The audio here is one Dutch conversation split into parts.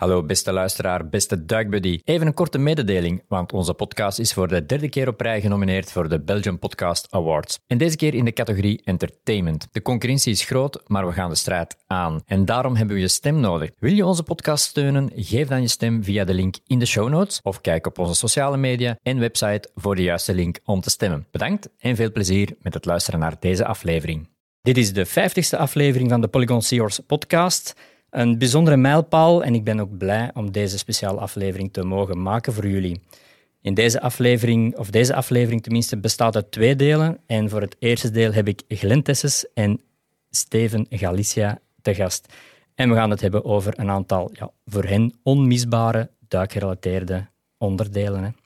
Hallo beste luisteraar, beste duikbuddy. Even een korte mededeling, want onze podcast is voor de derde keer op rij genomineerd voor de Belgian Podcast Awards. En deze keer in de categorie Entertainment. De concurrentie is groot, maar we gaan de strijd aan. En daarom hebben we je stem nodig. Wil je onze podcast steunen? Geef dan je stem via de link in de show notes of kijk op onze sociale media en website voor de juiste link om te stemmen. Bedankt en veel plezier met het luisteren naar deze aflevering. Dit is de vijftigste aflevering van de Polygon Seahorse podcast. Een bijzondere mijlpaal en ik ben ook blij om deze speciale aflevering te mogen maken voor jullie. In deze aflevering, of deze aflevering tenminste, bestaat uit twee delen. En voor het eerste deel heb ik Glenn Tesses en Steven Galicia te gast. En we gaan het hebben over een aantal ja, voor hen onmisbare duikgerelateerde onderdelen.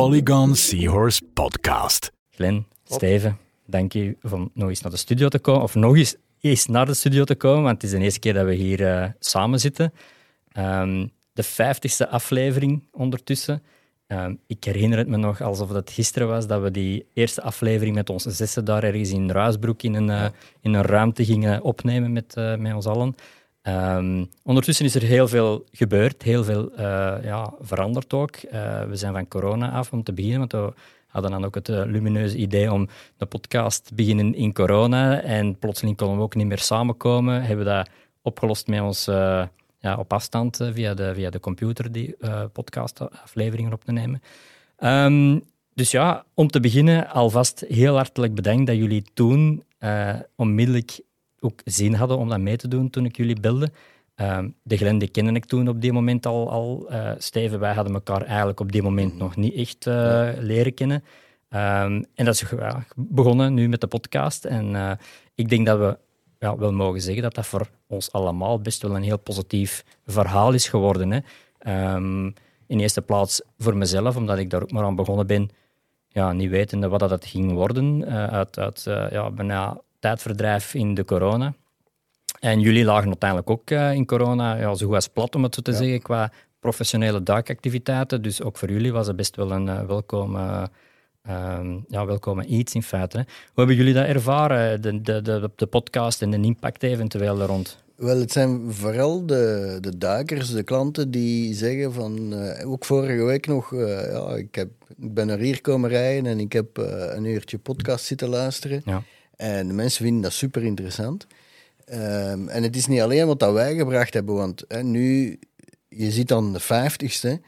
Polygon Seahorse podcast. Glenn, Steven, dank je om nog eens naar de studio te komen. Of nog eens, eens naar de studio te komen, want het is de eerste keer dat we hier uh, samen zitten. Um, de vijftigste aflevering ondertussen. Um, ik herinner het me nog alsof het gisteren was dat we die eerste aflevering met onze zessen daar ergens in Ruisbroek in een, uh, in een ruimte gingen opnemen met, uh, met ons allen. Um, ondertussen is er heel veel gebeurd, heel veel uh, ja, veranderd ook. Uh, we zijn van corona af om te beginnen, want we hadden dan ook het uh, lumineuze idee om de podcast te beginnen in corona. En plotseling konden we ook niet meer samenkomen. Hebben we dat opgelost met ons ja, op afstand via, de, via de computer, die podcastafleveringen op te nemen. Um, dus ja, om te beginnen, alvast heel hartelijk bedankt dat jullie toen onmiddellijk ook zin hadden om dat mee te doen toen ik jullie belde. Uh, de Glen die kende ik toen op die moment al. al. Uh, Steven, wij hadden elkaar eigenlijk op die moment nog niet echt uh, leren kennen. Um, en dat is ja, begonnen nu met de podcast. En eh, ik denk dat we ja, wel mogen zeggen dat dat voor ons allemaal best wel een heel positief verhaal is geworden. Hè. Um, in eerste plaats voor mezelf, omdat ik daar ook maar aan begonnen ben, ja, niet wetende wat dat ging worden. uit uit ja, bijna tijdverdrijf in de corona. En jullie lagen uiteindelijk ook uh, in corona ja, zo goed als plat, om het zo te ja. zeggen, qua professionele duikactiviteiten. Dus ook voor jullie was het best wel een uh, welkome, uh, ja, welkome iets in feite. Hoe hebben jullie dat ervaren, de, de, de, de podcast en de impact eventueel er rond? Wel, het zijn vooral de, de duikers, de klanten die zeggen van... Uh, ook vorige week nog, uh, ja, ik, heb, ik ben er hier komen rijden en ik heb uh, een uurtje podcast zitten luisteren. Ja. En de mensen vinden dat super interessant. Um, en het is niet alleen wat dat wij gebracht hebben, want hè, nu, je ziet dan de vijftigste.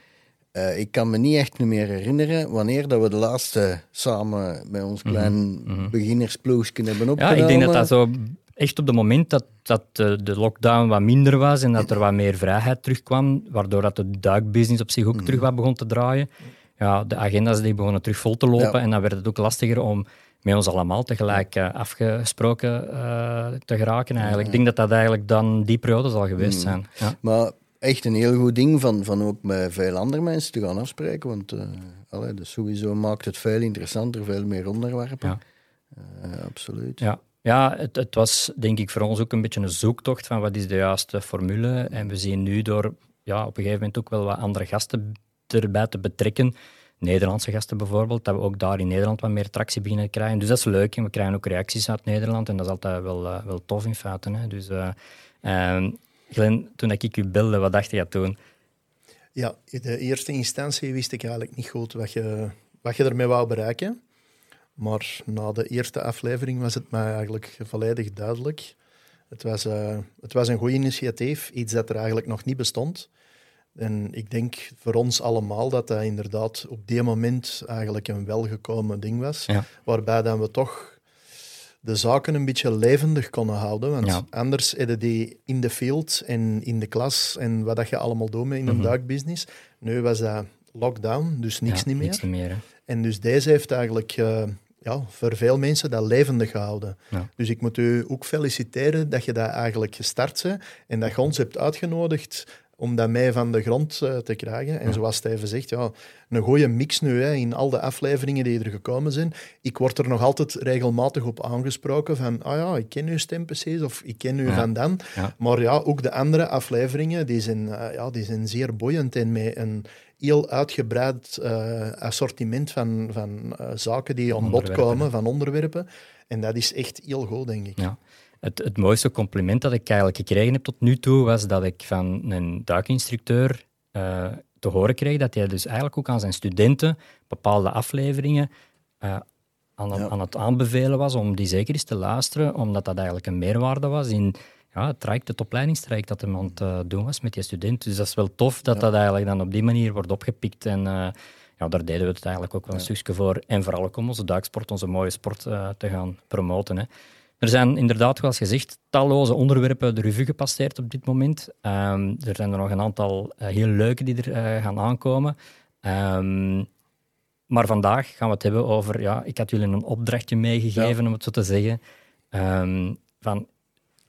Uh, ik kan me niet echt meer herinneren wanneer dat we de laatste samen met ons klein mm -hmm. beginnersploegje hebben opgenomen. Ja, ik denk dat dat zo echt op het moment dat, dat de, lockdown wat minder was en dat er wat meer vrijheid terugkwam, waardoor dat de duikbusiness op zich ook mm. terug wat begon te draaien. Ja, de agenda's die begonnen terug vol te lopen ja. en dan werd het ook lastiger om met ons allemaal tegelijk uh, afgesproken uh, te geraken. Eigenlijk. Ik denk dat dat eigenlijk dan die periode zal geweest mm. zijn. Ja. Maar echt een heel goed ding van, van ook met veel andere mensen te gaan afspreken. Want uh, allee, dus sowieso maakt het veel interessanter, veel meer onderwerpen. Ja. absoluut. Ja. Ja, het, het, was denk ik voor ons ook een beetje een zoektocht van wat is de juiste formule. En we zien nu door ja, op een gegeven moment ook wel wat andere gasten erbij te betrekken, Nederlandse gasten bijvoorbeeld, dat we ook daar in Nederland wat meer tractie beginnen te krijgen. Dus dat is leuk en we krijgen ook reacties uit Nederland en dat is altijd wel, uh, wel tof in feite. Hè. Dus uh, uh, Glenn, toen ik u belde, wat dacht je toen? Ja, in de eerste instantie wist ik eigenlijk niet goed wat je, wat je ermee wou bereiken. Maar na de eerste aflevering was het mij eigenlijk volledig duidelijk. Het was, uh, het was een goed initiatief, iets dat er eigenlijk nog niet bestond. En ik denk voor ons allemaal dat dat inderdaad op die moment eigenlijk een welgekomen ding was. Ja. Waarbij dan we toch de zaken een beetje levendig konden houden. Want ja. anders hadden die in de field en in de klas en wat dat je allemaal doet in een mm -hmm. duikbusiness. Nu was dat lockdown, dus niks ja, niet meer. Niks niet meer en dus deze heeft eigenlijk uh, ja, voor veel mensen dat levendig gehouden. Ja. Dus ik moet u ook feliciteren dat je dat eigenlijk gestart bent en dat je ons hebt uitgenodigd om dat mee van de grond eh, te krijgen. En zoals Steven zegt, ja, een goede mix nu hè, in al de afleveringen die er gekomen zijn. Ik word er nog altijd regelmatig op aangesproken van, ah ja, ik ken uw stem precies, of ik ken u Ja. van dan. Ja. Maar ja, ook de andere afleveringen, die zijn, eh, ja, die zijn zeer boeiend en met een heel uitgebreid eh, assortiment van, van zaken die aan bod komen, van onderwerpen. En dat is echt heel goed, denk ik. Ja. Het, het mooiste compliment dat ik eigenlijk gekregen heb tot nu toe was dat ik van een duikinstructeur eh, te horen kreeg dat hij dus eigenlijk ook aan zijn studenten bepaalde afleveringen eh, aan, Ja. aan het aanbevelen was om die zeker eens te luisteren, omdat dat eigenlijk een meerwaarde was in ja, het, traject, het opleidingstraject dat hij aan het doen was met die studenten. Dus dat is wel tof dat dat eigenlijk dan op die manier wordt opgepikt en... eh, ja, daar deden we het eigenlijk ook wel een stukje voor. En vooral ook om onze duiksport, onze mooie sport, te gaan promoten. Hè. Er zijn inderdaad, zoals gezegd, talloze onderwerpen de revue gepasseerd op dit moment. Ehm, er zijn er nog een aantal eh, heel leuke die er eh, gaan aankomen. Ehm, maar vandaag gaan we het hebben over... Ja, ik had jullie een opdrachtje meegegeven, om het zo te zeggen. Ehm, van,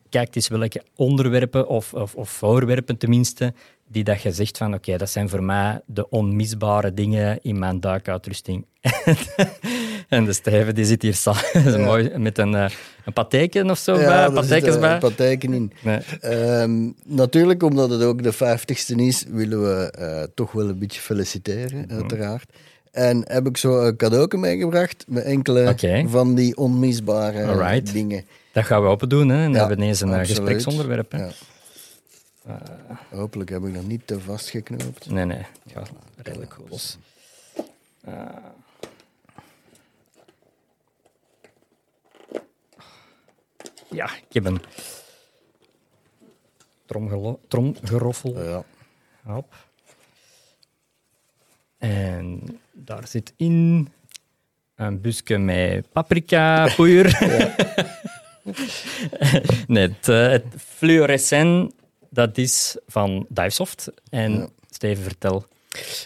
kijk eens welke onderwerpen, of, of, of voorwerpen tenminste, die dat je zegt van oké, dat zijn voor mij de onmisbare dingen in mijn duikuitrusting. en de Steven die zit hier samen mooi, met een, eh, een patheken of zo bij, pathekens zitten bij. patheken in. Nee. Ehm, natuurlijk, omdat het ook de 50ste is, willen we eh, toch wel een beetje feliciteren, Mhm. uiteraard. En heb ik zo een cadeau meegebracht met enkele van die onmisbare Alright. dingen. Dat gaan we open doen hè? en dan Ja, hebben we ineens een eh, absoluut. gespreksonderwerp. Hè? Ja. Hopelijk heb ik nog niet te vastgeknoopt. Nee, nee, het gaat redelijk goed los. Ja, ik heb een tromgeroffel. Ja. Hop. En daar zit in een busje met paprika, poeier. nee, het, eh, het fluorescent, dat is van Divesoft. En Ja. Steven, vertel.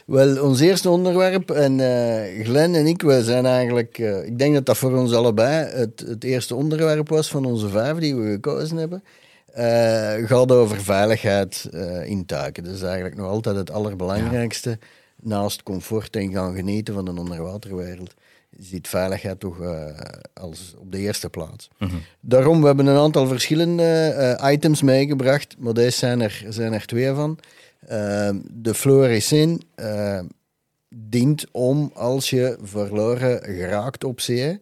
Wel, ons eerste onderwerp, en eh Glenn en ik, wij zijn eigenlijk, eh, ik denk dat dat voor ons allebei het, het eerste onderwerp was van onze vijf die we gekozen hebben. eh, gaat over veiligheid in taken. Dat is eigenlijk nog altijd het allerbelangrijkste. Naast comfort en gaan genieten van een onderwaterwereld, ziet veiligheid toch als op de eerste plaats. Daarom, we hebben een aantal verschillende items meegebracht, maar deze zijn er, zijn er twee van. Eh, de fluorescent eh, dient om, als je verloren geraakt op zee,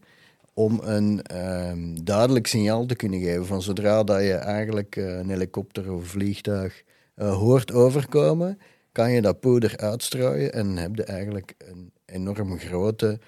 om een ehm, duidelijk signaal te kunnen geven van zodra dat je eigenlijk eh, een helikopter of vliegtuig eh, hoort overkomen, kan je dat poeder uitstrooien en heb je eigenlijk een enorm grote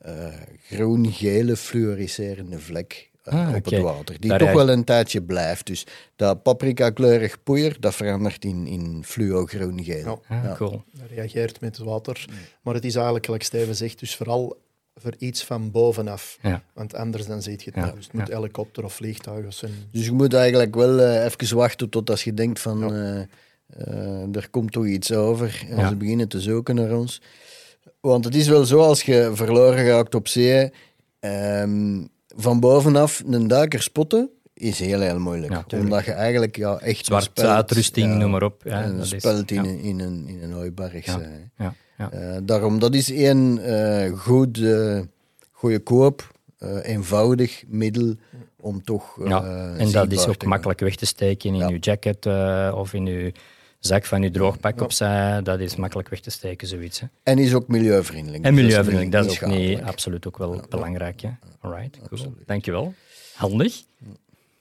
eh, groen-gele fluoriserende vlek Ah, op het water. Die Daar toch wel een tijdje blijft. Dus dat paprika-kleurig poeier, dat verandert in, in fluo-groen-geel. Ja. Ah, Ja. Cool. Dat reageert met het water. Maar het is eigenlijk, gelijk Steven zegt, dus vooral voor iets van bovenaf. Ja. Want anders dan zie je het Ja, niet. Dus het moet ja. helikopter of vliegtuig zijn. Dus je moet eigenlijk wel eh, even wachten tot als je denkt van... eh, eh, er komt toch iets over. En Ja. ze beginnen te zoeken naar ons. Want het is wel zo, als je verloren raakt op zee... ehm, van bovenaf een duiker spotten is heel, heel moeilijk. Ja, omdat je eigenlijk ja, echt... Zwart spelt, uitrusting, ja, noem maar op. Ja, en dat is- spelt in, een, in, een, in een hooiberg. Ja. ja. Eh, daarom, dat is één eh goed, eh goedkoop, eh, eenvoudig middel om toch eh Ja, en dat is ook makkelijk weg te steken in je jacket eh, of in je zak van je droogpak opzij. Dat is makkelijk weg te steken, zoiets. Hè. En is ook milieuvriendelijk. En milieuvriendelijk, dat is ook niet, absoluut ook wel belangrijk. Hè. Alright, cool. Dankjewel. Handig.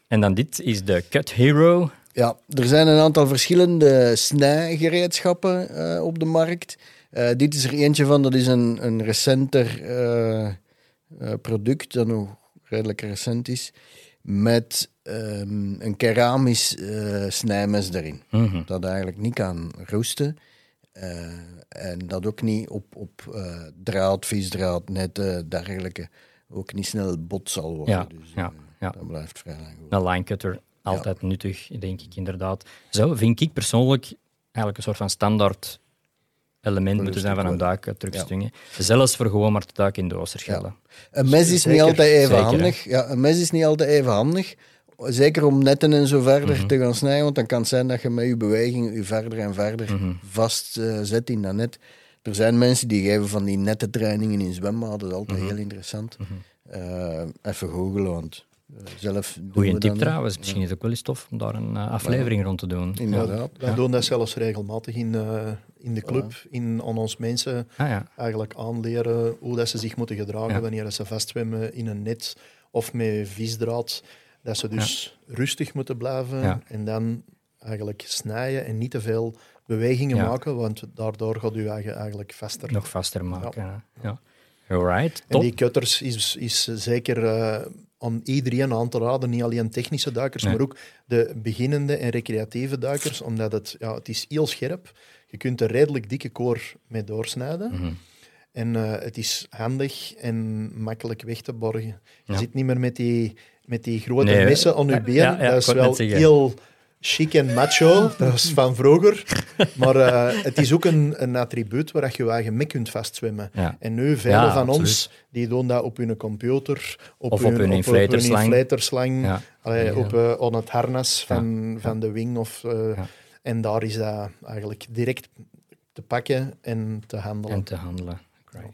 En dan dit is de Cut Hero. Ja, er zijn een aantal verschillende snijgereedschappen eh, op de markt. Eh, dit is er eentje van, dat is een, een recenter eh, product, dat nog redelijk recent is, met ehm, een keramisch eh, snijmes erin. Mhm. Dat eigenlijk niet kan roesten. eh, en dat ook niet op, op eh, draad, visdraad, netten, dergelijke, ook niet snel bot zal worden. Ja, dus, ja, ja. Dat blijft vrij lang goed. Een line cutter, altijd nuttig, denk ik inderdaad. Zo vind ik persoonlijk eigenlijk een soort van standaard element moeten zijn van een wel. duiktruksting. hè. Zelfs voor gewoon maar te duiken in de oosterschelde. Een mes is niet altijd even zeker, hè. handig. Ja, een mes is niet altijd even handig, zeker om netten en zo verder Mhm. te gaan snijden, want dan kan het zijn dat je met je beweging je verder en verder Mhm. vastzet in dat net. Er zijn mensen die geven van die nette trainingen in zwembaden, dat is altijd Mhm. heel interessant. Eh, even googelen, want eh, zelf doen Goeie we tip dat trouwens. Misschien is het ook wel eens tof om daar een eh, aflevering rond te doen. Inderdaad. Wij doen dat zelfs regelmatig in, eh, in de club, in, aan ons mensen Ah ja, eigenlijk aanleren hoe dat ze zich moeten gedragen Ja. wanneer dat ze vastzwemmen in een net of met visdraad. Dat ze dus rustig moeten blijven Ja. en dan eigenlijk snijden en niet te veel bewegingen Ja. maken, want daardoor gaat u eigen eigenlijk vaster. nog vaster maken. Ja. Alright, En top. die cutters is, is zeker eh, aan iedereen aan te raden, niet alleen technische duikers, Nee. maar ook de beginnende en recreatieve duikers, omdat het, ja, het is heel scherp. Je kunt een redelijk dikke koor mee doorsnijden. Mhm. En eh, het is handig en makkelijk weg te borgen. Je Ja. zit niet meer met die, met die grote Nee, messen aan je ja, been. ja, ja, dat is wel heel chic en macho. Dat is van vroeger. Maar eh, het is ook een, een attribuut waar je je eigen mee kunt vastzwemmen. Ja. En nu, velen Ja, van absoluut. ons, die doen dat op hun computer, op Of op hun inflatorslang, Ja. allee, Ja. op, eh, aan het harnas van, van de wing. Of, eh. En daar is dat eigenlijk direct te pakken en te handelen. En te handelen. Great.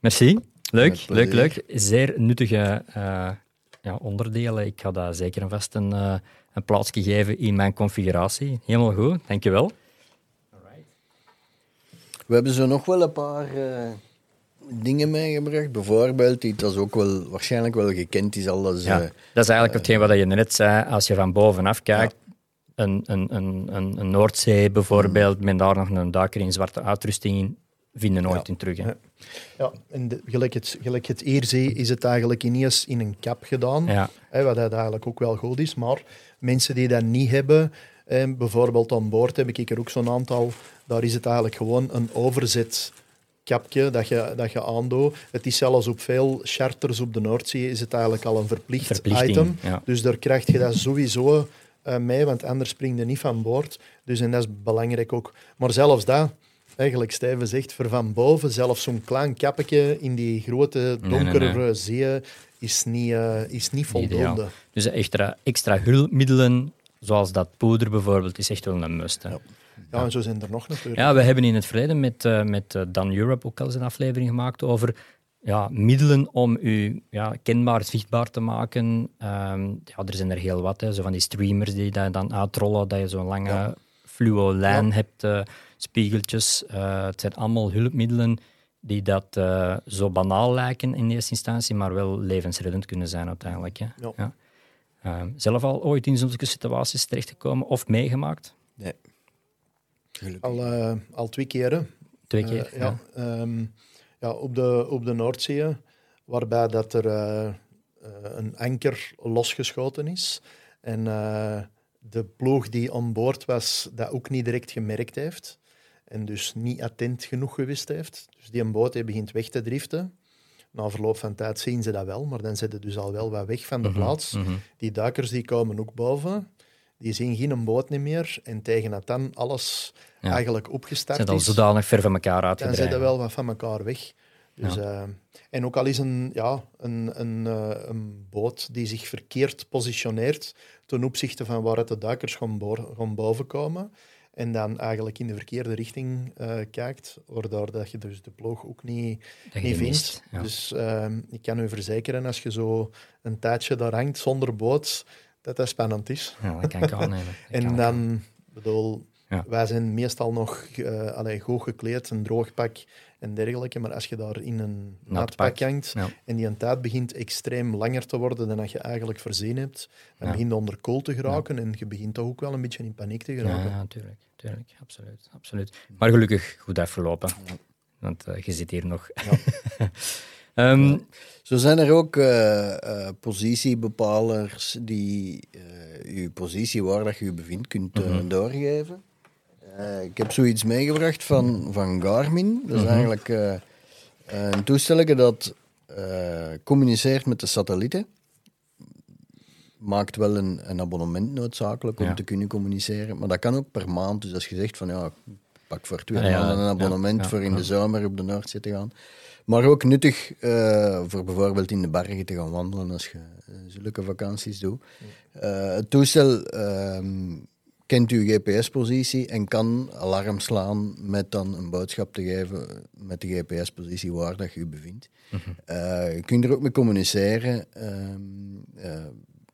Merci. Leuk, leuk, leuk. Zeer nuttige eh, ja, onderdelen. Ik ga daar zeker en vast een, eh, een plaatsje geven in mijn configuratie. Helemaal goed, dankjewel. We hebben zo nog wel een paar eh, dingen meegebracht. Bijvoorbeeld, iets dat is ook wel, waarschijnlijk wel gekend is, al dat is, Ja, dat is eigenlijk hetgeen wat je net zei. Als je van bovenaf kijkt, een, een, een, een, een Noordzee bijvoorbeeld, met daar nog een duiker in zwarte uitrusting in, vinden nooit Ja. in terug. Hè. Ja. En de, gelijk, het, gelijk het eerzee is het eigenlijk ineens in een kap gedaan, Ja. hè, wat eigenlijk ook wel goed is. Maar mensen die dat niet hebben, bijvoorbeeld aan boord heb ik er ook zo'n aantal, daar is het eigenlijk gewoon een overzet kapje dat je, dat je aandoet. Het is zelfs op veel charters op de Noordzee is het eigenlijk al een verplicht item. ja. Dus daar krijg je dat sowieso eh, mee, want anders spring je niet van boord. Dus en dat is belangrijk ook. Maar zelfs dat, eigenlijk Steven zegt, voor van boven, zelfs zo'n klein kapje in die grote Nee, nee, donkere nee. zeeën is niet, eh, is niet voldoende. Dus extra, extra hulpmiddelen, zoals dat poeder bijvoorbeeld, is echt wel een must. Hè. Ja, en zo zijn er nog natuurlijk. Ja, we hebben in het verleden met, eh, met eh, Dan Europe ook al eens een aflevering gemaakt over ja, middelen om u ja, kenbaar, zichtbaar te maken. Ehm, ja, er zijn er heel wat, hè, zo van die streamers die dat dan uitrollen, dat je zo'n lange Ja. fluo lijn Ja. hebt, spiegeltjes. Eh, het zijn allemaal hulpmiddelen die dat eh, zo banaal lijken in eerste instantie, maar wel levensreddend kunnen zijn uiteindelijk. Hè. Ja. Ehm, zelf al ooit in zulke situaties terechtgekomen of meegemaakt? nee. Gelukkig. Al, eh, al twee keren. Twee keer? ja, ehm, ja, op, de, op de Noordzee, waarbij dat er een anker losgeschoten is. En eh, de ploeg die aan boord was, dat ook niet direct gemerkt heeft. En dus niet attent genoeg geweest heeft. Dus die een boot die begint weg te driften. Na verloop van tijd zien ze dat wel, maar dan zitten dus al wel wat weg van de Mhm, plaats. mhm. Die duikers die komen ook boven. Die zien geen boot niet meer. En tegen dat dan alles Ja. eigenlijk opgestart zijn al is, zodanig ver van elkaar dan uitgedreven. zitten wel wat van elkaar weg. Dus, eh, en ook al is een, ja, een, een, eh, een boot die zich verkeerd positioneert ten opzichte van waar het de duikers gaan, gaan bovenkomen, en dan eigenlijk in de verkeerde richting eh, kijkt, waardoor dat je dus de ploeg ook niet, Dat niet vindt. mist, ja. Dus ehm, ik kan u verzekeren, als je zo een tijdje daar hangt zonder boot, dat dat spannend is. Ja, dat kan ik aannemen. Kan En ik dan, bedoel, Ja. wij zijn meestal nog eh allee, goed gekleed, een droog pak en dergelijke. Maar als je daar in een nat pak pak. hangt Ja. en die een tijd begint extreem langer te worden dan dat je eigenlijk voorzien hebt, dan Ja. begint je onder kool te geraken en je begint toch ook wel een beetje in paniek te geraken. Ja, natuurlijk. tuurlijk, absoluut, absoluut. Maar gelukkig goed afgelopen. Want eh, je zit hier nog. Ehm, Zo zijn er ook eh, eh, positiebepalers die eh je positie waar dat je je bevindt kunt eh, doorgeven. Eh, ik heb zoiets meegebracht van, van Garmin. Dat is eigenlijk eh, een toestel dat eh, communiceert met de satellieten. Maakt wel een, een abonnement noodzakelijk om Ja. te kunnen communiceren, maar dat kan ook per maand. Dus als je zegt van ja, pak voor twee ja, maanden een abonnement ja, voor in de zomer op de Noordzee te gaan. Maar ook nuttig voor bijvoorbeeld in de bergen te gaan wandelen als je zulke vakanties doet. Het toestel ehm, kent uw GPS-positie en kan alarm slaan met dan een boodschap te geven met de GPS-positie waar dat je je bevindt. Eh, je kunt er ook mee communiceren. Ehm, eh,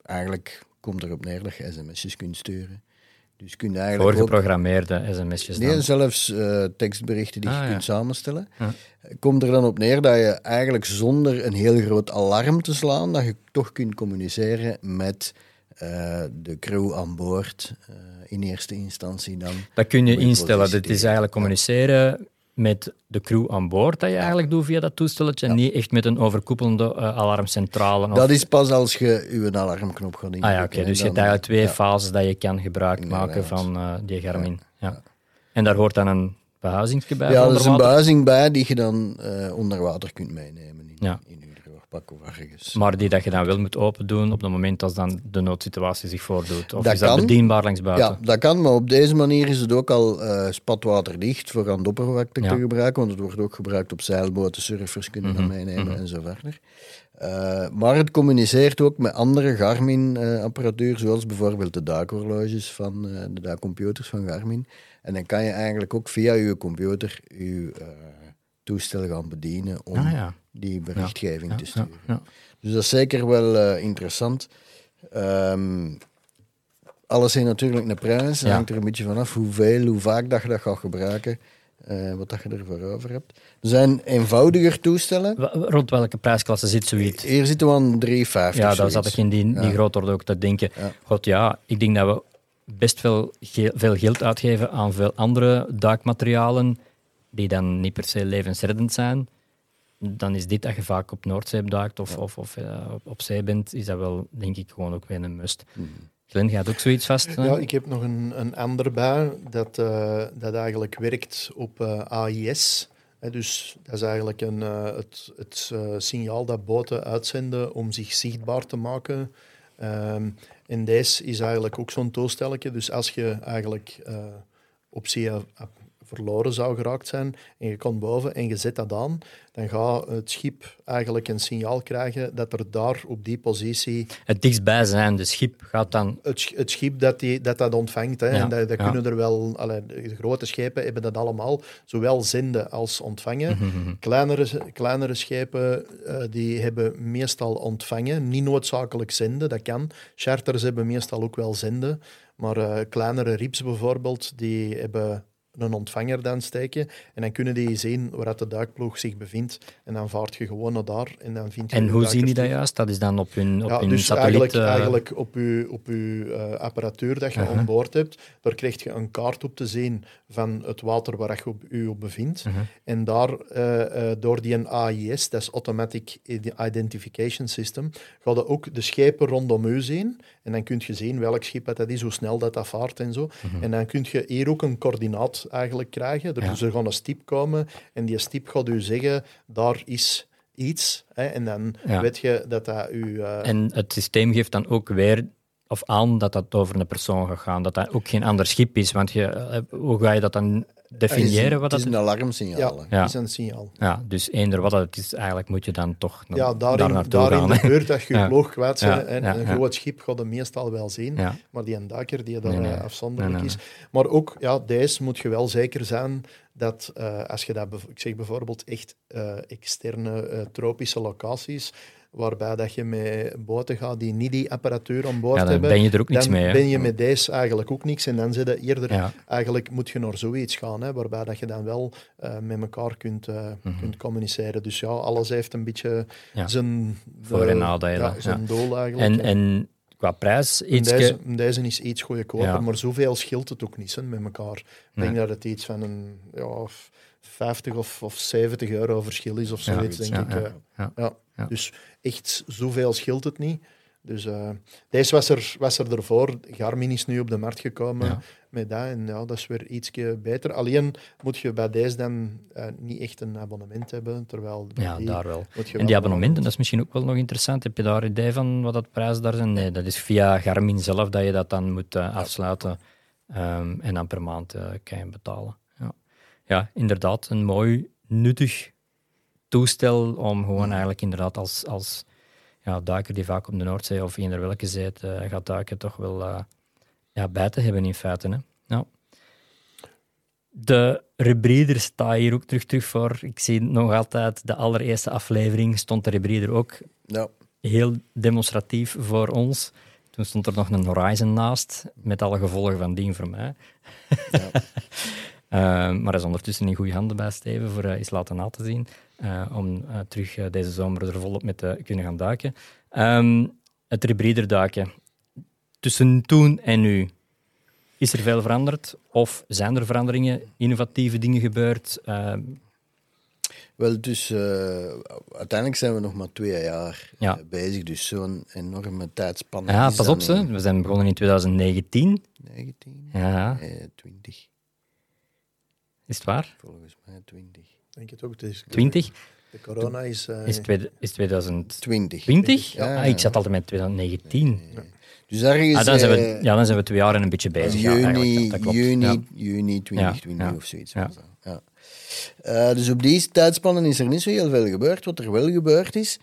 eigenlijk komt erop neer dat je sms'jes kunt sturen. Dus je kunt eigenlijk ook Voorgeprogrammeerde sms'jes dan. Nee, zelfs eh, tekstberichten die Ah, je ja. kunt samenstellen. Komt er dan op neer dat je eigenlijk zonder een heel groot alarm te slaan, dat je toch kunt communiceren met de crew aan boord in eerste instantie dan. Dat kun je instellen. Dit is eigenlijk communiceren met de crew aan boord dat je eigenlijk doet via dat toestelletje. En niet echt met een overkoepelende eh, alarmcentrale. Of... Dat is pas als je je alarmknop gaat Ah indrukken. ja, oké. Dus je hebt eigenlijk twee ja. fases dat je kan gebruik Inderdaad. maken van eh, die Garmin. Ja. En daar hoort dan een behuizingsje bij Ja, er is een buizing bij die je dan eh, onder water kunt meenemen in, Ja. in of ergens. Maar die dat je dan wel moet open doen op het moment als dan de noodsituatie zich voordoet. Of Dat is dat kan. bedienbaar langs buiten? Ja, dat kan, maar op deze manier is het ook al eh, spatwaterdicht voor aan de Ja. te gebruiken, want het wordt ook gebruikt op zeilboten, surfers kunnen dat meenemen en zo verder. Eh, maar het communiceert ook met andere Garmin-apparatuur, zoals bijvoorbeeld de duikhorloges van eh, de duikcomputers van Garmin. En dan kan je eigenlijk ook via je computer je toestel gaan bedienen om Ah, ja. die berichtgeving Ja, te ja, sturen. ja. Dus dat is zeker wel eh, interessant. Ehm, alles heeft natuurlijk een prijs. Het Ja. hangt er een beetje vanaf hoeveel, hoe vaak dat je dat gaat gebruiken. eh, wat dat je ervoor over hebt. Er zijn eenvoudiger toestellen. Rond welke prijsklasse zit zoiets? Hier zitten we aan 3,50. Ja, daar zat ik in die, die Ja. grootorde ook te denken. Ja. God ja, ik denk dat we best veel, ge- veel geld uitgeven aan veel andere duikmaterialen die dan niet per se levensreddend zijn. Dan is dit dat je vaak op Noordzee duikt of, of, of eh, op, op zee bent, is dat wel denk ik gewoon ook weer een must. Mhm. Glenn, gaat ook zoiets vast? hè? Ja, ik heb nog een, een ander bij dat, eh, dat eigenlijk werkt op eh, AIS. Hè, dus dat is eigenlijk een, eh, het, het eh, signaal dat boten uitzenden om zich zichtbaar te maken. Ehm, en deze is eigenlijk ook zo'n toestelletje. Dus als je eigenlijk eh, op zee verloren zou geraakt zijn en je komt boven en je zet dat aan, dan gaat het schip eigenlijk een signaal krijgen dat er daar op die positie Het dichtstbijzijnde schip gaat dan... het, het schip dat die, dat, dat ontvangt. Hè, Ja, en dat, dat ja. kunnen er wel, allee, de grote schepen hebben dat allemaal, zowel zenden als ontvangen. Mhm, kleinere, kleinere schepen eh, die hebben meestal ontvangen, niet noodzakelijk zenden, dat kan. Charters hebben meestal ook wel zenden, maar eh, kleinere rips bijvoorbeeld, die hebben een ontvanger dan steken en dan kunnen die zien waar de duikploeg zich bevindt en dan vaart je gewoon naar daar en dan vind je En hoe zien die dat juist? Dat is dan op hun, op Ja, hun dus satelliet... eigenlijk, eh, eigenlijk op je, op uw eh, apparatuur dat je Uh-huh. aan boord hebt, daar krijg je een kaart op te zien van het water waar je op, u op bevindt. En daar, eh, door die AIS, dat is Automatic Identification System, ga je ook de schepen rondom u zien. En dan kun je zien welk schip dat is, hoe snel dat, dat vaart en zo. En dan kun je hier ook een coördinaat eigenlijk krijgen. Ja. Dus er gaat een stip komen en die stip gaat u zeggen, daar is iets. Hè, en dan Ja. weet je dat dat u... eh, En het systeem geeft dan ook weer of aan dat dat over een persoon gaat gaan, dat dat ook geen ander schip is. Want je, eh, hoe ga je dat dan definiëren? Wat het dat is een alarmsignaal. ja, is een signaal. Ja, dus eender wat het is, eigenlijk moet je dan toch Ja, daar daarin, naartoe daarin gaan. de hè. beurt dat je je Ja. bent. Ja, En ja, een groot schip gaat je meestal wel zien. Ja. Maar die een duiker die dat Nee, nee. eh, afzonderlijk Nee, nee, is. Maar ook, ja, deze moet je wel zeker zijn dat eh, als je dat, ik zeg bijvoorbeeld echt eh, externe tropische locaties, waarbij dat je met boten gaat die niet die apparatuur aan boord Ja, dan hebben, ben je er ook niks dan mee. hè. ben je met deze eigenlijk ook niks. En dan zit je eerder, Ja. eigenlijk moet je naar zoiets gaan, hè, waarbij dat je dan wel eh, met elkaar kunt, eh, kunt communiceren. Dus ja, alles heeft een beetje Mhm. Ja. zijn... Voor- en nadelen, zijn doel eigenlijk. En, en qua prijs, iets... deze, deze is iets goedkoper, maar zoveel scheelt het ook niet hè, met elkaar. Ik Nee. denk dat het iets van een ja, 50 of, of 70 euro verschil is of zoiets, iets, denk ik. ja, eh. ja. Ja. Ja. Dus echt zoveel scheelt het niet. Dus eh, deze was er, was er ervoor. Garmin is nu op de markt gekomen Ja. met dat. En ja, dat is weer ietsje beter. Alleen moet je bij deze dan eh, niet echt een abonnement hebben. Terwijl Ja, die daar wel. En wel die abonnementen, dat is misschien ook wel nog interessant. Heb je daar een idee van wat dat prijs daar zijn? Nee, dat is via Garmin zelf dat je dat dan moet eh, afsluiten. Ehm, en dan per maand eh, kan je betalen. Ja. ja, inderdaad een mooi, nuttig toestel om gewoon eigenlijk inderdaad als, als ja, duiker die vaak op de Noordzee of eender welke zee het, eh, gaat duiken, toch wel eh, ja, bij te hebben in feite. Hè. Ja. De rebreather staat hier ook terug, terug voor. Ik zie nog altijd de allereerste aflevering stond de rebreather ook Ja. heel demonstratief voor ons. Toen stond er nog een Horizon naast, met alle gevolgen van dien voor mij. Ja. Eh, maar hij is ondertussen in goede handen bij Steven voor uh, eens laten na te zien. Eh, om eh, terug eh, deze zomer er volop mee te kunnen gaan duiken. Ehm, het rebreather duiken. Tussen toen en nu, is er veel veranderd? Of zijn er veranderingen, innovatieve dingen gebeurd? Ehm, Wel, dus uiteindelijk zijn we nog maar twee jaar Ja. bezig, dus zo'n enorme tijdspanne. ja, pas op, ze. we zijn begonnen in 2019. 19, Ja, eh, 20, is het waar? volgens mij 20. Ik denk het ook. Het is, 20? De corona is... eh, Is, tweede- is 2020? 20. Ah, ik zat altijd met 2019. Dus ergens Ah, dan, zijn we, eh, ja, dan zijn we twee jaar en een beetje bezig. ja, juni, Ja, dat klopt. juni, Ja. juni 2020 Ja, of zoiets. ja. Ja. Eh, dus op die tijdspannen is er niet zo heel veel gebeurd. Wat er wel gebeurd is,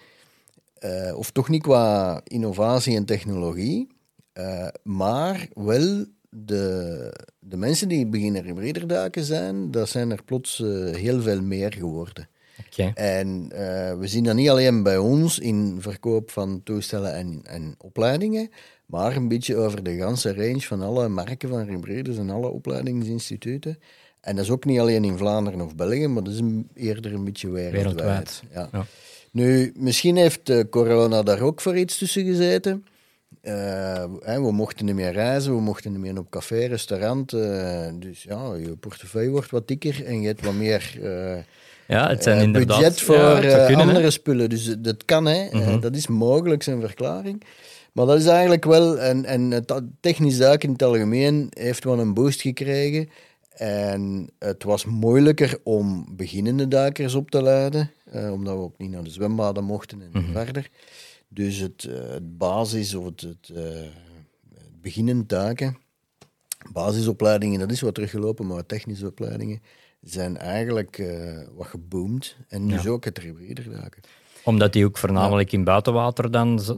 eh, of toch niet qua innovatie en technologie, eh, maar wel de, de mensen die beginnen duiken zijn, dat zijn er plots eh, heel veel meer geworden. Oké. En eh, we zien dat niet alleen bij ons in verkoop van toestellen en, en opleidingen, maar een beetje over de ganse range van alle merken van hybriders en alle opleidingsinstituten. En dat is ook niet alleen in Vlaanderen of België, maar dat is een- eerder een beetje wereldwijd. Wereldwijd, Ja. ja. Nu, misschien heeft eh, corona daar ook voor iets tussen gezeten. Eh, we mochten niet meer reizen, we mochten niet meer op café, restaurant. eh, dus ja, je portefeuille wordt wat dikker en je hebt wat meer... eh, Ja, het zijn inderdaad... budget voor ja, hè. andere spullen. Dus dat kan, hè. Mhm. dat is mogelijk zijn verklaring. Maar dat is eigenlijk wel... En, en het technisch duiken in het algemeen heeft wel een boost gekregen. En het was moeilijker om beginnende duikers op te leiden, eh, omdat we ook niet naar de zwembaden mochten en Mhm. verder. Dus het, eh, het basis of het, het, eh, het beginnend duiken, basisopleidingen, dat is wat teruggelopen, maar technische opleidingen zijn eigenlijk eh, wat geboomd. En dus Ja. ook het hybrider duiken. Omdat die ook voornamelijk in buitenwater dan zo-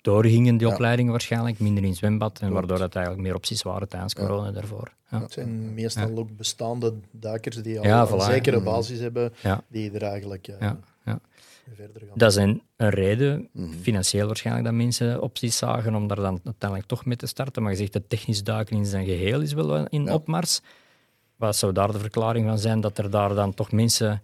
doorgingen, die Ja. opleidingen waarschijnlijk, minder in zwembad, en waardoor het eigenlijk meer opties waren tijdens corona daarvoor. Ja. Het zijn meestal ook bestaande duikers die al Ja, een voilà. zekere Mm. basis hebben, Ja. die er eigenlijk eh, Ja, ja. verder gaan. Dat is een, een reden, Mhm. financieel waarschijnlijk, dat mensen opties zagen om daar dan uiteindelijk toch mee te starten. Maar je zegt dat technisch duiken in zijn geheel is wel in Ja. opmars. Wat zou daar de verklaring van zijn dat er daar dan toch mensen...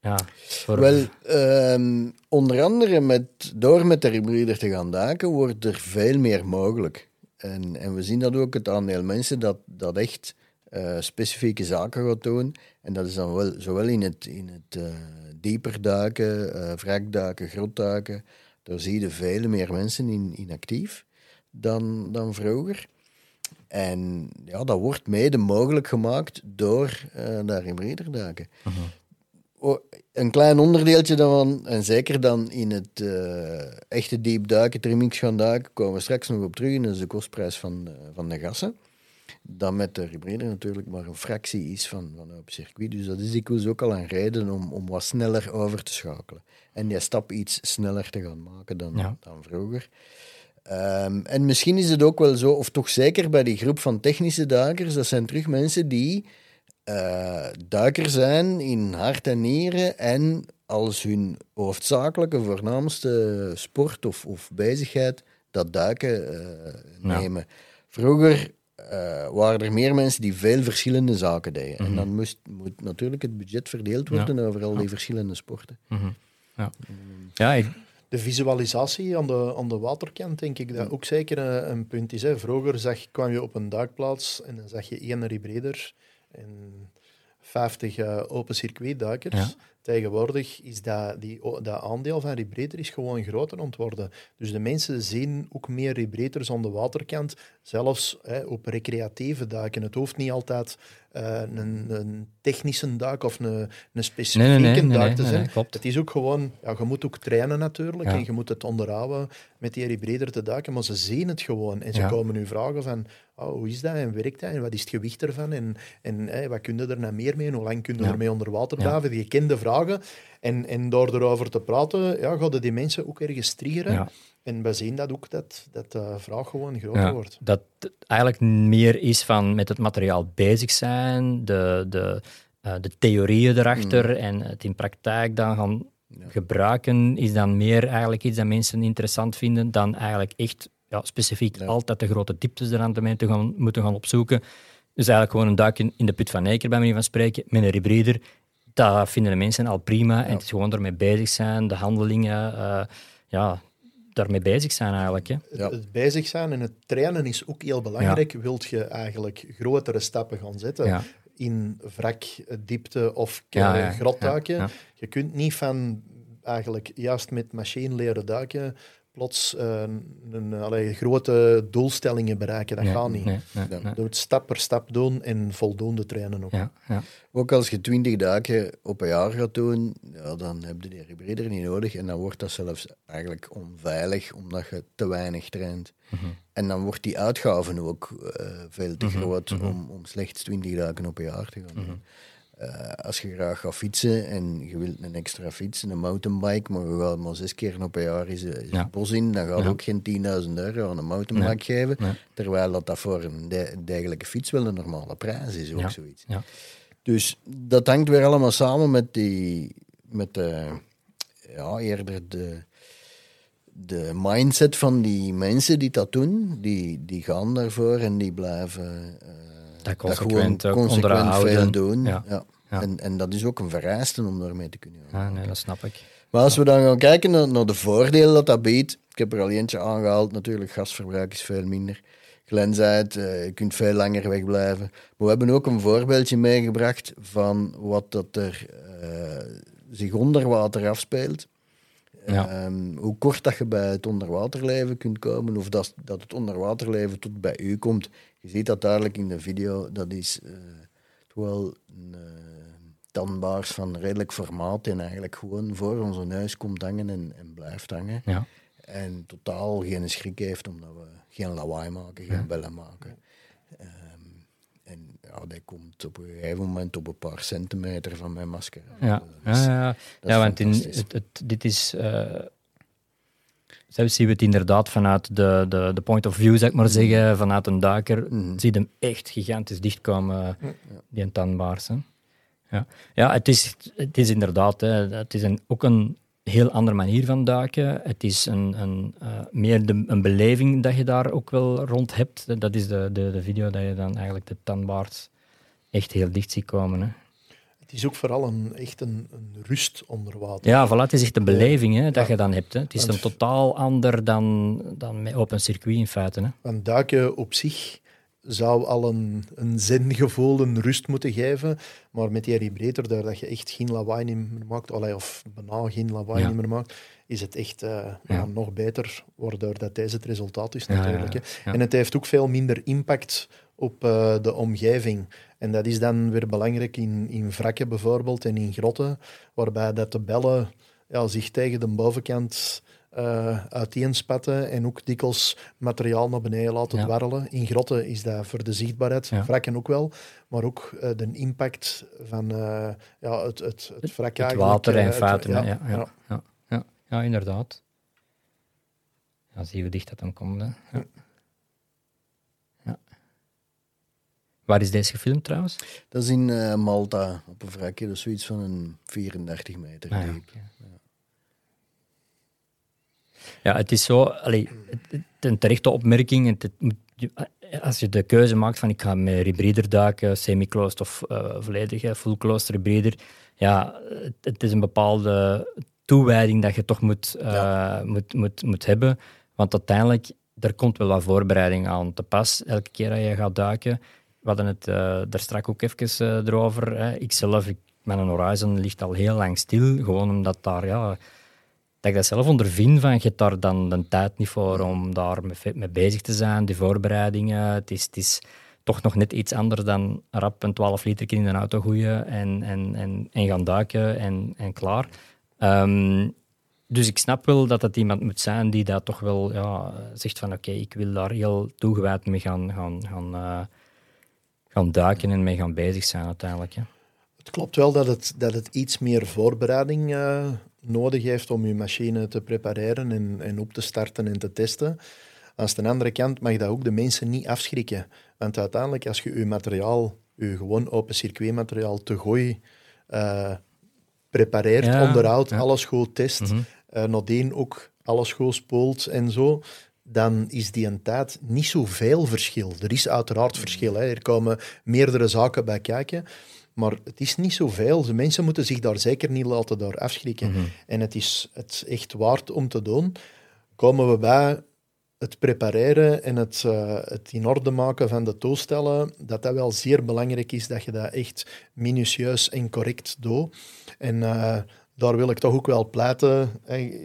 Ja, voor, Wel, ehm, onder andere met, door met de hybrider te gaan duiken, wordt er veel meer mogelijk. En, en we zien dat ook het aandeel mensen dat, dat echt eh, specifieke zaken gaat doen. En dat is dan wel zowel in het, in het eh, dieper duiken, eh wrakduiken, grotduiken. Daar zie je veel meer mensen in, in actief dan, dan vroeger. En ja, dat wordt mede mogelijk gemaakt door eh daar hybrider duiken. Oh, een klein onderdeeltje daarvan, en zeker dan in het eh, echte diep duiken, trimmings gaan duiken, komen we straks nog op terug. En dat is de kostprijs van, van de gassen. Dat met de hybride natuurlijk maar een fractie is van, van op circuit. Dus dat is dikwijls ook al een reden om, om wat sneller over te schakelen. En die stap iets sneller te gaan maken dan, Ja. dan vroeger. Ehm, en misschien is het ook wel zo, of toch zeker bij die groep van technische duikers, dat zijn terug mensen die eh, duiker zijn in hart en nieren en als hun hoofdzakelijke, voornaamste sport of, of bezigheid dat duiken eh, Ja. nemen. Vroeger eh, waren er meer mensen die veel verschillende zaken deden. En dan moest, moet natuurlijk het budget verdeeld worden over al die verschillende sporten. Mhm. ja. ja, ik, De visualisatie aan de, aan de waterkant, denk ik dat ook zeker een, een punt is. Hè. Vroeger zag, kwam je op een duikplaats en dan zag je één hybrider en 50 eh, open circuitduikers. Ja. Tegenwoordig is dat, die, dat aandeel van rebreather is gewoon groter ontworden. Dus de mensen zien ook meer rebreathers aan de waterkant, zelfs hè, op recreatieve duiken. Het hoeft niet altijd uh, een, een, technische duik of een, een specifieke nee, nee, nee, duik te zijn. klopt. Het is ook gewoon, ja, je moet ook trainen natuurlijk Ja. en je moet het onderhouden met die rebreather te duiken, maar ze zien het gewoon en ze Ja. komen nu vragen van oh, hoe is dat en werkt dat en wat is het gewicht ervan en, en wat kun je er nou meer mee en hoe lang kun je Ja. ermee onder water blijven? Die kende vragen. En, en door erover te praten, ja, gaan die mensen ook ergens triggeren. En we zien dat ook, dat, dat de vraag gewoon groter Ja, wordt. dat het eigenlijk meer is van met het materiaal bezig zijn, de, de, eh, de theorieën erachter en het in praktijk dan gaan gebruiken, is dan meer eigenlijk iets dat mensen interessant vinden dan eigenlijk echt ja, specifiek Ja. altijd de grote dieptes eraan te te gaan, moeten gaan opzoeken. Dus eigenlijk gewoon een duik in, in de put van Eker, bij manier van spreken, met een rebreather. Dat vinden de mensen al prima. En het is gewoon ermee bezig zijn, de handelingen, eh, ja, daarmee bezig zijn eigenlijk. Hè. Ja. Het, bezig zijn en het trainen is ook heel belangrijk. Wilt je eigenlijk grotere stappen gaan zetten Ja. in wrak, diepte of Ja, ja, ja, grotduiken? ja, ja. Je kunt niet van eigenlijk juist met machine leren duiken plots eh, een, een, allee, grote doelstellingen bereiken. Dat Nee, gaat niet. nee, nee, Ja. nee. Doe het stap per stap doen en voldoende trainen ook. Ja, ja. Ook als je twintig dagen op een jaar gaat doen, ja, dan heb je die rebreather niet nodig. En dan wordt dat zelfs eigenlijk onveilig, omdat je te weinig traint. En dan wordt die uitgave ook eh, veel te groot om, om slechts twintig dagen op een jaar te gaan doen. Eh, als je graag gaat fietsen en je wilt een extra fiets, een mountainbike, maar je gaat maar zes keer op een jaar is, is Ja. het bos in, dan gaat je Ja. ook geen 10.000 euro aan een mountainbike geven. Nee. Terwijl dat, dat voor een de- dergelijke fiets wel een normale prijs is, ook Ja. zoiets. Dus dat hangt weer allemaal samen met, die, met de, ja, eerder de, de mindset van die mensen die dat doen. Die, die gaan daarvoor en die blijven eh, Dat consequent ook consequent onderhouden. veel doen. Ja. Ja. Ja. En, en dat is ook een vereiste om daarmee te kunnen. Ja, nee, dat snap ik. Maar als we dan gaan kijken naar, naar de voordelen dat dat biedt, ik heb er al eentje aangehaald, natuurlijk gasverbruik is veel minder. Glenn zei het, eh, je kunt veel langer wegblijven. Maar we hebben ook een voorbeeldje meegebracht van wat dat er eh, zich onder water afspeelt. Ja. Ehm, hoe kort dat je bij het onderwaterleven kunt komen, of dat, dat het onderwaterleven tot bij u komt. Je ziet dat duidelijk in de video, dat is toch wel een tandbaars van redelijk formaat en eigenlijk gewoon voor onze neus komt hangen en, en blijft hangen. Ja. En totaal geen schrik heeft omdat we geen lawaai maken, geen bellen maken. Ehm, en ja, die komt op een gegeven moment op een paar centimeter van mijn masker. Ja, Dat is- ja, ja. want in, fantastisch. het, het, dit is. eh, zelfs zien we het inderdaad vanuit de, de, de point of view, zeg ik maar zeggen, vanuit een duiker. Mhm. Zie je hem echt gigantisch dichtkomen, die tandbaars. Hè. Ja, ja het, is, het is inderdaad. Hè, het is een, ook een heel andere manier van duiken. Het is een, een, eh, meer de, een beleving dat je daar ook wel rond hebt. Dat is de, de, de video dat je dan eigenlijk de tandbaars echt heel dicht ziet komen. Hè. Het is ook vooral een, echt een, een rust onder water. Ja, voilà, het is echt de beleving hè, dat Ja. je dan hebt. Hè. Het is Want- een totaal ander dan, dan met open circuit in feite. Hè. Want duiken op zich zou al een, een zengevoel, een rust moeten geven. Maar met die rebreather, doordat je echt geen lawaai meer maakt, allee, of bijna geen lawaai Ja. meer maakt, is het echt eh, Ja. ja, nog beter, waardoor dat deze het resultaat is natuurlijk. En het heeft ook veel minder impact op eh, de omgeving. En dat is dan weer belangrijk in, in wrakken bijvoorbeeld en in grotten, waarbij dat de bellen ja, zich tegen de bovenkant eh uiteenspatten en ook dikwijls materiaal naar beneden laten Ja. dwarrelen. In grotten is dat voor de zichtbaarheid, Ja. wrakken ook wel, maar ook eh, de impact van eh, ja, het, het, het wrak Het water en het- feiten. ja. Ja, ja, ja. ja, ja. ja, inderdaad. Ja, zie hoe dicht dat dan komt. Hè. Ja. Ja. Waar is deze gefilmd trouwens? Dat is in Malta, op een wrakje, dat is zoiets van een 34 meter Ah, diep. Ja, het is zo, allee, een terechte opmerking. Het, je- als je de keuze maakt van ik ga met rebreather duiken, semi-closed of eh volledig full-closed rebreather, ja, het, het is een bepaalde toewijding dat je toch moet, eh, moet, moet, moet hebben. Want uiteindelijk, er komt wel wat voorbereiding aan te pas elke keer dat je gaat duiken. We hadden het eh daar straks ook even eh, erover. Hè. Ik zelf, ik mijn Horizon ligt al heel lang stil, gewoon omdat daar, ja, dat ik dat zelf ondervind van, je daar dan de tijd niet voor om daar mee, bezig te zijn, die voorbereidingen. Het is, het is toch nog net iets anders dan rap een 12 liter in een auto gooien en, en, en, en gaan duiken en, en klaar. Ehm, dus ik snap wel dat het iemand moet zijn die dat toch wel ja, zegt van oké, ik wil daar heel toegewijd mee gaan, gaan, gaan, eh, gaan duiken en mee gaan bezig zijn uiteindelijk. Het klopt wel dat het, dat het iets meer voorbereiding uh, nodig heeft om je machine te prepareren en, en op te starten en te testen. Aan de andere kant mag dat ook de mensen niet afschrikken. Want uiteindelijk, als je je materiaal, je gewoon open circuitmateriaal te gooi uh, prepareert, Ja, onderhoudt, ja. alles goed test, Mhm. eh, nadien ook alles goed spoelt en zo, dan is die een tijd niet zoveel verschil. Er is uiteraard verschil. Hè. Er komen meerdere zaken bij kijken. Maar het is niet zoveel. De mensen moeten zich daar zeker niet laten door afschrikken. Mhm. En het is het echt waard om te doen. Komen we bij het prepareren en het, eh, het in orde maken van de toestellen, dat dat wel zeer belangrijk is dat je dat echt minutieus en correct doet. En eh, daar wil ik toch ook wel pleiten.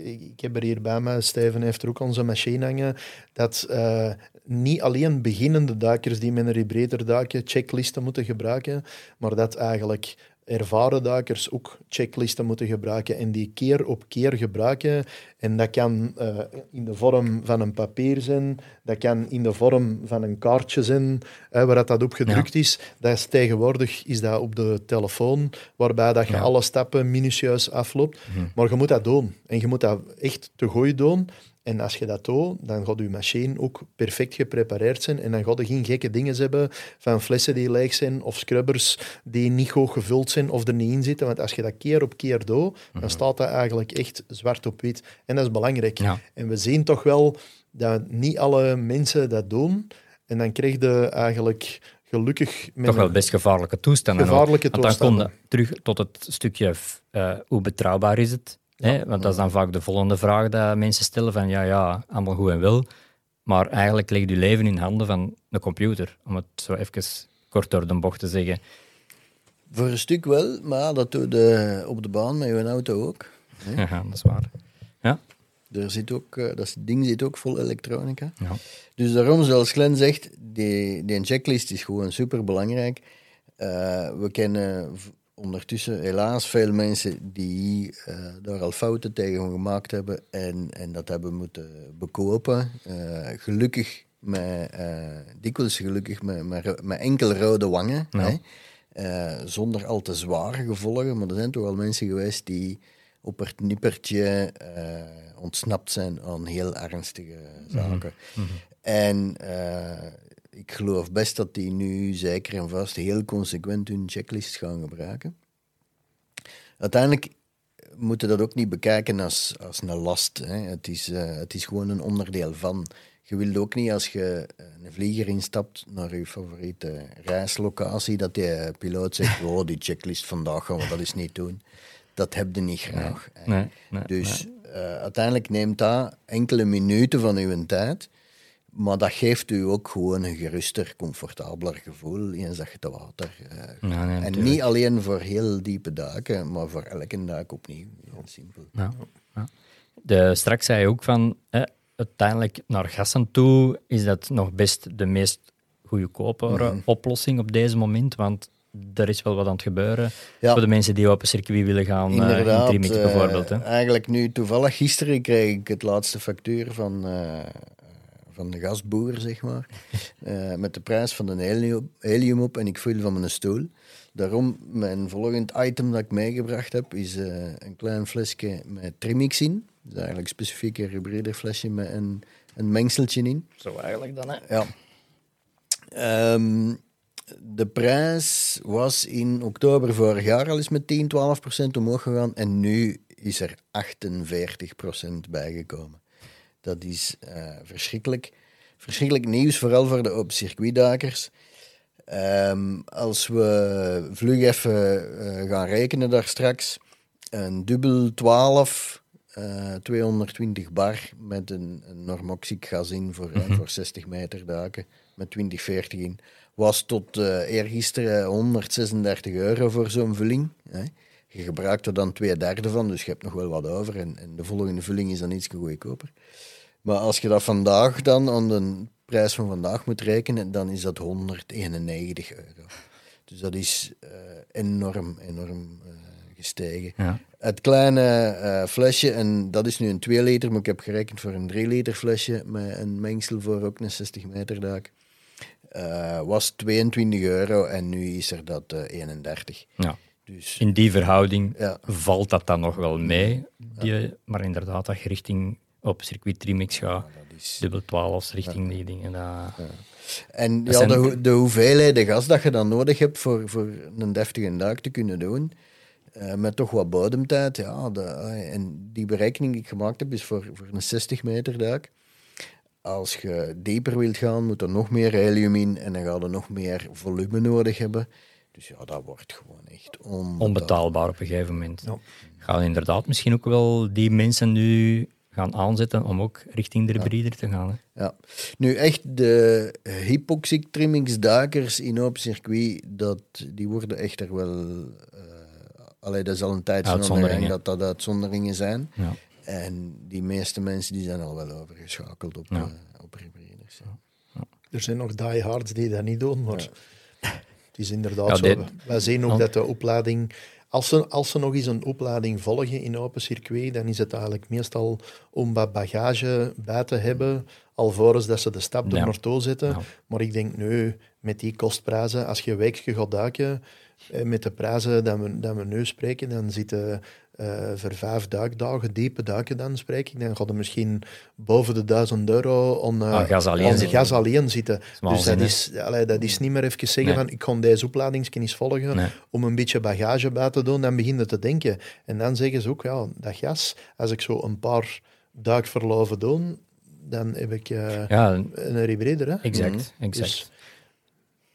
ik heb er hier bij me, Steven heeft er ook onze machine hangen, dat eh, niet alleen beginnende duikers die met een rebreeder duiken checklisten moeten gebruiken, maar dat eigenlijk ervaren duikers ook checklisten moeten gebruiken en die keer op keer gebruiken. En dat kan eh, in de vorm van een papier zijn, dat kan in de vorm van een kaartje zijn, hè, waar dat, op gedrukt is. Dat is tegenwoordig is dat op de telefoon, waarbij dat je Ja. alle stappen minutieus afloopt. Maar je moet dat doen. En je moet dat echt te gooi doen. En als je dat doet, dan gaat je machine ook perfect geprepareerd zijn. En dan gaat je geen gekke dingen hebben van flessen die leeg zijn of scrubbers die niet goed gevuld zijn of er niet in zitten. Want als je dat keer op keer doet, dan staat dat eigenlijk echt zwart op wit. En dat is belangrijk. Ja. En we zien toch wel dat niet alle mensen dat doen. En dan krijg je eigenlijk gelukkig... Met Toch wel best gevaarlijke toestanden. Gevaarlijke Want dan kom toestanden. je terug tot het stukje eh, hoe betrouwbaar is het. Hè? Want dat is dan vaak de volgende vraag dat mensen stellen van ja, ja, allemaal goed en wel. Maar eigenlijk ligt je leven in handen van een computer. Om het zo even kort door de bocht te zeggen. Voor een stuk wel, maar dat doe je op de baan met je auto ook. hè. Ja, dat is waar. Ja, Er zit ook, eh, dat ding zit ook vol elektronica. ja. Dus daarom, zoals Glenn zegt, die, die checklist is gewoon super belangrijk. we kennen ondertussen helaas veel mensen die eh, daar al fouten tegen gemaakt hebben en, en dat hebben moeten bekopen. Eh, gelukkig, met, eh, dikwijls gelukkig met, met, enkel rode wangen. Ja. Hè? Zonder al te zware gevolgen. Maar er zijn toch wel mensen geweest die op het nippertje ontsnapt zijn aan heel ernstige zaken. En eh, ik geloof best dat die nu zeker en vast heel consequent hun checklist gaan gebruiken. Uiteindelijk moeten dat ook niet bekijken als, als een last. Hè. Het, is, eh, het is gewoon een onderdeel van. Je wilt ook niet als je eh, een vlieger instapt naar je favoriete reislocatie, dat die piloot zegt, oh, die checklist vandaag gaan we dat eens niet doen. Dat heb je niet graag. hè. Nee, nee, Dus eh, uiteindelijk neemt dat enkele minuten van uw tijd. Maar dat geeft u ook gewoon een geruster, comfortabeler gevoel je te water. eh, Ja, nee, en niet alleen voor heel diepe duiken, maar voor elke duik opnieuw. Heel simpel. Ja, ja. De, straks zei je ook van, eh, uiteindelijk naar gassen toe is dat nog best de meest goedkope oplossing op deze moment, want er is wel wat aan het gebeuren Ja. voor de mensen die op een circuit willen gaan, eh in Inderdaad, eh, bijvoorbeeld. Hè. eigenlijk nu toevallig gisteren kreeg ik het laatste factuur van, eh, van de gasboer, zeg maar. eh, met de prijs van een helium, op en ik viel van mijn stoel. Daarom, mijn volgend item dat ik meegebracht heb, is eh, een klein flesje met Trimix in. Dat is eigenlijk specifiek een hybride flesje met een, een mengseltje in. Zo eigenlijk dan, hè? Ja. Ehm, de prijs was in oktober vorig jaar al eens met 10, 12 procent omhoog gegaan. En nu is er 48 procent bijgekomen. Dat is eh, verschrikkelijk. Verschrikkelijk nieuws, vooral voor de open circuitduikers. Ehm, als we vlug even eh, gaan rekenen daar straks. Een dubbel 12, eh, 220 bar met een, een normoxic gas in voor, eh, voor 60 meter duiken. met 2040 in. Was tot eergisteren 136 euro voor zo'n vulling. Hè. Je gebruikt er dan twee derde van, dus je hebt nog wel wat over. En, en de volgende vulling is dan iets goedkoper. Maar als je dat vandaag dan aan de prijs van vandaag moet rekenen, dan is dat 191 euro. Dus dat is uh, enorm, enorm uh, gestegen. Ja. Het kleine uh, flesje, en dat is nu een 2 liter, maar ik heb gerekend voor een 3 liter flesje met een mengsel voor ook een 60 meter dak. was 22 euro en nu is er dat 31. Ja. Dus, In die verhouding Ja. valt dat dan nog wel mee. Die, maar inderdaad, dat je richting op circuit Trimix gaat, dat is, dubbel 12 richting die dingen. Dat, En ja, de, ho- de hoeveelheid gas dat je dan nodig hebt voor, voor een deftige duik te kunnen doen, eh, met toch wat bodemtijd, ja, de, eh, en die berekening die ik gemaakt heb is voor, voor een 60 meter duik. Als je dieper wilt gaan, moet er nog meer helium in en dan ga je nog meer volume nodig hebben. Dus ja, dat wordt gewoon echt onbetaalbaar. onbetaalbaar op een gegeven moment. Ja. Gaan inderdaad misschien ook wel die mensen nu gaan aanzetten om ook richting de hybride te gaan. Hè? Ja. Nu echt de hypoxic trimmingsduikers in open circuit, dat, die worden echter wel... eh allee, dat is al een Uitzonderingen. dat dat uitzonderingen zijn. Ja. En die meeste mensen die zijn al wel overgeschakeld op, Ja. eh, op ja. Er zijn nog diehards die dat niet doen, maar het is inderdaad Ja, zo. dit- Wij zien ook dat de oplading... Als ze, als ze nog eens een oplading volgen in open circuit, dan is het eigenlijk meestal om wat bagage bij te hebben, alvorens dat ze de stap er Ja. naartoe zetten. Ja. Maar ik denk nu, met die kostprijzen, als je een weekje gaat duiken, eh, met de prijzen dat we, dat we nu spreken, dan zitten eh voor vijf duikdagen, diepe duiken dan spreek ik, dan gaat er misschien boven de duizend euro on, eh, Ah, gas alleen on zitten. gas alleen zitten. Dus dat is, allee, dat is niet meer even zeggen Nee. van ik kon deze opleidingskennis volgen Nee. om een beetje bagage bij te doen, dan begin je te denken. En dan zeggen ze ook, ja, dat gas, als ik zo een paar duikverloven doe, dan heb ik eh, Ja, een hybride. Hè? exact. exact. Dus-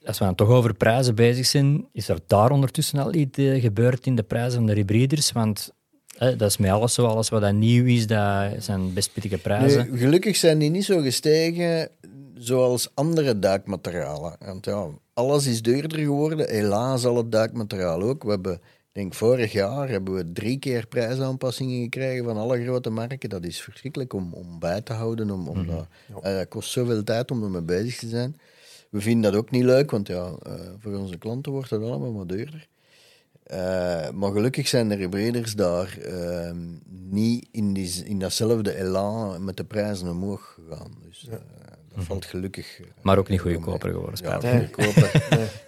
Als we dan toch over prijzen bezig zijn, is er daar ondertussen al iets eh, gebeurd in de prijzen van de hybriders? Want dat is met alles zo, alles wat dat nieuw is, dat zijn best pittige prijzen. Gelukkig zijn die niet zo gestegen zoals andere duikmaterialen. Want ja, alles is duurder geworden. Helaas al het duikmateriaal ook. We hebben, ik denk vorig jaar hebben we drie keer prijsaanpassingen gekregen van alle grote merken. Dat is verschrikkelijk om, om bij te houden. Om, om dat, eh, dat kost zoveel tijd om ermee bezig te zijn. We vinden dat ook niet leuk, want ja, eh, voor onze klanten wordt dat allemaal wat duurder. Eh, maar gelukkig zijn de hybriders daar ehm, niet in, die, in datzelfde elan met de prijzen omhoog gegaan. Dus eh, dat valt gelukkig. Maar ook niet goedkoper geworden, Ja.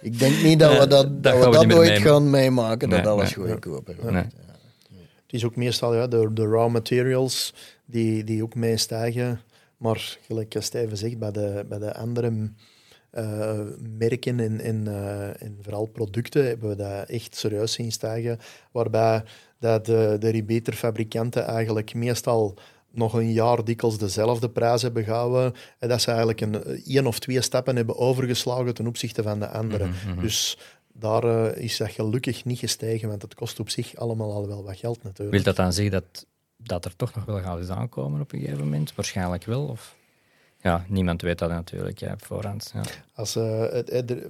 Ik denk niet dat we dat, dat, dat we dat ooit meemaken. gaan meemaken, dat Nee, alles nee. goedkoper wordt. Nee. Het is ook meestal ja, de, de raw materials die, die ook meestijgen. Maar gelijk als Steven zegt, bij de, bij de andere eh, merken en, en, eh, en vooral producten hebben we dat echt serieus zien stijgen. Waarbij dat de, de eigenlijk meestal nog een jaar dikwijls dezelfde prijs hebben gehouden. En dat ze eigenlijk een één of twee stappen hebben overgeslagen ten opzichte van de andere. Dus daar eh, is dat gelukkig niet gestegen, want het kost op zich allemaal al wel wat geld natuurlijk. Wil dat dan zeggen dat, dat er toch nog wel gaat eens aankomen op een gegeven moment? Waarschijnlijk wel. Of... Ja, niemand weet dat natuurlijk ja, op voorhand. Ja. Als, eh, het, er,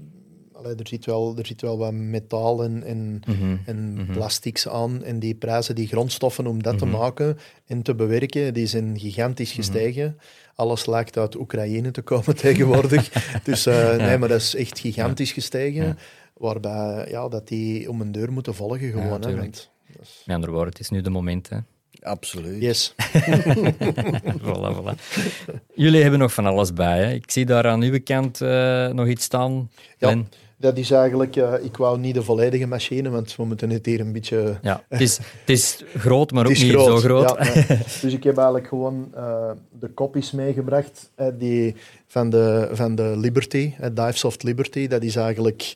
allee, er, zit wel, er zit wel wat metaal en, en, Mhm. en plastics aan. En die prijzen, die grondstoffen om dat te maken en te bewerken, die zijn gigantisch gestegen. Alles lijkt uit Oekraïne te komen tegenwoordig. dus eh, nee, maar dat is echt gigantisch gestegen. Waarbij ja, dat die om een deur moeten volgen gewoon. hè, want Met andere woorden, het is nu de moment. Hè. Absoluut. Yes. voilà, voilà. Jullie hebben nog van alles bij. Hè. Ik zie daar aan uw kant eh, nog iets staan. Ja, dat is eigenlijk... eh, ik wou niet de volledige machine, want we moeten het hier een beetje... Ja, het, is, het is groot, maar ook niet zo groot. Ja. Dus ik heb eigenlijk gewoon eh, de kopies meegebracht eh, die van, de, van de Liberty, Divesoft Liberty. Dat is eigenlijk,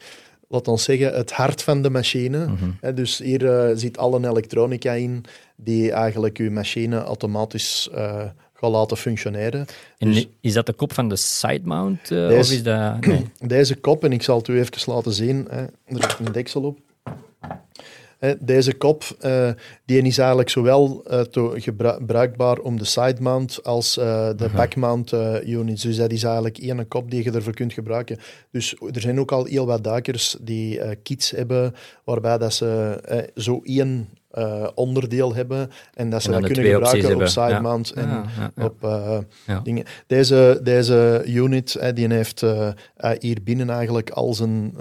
laat ons zeggen, het hart van de machine. Mhm. Dus hier zit alle elektronica in die eigenlijk uw machine automatisch eh gaat laten functioneren. En Dus- is dat de kop van de side mount? eh, Deze- of is dat... Nee. Deze kop, en ik zal het u even laten zien, hè, er zit een deksel op. Hè, deze kop uh, die is eigenlijk zowel uh, gebruikbaar om de side mount als uh, de back mount units. Dus dat is eigenlijk één kop die je ervoor kunt gebruiken. Dus er zijn ook al heel wat duikers die kits hebben waarbij dat ze zo één uh, onderdeel hebben en dat ze dat kunnen gebruiken op side mount en ja, ja, op uh, dingen. Deze, deze unit uh, die heeft hier binnen eigenlijk al zijn,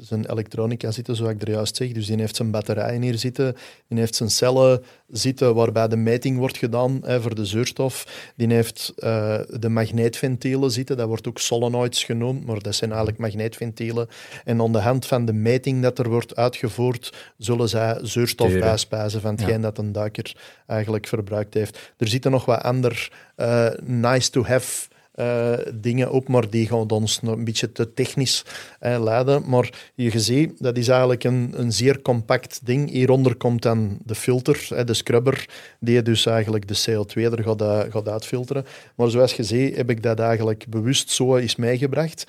zijn elektronica zitten, zoals ik er juist zeg. Dus die heeft zijn batterijen hier zitten, die heeft zijn cellen zitten waarbij de meting wordt gedaan voor de zuurstof. Die heeft uh, de magneetventielen zitten, dat wordt ook solenoids genoemd, maar dat zijn eigenlijk magneetventielen. En aan de hand van de meting dat er wordt uitgevoerd, zullen zij zuurstof Turen. bijspijzen van hetgeen dat een duiker eigenlijk verbruikt heeft. Er zitten nog wat ander uh, nice-to-have uh, dingen op, maar die gaan ons een beetje te technisch uh, leiden. Maar je ziet, dat is eigenlijk een, een zeer compact ding. Hieronder komt dan de filter, uh, de scrubber, die dus eigenlijk de CO2 er gaat, gaat uitfilteren. Maar zoals je ziet, heb ik dat eigenlijk bewust zo eens meegebracht.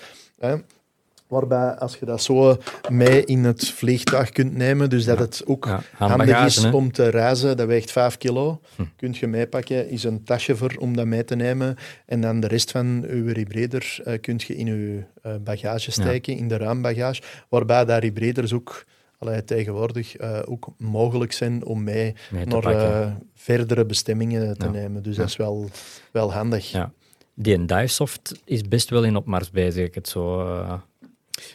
Waarbij, als je dat zo mee in het vliegtuig kunt nemen, dus dat het ook ja, handig is om te reizen, dat weegt 5 kilo, hm. kunt je meepakken, is een tasje voor om dat mee te nemen. En dan de rest van je rebreeder uh, kunt je in je uh, bagage steken, in de ruimbagage. Waarbij dat rebreeders ook allee, tegenwoordig uh, ook mogelijk zijn om mee, mee naar verdere bestemmingen te ja. nemen. Dus dat is wel, wel handig. Die Divesoft is best wel in opmars bezig, ik het zo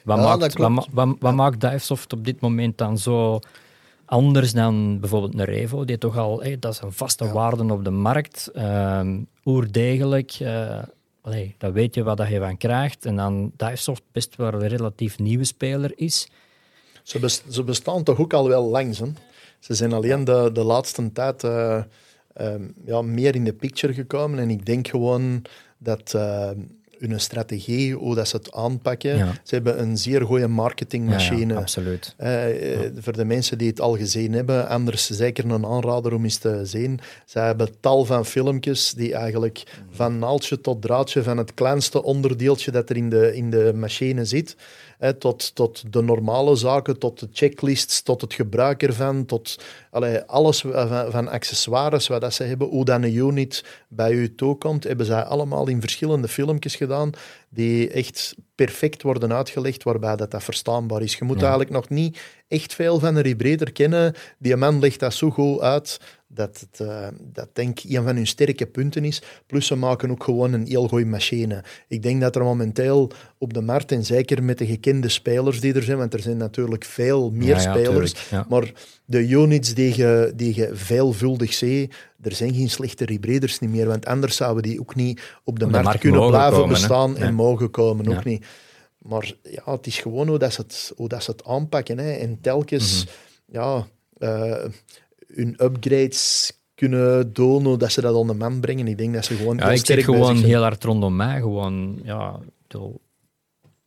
wat, maakt, wat, wat, wat maakt Divesoft op dit moment dan zo anders dan bijvoorbeeld een Revo, die toch al, hey, dat is een vaste ja. waarde op de markt, uh, oerdegelijk, uh, allee, dan weet je wat je van krijgt. En dan Divesoft best wel een relatief nieuwe speler is. Ze, best, ze bestaan toch ook al wel lang, hè? Ze zijn alleen de, de laatste tijd uh, ja, meer in de picture gekomen. En ik denk gewoon dat hun strategie, hoe dat ze het aanpakken. Ze hebben een zeer goede marketingmachine. Ja, absoluut. Uh, voor de mensen die het al gezien hebben, anders zeker een aanrader om eens te zien. Ze hebben tal van filmpjes die eigenlijk van naaldje tot draadje, van het kleinste onderdeeltje dat er in de, in de machine zit, tot, tot de normale zaken, tot de checklists, tot het gebruik ervan, tot allee, alles van, van, accessoires wat dat ze hebben, hoe dan een unit bij u toekomt, hebben zij allemaal in verschillende filmpjes gedaan die echt perfect worden uitgelegd, waarbij dat, dat verstaanbaar is. Je moet eigenlijk nog niet echt veel van een rebreeder kennen. Die man legt dat zo goed uit dat het, uh, dat denk ik een van hun sterke punten is. Plus ze maken ook gewoon een heel goede machine. Ik denk dat er momenteel op de markt, en zeker met de gekende spelers die er zijn, want er zijn natuurlijk veel meer spelers, maar de units die je, die je veelvuldig ziet, er zijn geen slechte rebreeders niet meer, want anders zouden die ook niet op de, markt, kunnen blijven bestaan en mogen komen. Ook niet. Maar ja, het is gewoon hoe, dat ze, het, hoe dat ze het aanpakken. Hè. En telkens... Mhm. Ja, uh, hun upgrades kunnen doen, dat ze dat aan de man brengen. Ik denk dat ze gewoon. Ja, ik zeg gewoon heel hard rondom mij. Gewoon, ja,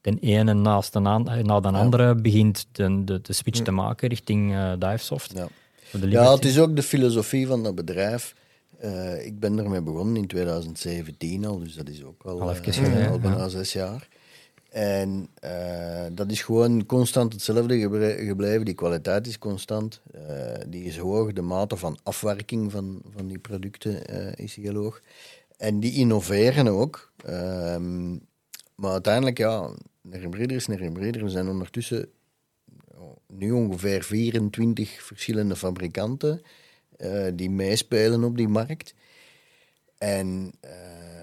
de ene naast de, na de ja. andere begint de, de, de switch te maken richting uh, Divesoft. Ja. ja, het is ook de filosofie van dat bedrijf. Uh, ik ben ermee begonnen in 2017 al, dus dat is ook al, al, even, uh, al bijna zes jaar. En uh, dat is gewoon constant hetzelfde gebleven. Die kwaliteit is constant. Uh, die is hoog. De mate van afwerking van, van die producten uh, is heel hoog. En die innoveren ook. Ehm, maar uiteindelijk, ja, hybride is hybride. We zijn ondertussen nu ongeveer 24 verschillende fabrikanten die meespelen op die markt. En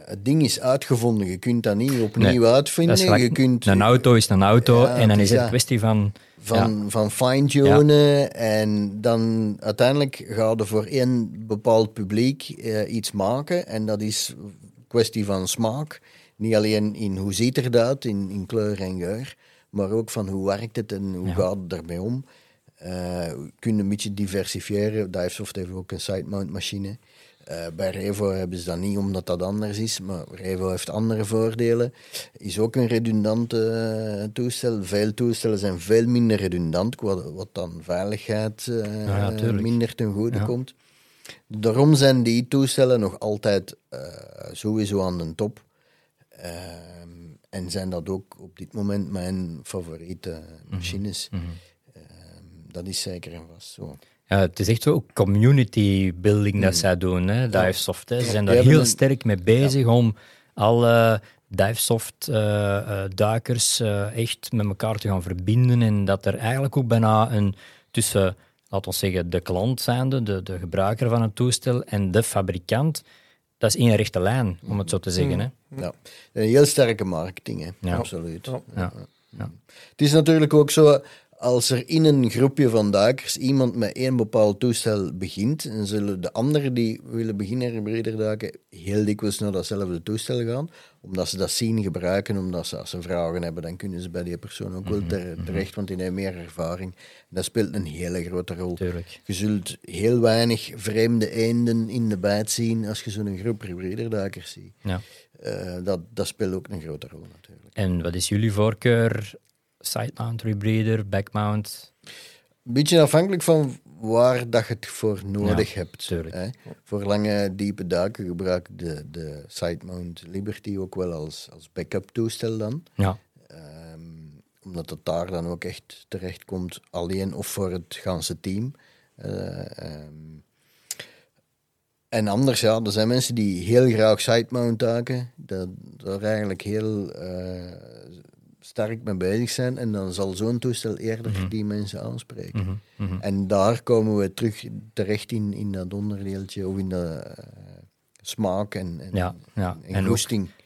het ding is uitgevonden. Je kunt dat niet opnieuw uitvinden. je kunt, een auto is een auto en dan is het een kwestie van... Van, van fine-tunen en dan uiteindelijk ga je voor één bepaald publiek eh, iets maken en dat is kwestie van smaak. Niet alleen in hoe ziet het eruit, in, in kleur en geur, maar ook van hoe werkt het en hoe gaat het ermee om. Uh, we kunnen een beetje diversifiëren. Divesoft heeft ook een side-mount machine. Uh, bij Revo hebben ze dat niet omdat dat anders is, maar Revo heeft andere voordelen. Is ook een redundante uh, toestel. Veel toestellen zijn veel minder redundant, wat, wat dan veiligheid uh, ja, minder ten goede ja. komt. Daarom zijn die toestellen nog altijd sowieso aan de top. Ehm, en zijn dat ook op dit moment mijn favoriete mhm. machines. Mm -hmm. dat is zeker en vast zo. Ja, het is echt zo community building dat zij doen, hè, Divesoft. Hè. Ze zijn daar heel sterk mee bezig om alle Divesoft-duikers eh, echt met elkaar te gaan verbinden. En dat er eigenlijk ook bijna een tussen, laten we zeggen, de klant zijnde, de, de gebruiker van het toestel, en de fabrikant, dat is één rechte lijn, om het zo te zeggen. Hè. Ja. Een heel sterke marketing, hè. Ja. absoluut. Ja. Het is natuurlijk ook zo, als er in een groepje van duikers iemand met één bepaald toestel begint, dan zullen de anderen die willen beginnen hybride duiken heel dikwijls naar datzelfde toestel gaan, omdat ze dat zien gebruiken, omdat ze als ze vragen hebben, dan kunnen ze bij die persoon ook wel ter- terecht, want die heeft meer ervaring. Dat speelt een hele grote rol. Tuurlijk. Je zult heel weinig vreemde eenden in de bijt zien als je zo'n groep hybride duikers ziet. Ja. Eh, dat, dat speelt ook een grote rol natuurlijk. En wat is jullie voorkeur? Side-mount, rebreather, back-mount? Een beetje afhankelijk van waar dat je het voor nodig Ja, hebt. Hè. Voor lange, diepe duiken gebruik ik de, de Sidemount Liberty ook wel als, als backup toestel dan. Ja. Ehm, omdat het daar dan ook echt terecht komt, alleen of voor het ganse team. Eh, ehm, en anders, ja, er zijn mensen die heel graag sidemount duiken, dat daar eigenlijk heel eh, sterk mee bezig zijn. En dan zal zo'n toestel eerder die mensen aanspreken. Mhm, mhm. En daar komen we terug terecht in, in dat onderdeeltje, of in de eh, smaak en, en, Ja, ja. en, En ook-.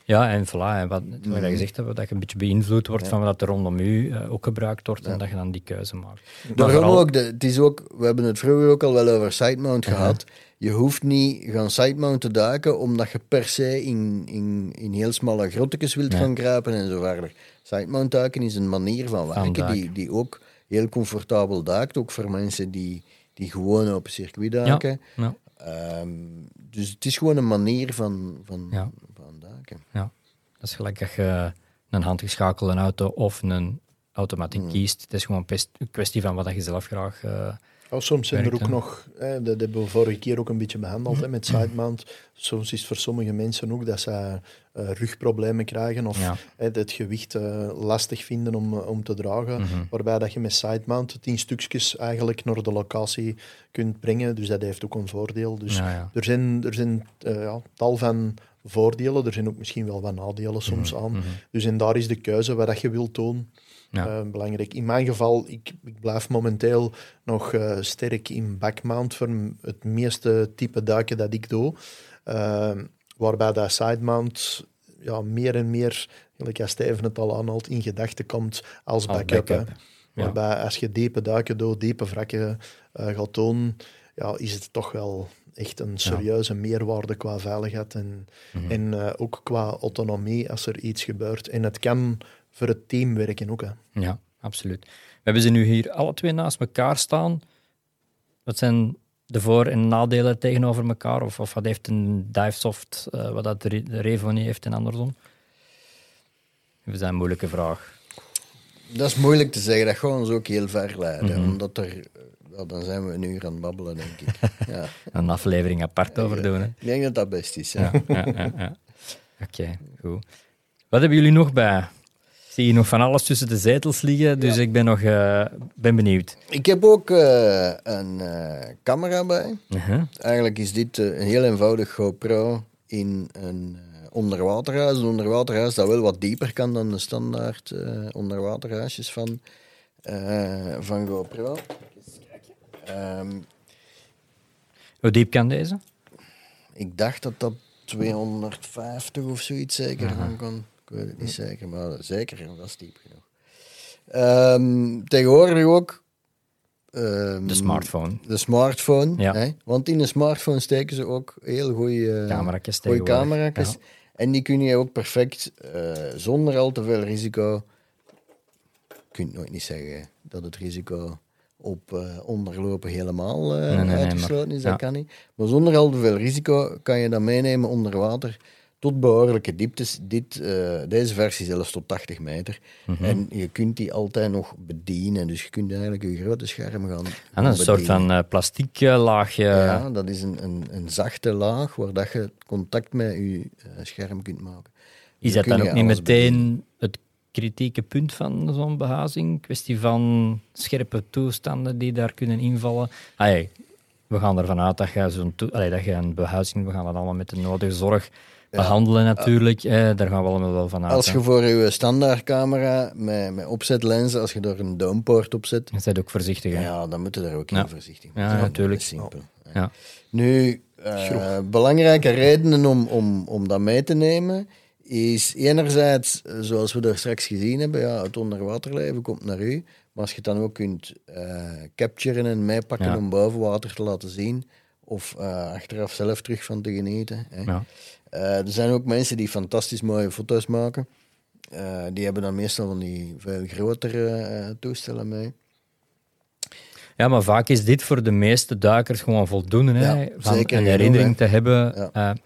Ja, en voilà. En wat, wat je gezegd hebt, dat je een beetje beïnvloed wordt van wat er rondom u eh, ook gebruikt wordt en dat je dan die keuze maakt. Daarom vooral- ook, de, het is ook, we hebben het vroeger ook al wel over sidemount gehad. Je hoeft niet gaan sidemount te duiken omdat je per se in, in, in heel smalle grottekes wilt gaan kruipen en zo verder. Sidemount duiken is een manier van werken die, die ook heel comfortabel duikt, ook voor mensen die, die gewoon op een circuit duiken. Ja, Ehm, dus het is gewoon een manier van, van, Ja. van duiken. ja. Dat is gelijk dat je een handgeschakelde auto of een automatic kiest. Het is gewoon een kwestie van wat je zelf graag... eh, Oh, soms zijn er ook nog, hè, dat hebben we vorige keer ook een beetje behandeld hè, met sidemount. Soms is het voor sommige mensen ook dat ze eh, rugproblemen krijgen of Ja. hè, het gewicht eh, lastig vinden om, eh, om te dragen. Mhm. Waarbij dat je met sidemount tien stukjes eigenlijk naar de locatie kunt brengen. Dus dat heeft ook een voordeel. Dus ja, ja. er zijn, er zijn ja, tal van voordelen. Er zijn ook misschien wel wat nadelen soms aan. Dus en daar is de keuze wat dat je wilt doen. Ja. eh, belangrijk. In mijn geval, ik, ik blijf momenteel nog eh, sterk in backmount voor het meeste type duiken dat ik doe. Eh, waarbij dat sidemount ja, meer en meer, gelijk als Steven het al aanhaalt, in gedachten komt als backup, ja. Waarbij als je diepe duiken doet, diepe wrakken eh, gaat doen, ja, is het toch wel echt een serieuze meerwaarde qua veiligheid en, Mhm. en eh, ook qua autonomie als er iets gebeurt. En het kan voor het team werken ook. Hè. Ja, absoluut. We hebben ze nu hier alle twee naast elkaar staan. Wat zijn de voor- en nadelen tegenover elkaar? Of, of wat heeft een Divesoft, eh, wat dat de Re- de Revo niet heeft en andersom? Dat is een moeilijke vraag. Dat is moeilijk te zeggen, dat gaat ons ook heel ver leiden. Omdat er, wel, dan zijn we een uur aan het babbelen, denk ik. ja. Een aflevering apart over doen. Hè? Ik denk dat dat best is. Ja. Ja, ja, ja, ja. Oké, goed. Wat hebben jullie nog bij? Zie hier nog van alles tussen de zetels liggen, dus ik ben nog eh, ben benieuwd. Ik heb ook eh, een eh, camera bij. Uh-huh. Eigenlijk is dit een heel eenvoudig GoPro in een onderwaterhuis. Een onderwaterhuis dat wel wat dieper kan dan de standaard onderwaterhuisjes van, van GoPro. Ehm, Hoe diep kan deze? ik dacht dat dat 250 of zoiets zeker van kon. Ik weet het niet zeker, maar zeker, dat is diep genoeg. Ehm, tegenwoordig ook... ehm, De smartphone. De smartphone. Ja. Hè? Want in een smartphone steken ze ook heel goede Camera's goeie camera's. ja. En die kun je ook perfect, eh, zonder al te veel risico... Je kunt nooit niet zeggen dat het risico op eh, onderlopen helemaal eh, Nee, nee, nee, uitgesloten maar- is. Dat ja. kan niet. Maar zonder al te veel risico kan je dat meenemen onder water tot behoorlijke dieptes. Dit, eh, deze versie zelfs tot 80 meter. Mhm. En je kunt die altijd nog bedienen. Dus je kunt eigenlijk je grote scherm gaan, En gaan een soort van eh, plastic eh, laagje. Ja, dat is een, een, een zachte laag waar dat je contact met je scherm kunt maken. Is dat dan ook niet meteen bedienen. het kritieke punt van zo'n behuizing? Kwestie van scherpe toestanden die daar kunnen invallen? We gaan ervan uit dat je, zo'n dat je een behuizing, we gaan dat allemaal met de nodige zorg behandelen natuurlijk. Eh, daar gaan we allemaal wel van uit. Als je voor je standaardcamera met, met opzetlenzen, als je daar een downpoort op zet, Je bent ook voorzichtig. hè. ja, dan moet je daar ook heel voorzichtig mee Ja, zijn. natuurlijk. Simpel. Ja. Nu, eh, belangrijke redenen om, om, om dat mee te nemen is enerzijds, eh, zoals we daar straks gezien hebben, ja, het onderwaterleven komt naar u. Maar als je het dan ook kunt eh, capturen en meepakken Ja. om boven water te laten zien, of eh, achteraf zelf terug van te genieten. Hè. Ja. Eh, er zijn ook mensen die fantastisch mooie foto's maken. Eh, die hebben dan meestal van die veel grotere eh, toestellen mee. Ja, maar vaak is dit voor de meeste duikers gewoon voldoende. Hè? Ja, van zeker een herinnering hè. te hebben. Ja.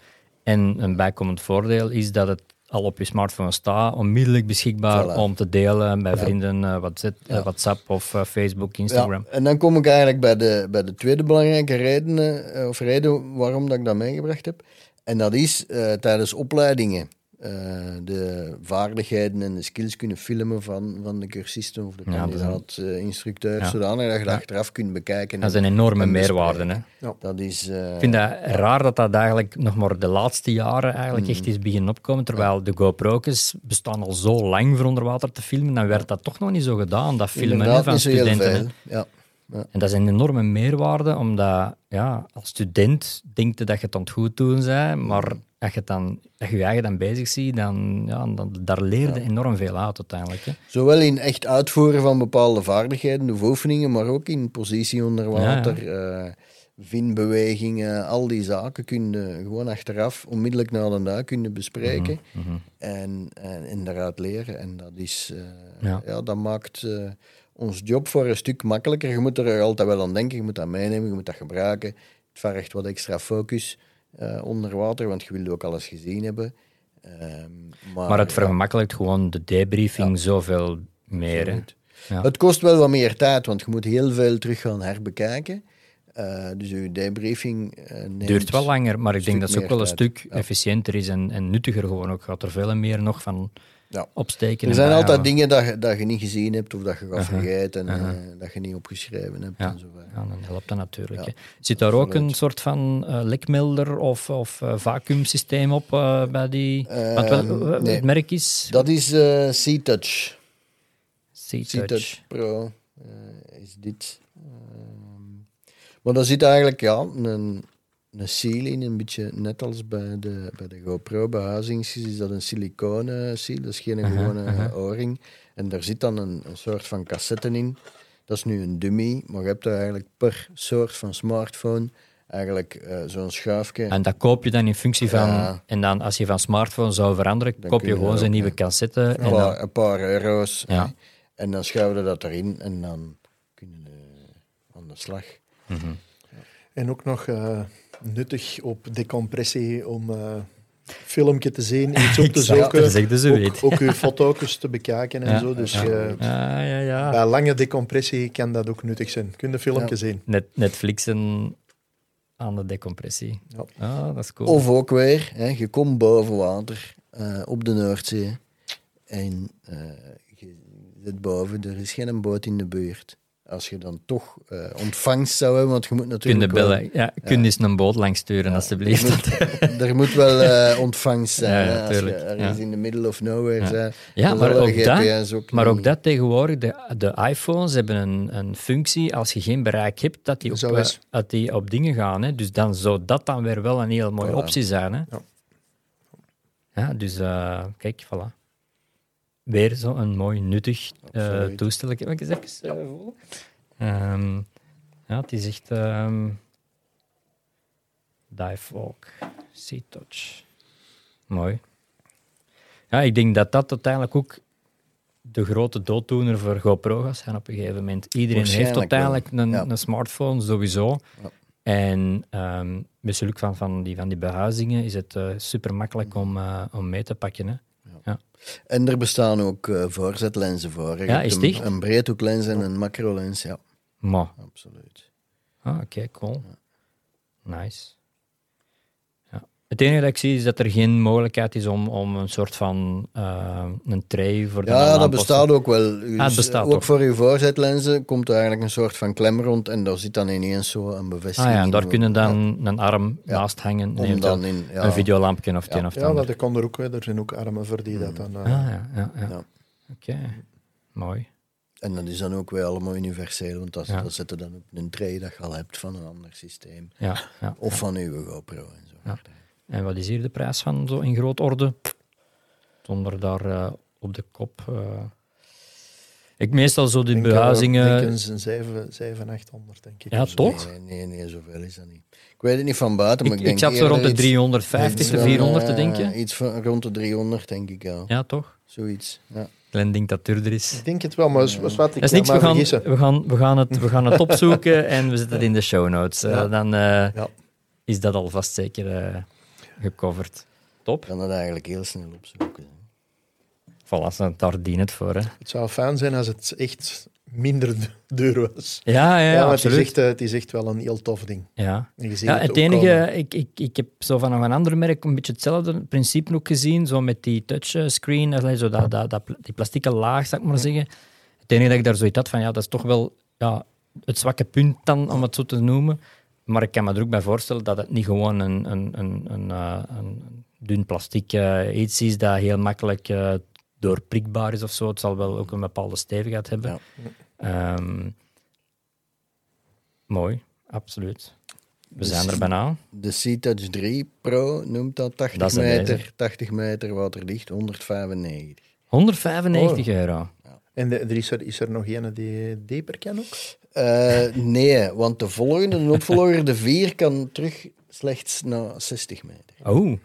en een bijkomend voordeel is dat het al op je smartphone staat, onmiddellijk beschikbaar Voilà. om te delen bij vrienden, WhatsApp, Ja. WhatsApp of Facebook, Instagram. Ja, en dan kom ik eigenlijk bij de, bij de tweede belangrijke reden, of reden waarom dat ik dat meegebracht heb. En dat is eh, tijdens opleidingen eh, de vaardigheden en de skills kunnen filmen van, van de cursisten of de Ja, kandidaat, instructeur, Ja. zodanig dat je dat achteraf kunt bekijken. Dat is en- een enorme en meerwaarde. Hè? Dat is... eh, Ik vind dat raar dat dat eigenlijk nog maar de laatste jaren eigenlijk Mm. echt is beginnen opkomen, terwijl de GoPro's bestaan al zo lang voor onder water te filmen, dan werd dat toch nog niet zo gedaan, dat filmen van studenten. veel. Ja. Ja. En dat is een enorme meerwaarde, omdat ja, als student denk je dat je het aan het goed doen bent, maar als je, dan, als je je eigen dan bezig ziet, dan, ja, dan daar leer je enorm veel uit uiteindelijk. Hè. Zowel in echt uitvoeren van bepaalde vaardigheden of oefeningen, maar ook in positie onder water, eh, vinbewegingen, al die zaken kun je gewoon achteraf, onmiddellijk na de duik kunnen bespreken Mhm, en, en, en daaruit leren. En dat, is, eh, Ja. ja. dat maakt eh, ons job voor een stuk makkelijker. Je moet er altijd wel aan denken, je moet dat meenemen, je moet dat gebruiken. Het vergt wat extra focus eh, onder water, want je wil ook alles gezien hebben. Ehm, maar, Maar het ja, vergemakkelijkt gewoon de debriefing zoveel meer. Ja. Het kost wel wat meer tijd, want je moet heel veel terug gaan herbekijken. Eh, dus je debriefing eh, neemt... duurt wel langer, maar ik denk dat het ook wel een stuk efficiënter is en, en nuttiger gewoon ook. Gaat er veel meer nog van Ja. opsteken. Er zijn altijd dingen dat je, dat je niet gezien hebt of dat je gaat vergeten en eh, dat je niet opgeschreven hebt. Ja. En zo. Ja, dan helpt dat natuurlijk. Ja. Zit daar ook een soort van eh, lekmelder of, of eh, vacuümsysteem op bij die? Wel, Ehm, eh, nee. het merk is Dat is eh C-Touch. C-Touch. Pro eh, is dit. Ehm, maar daar zit eigenlijk ja, een, een seal in, een beetje net als bij de, bij de GoPro behuizings is dat een siliconen seal, dat is geen gewone eh, oorring. En daar zit dan een, een soort van cassette in. Dat is nu een dummy, maar je hebt er eigenlijk per soort van smartphone eigenlijk eh, zo'n schuifje. En dat koop je dan in functie van... Ja. En dan als je van smartphone zou veranderen, Dan koop je je gewoon ook, nieuwe cassette. En een, dan, paar, een paar euro's. Ja. hè. En dan schuiven we dat erin en dan kunnen we aan de slag. En ook nog eh, nuttig op decompressie om eh filmpje te zien, iets op te zoeken. ook, uw foto's te bekijken en Ja. zo. Dus ja. je- ja, ja, ja. bij lange decompressie kan dat ook nuttig zijn. Kun je een filmpje Ja. zien. Net, Netflixen aan de decompressie. Ja. Ah, dat is cool. Of ook weer, hè, je komt boven water eh, op de Noordzee en eh, je zit boven, er is geen boot in de buurt. Als je dan toch eh, ontvangst zou hebben, want je moet natuurlijk wel- bellen. Ja, kun eens een boot langs sturen, alstublieft. er moet wel eh, ontvangst zijn. Ja, als je ergens ja. in the middle of nowhere Ja. Ja, maar ook, de dat, ook maar ook dat tegenwoordig, de, de iPhones hebben een, een functie, als je geen bereik hebt, dat die op, eh, dat die op dingen gaan. Hè. Dus dan zou dat dan weer wel een heel mooie Voilà. optie zijn. Hè. Ja. Ja, dus kijk, voilà. Weer zo'n mooi, nuttig eh Absoluut. toestel. Ik heb ik eens even eh. Ehm, ja, het is echt... ehm Divewalk, Sea Touch. Mooi. Ja, ik denk dat dat uiteindelijk ook de grote dooddoener voor GoPro gaat zijn op een gegeven moment. Iedereen heeft uiteindelijk een, ja. een smartphone, sowieso. Ja. En ehm met van, van, die, van die behuizingen is het super makkelijk om, eh, om mee te pakken. Hè. En er bestaan ook eh, voorzetlenzen voor. Je Ja, is een, echt? een breedhoeklens en een macrolens, ja, Maar, absoluut. ah, oké, cool. Nice. Het enige dat ik zie is dat er geen mogelijkheid is om, om een soort van eh, een tray voor de Ja, dat bestaat ook wel. Dus, Ah, het bestaat ook toch? voor uw voorzetlenzen komt er eigenlijk een soort van klem rond en daar zit dan ineens zo een bevestiging. Ah ja, en daar kunnen dan een arm Ja. naast hangen. Om Neemt dan dan in, ja. Een videolampje of een of Ja, dat kan er ook. hè. Er zijn ook armen voor die dat dan... eh, Ah, ja, ja, ja. Ja. Oké, mooi. En dat is dan ook weer allemaal universeel, want dat, Ja. dat zet je dan op een tray dat je al hebt van een ander systeem. Ja, ja. Of van uw GoPro en zo. En wat is hier de prijs van, zo in groot orde? Zonder daar eh, op de kop... eh. Ik meestal zo die eh, behuizingen... denk een 7, 7, 800, denk ik. Ja, toch? Nee, nee, nee, zoveel is dat niet. Ik weet het niet van buiten, maar Ik, ik, ik denk zat zo rond de eerder iets- 350, iets de van, 400 te denken. Iets van rond de 300, denk ik, ja. Ja, toch? Zoiets, ja. Glenn denkt dat duurder is. Ik denk het wel, maar wat wat ik Dat is kan niks, we maar gaan, vergissen. we, gaan, we, gaan het, we gaan het opzoeken en we zetten het in de show notes. Eh, Ja. Dan eh, Ja. is dat alvast zeker eh, gecoverd. Top. Ik kan dat eigenlijk heel snel opzoeken. Voilà, daar dient het voor. Hè. Het zou fijn zijn als het echt minder duur was. Ja, ja, Ja, maar het is, absoluut. echt, eh, het is echt wel een heel tof ding. Ja. En je ziet Ja, het ook enige, ik, ik, ik heb zo van een ander merk een beetje hetzelfde principe ook gezien, zo met die touchscreen, allee, zo dat, dat, dat, die plastieke laag, zou ik maar zeggen. Het enige dat ik daar zoiets had van, ja, dat is toch wel ja, het zwakke punt dan, om het zo te noemen. Maar ik kan me er ook bij voorstellen dat het niet gewoon een, een, een, een, eh, een dun plastic eh, iets is dat heel makkelijk eh, doorprikbaar is of zo. Het zal wel ook een bepaalde stevigheid hebben. Ja. Ehm, mooi, absoluut. We zijn er bijna. De C-Touch 3 Pro noemt dat 80 Dat is een meter, deze. 80 meter waterdicht, 195. 195 Oh. euro. En de, er is, er, is er nog een die dieper kan ook? Eh, nee, want de volgende, de opvolger, de 4, kan terug slechts naar 60 meter. Oh,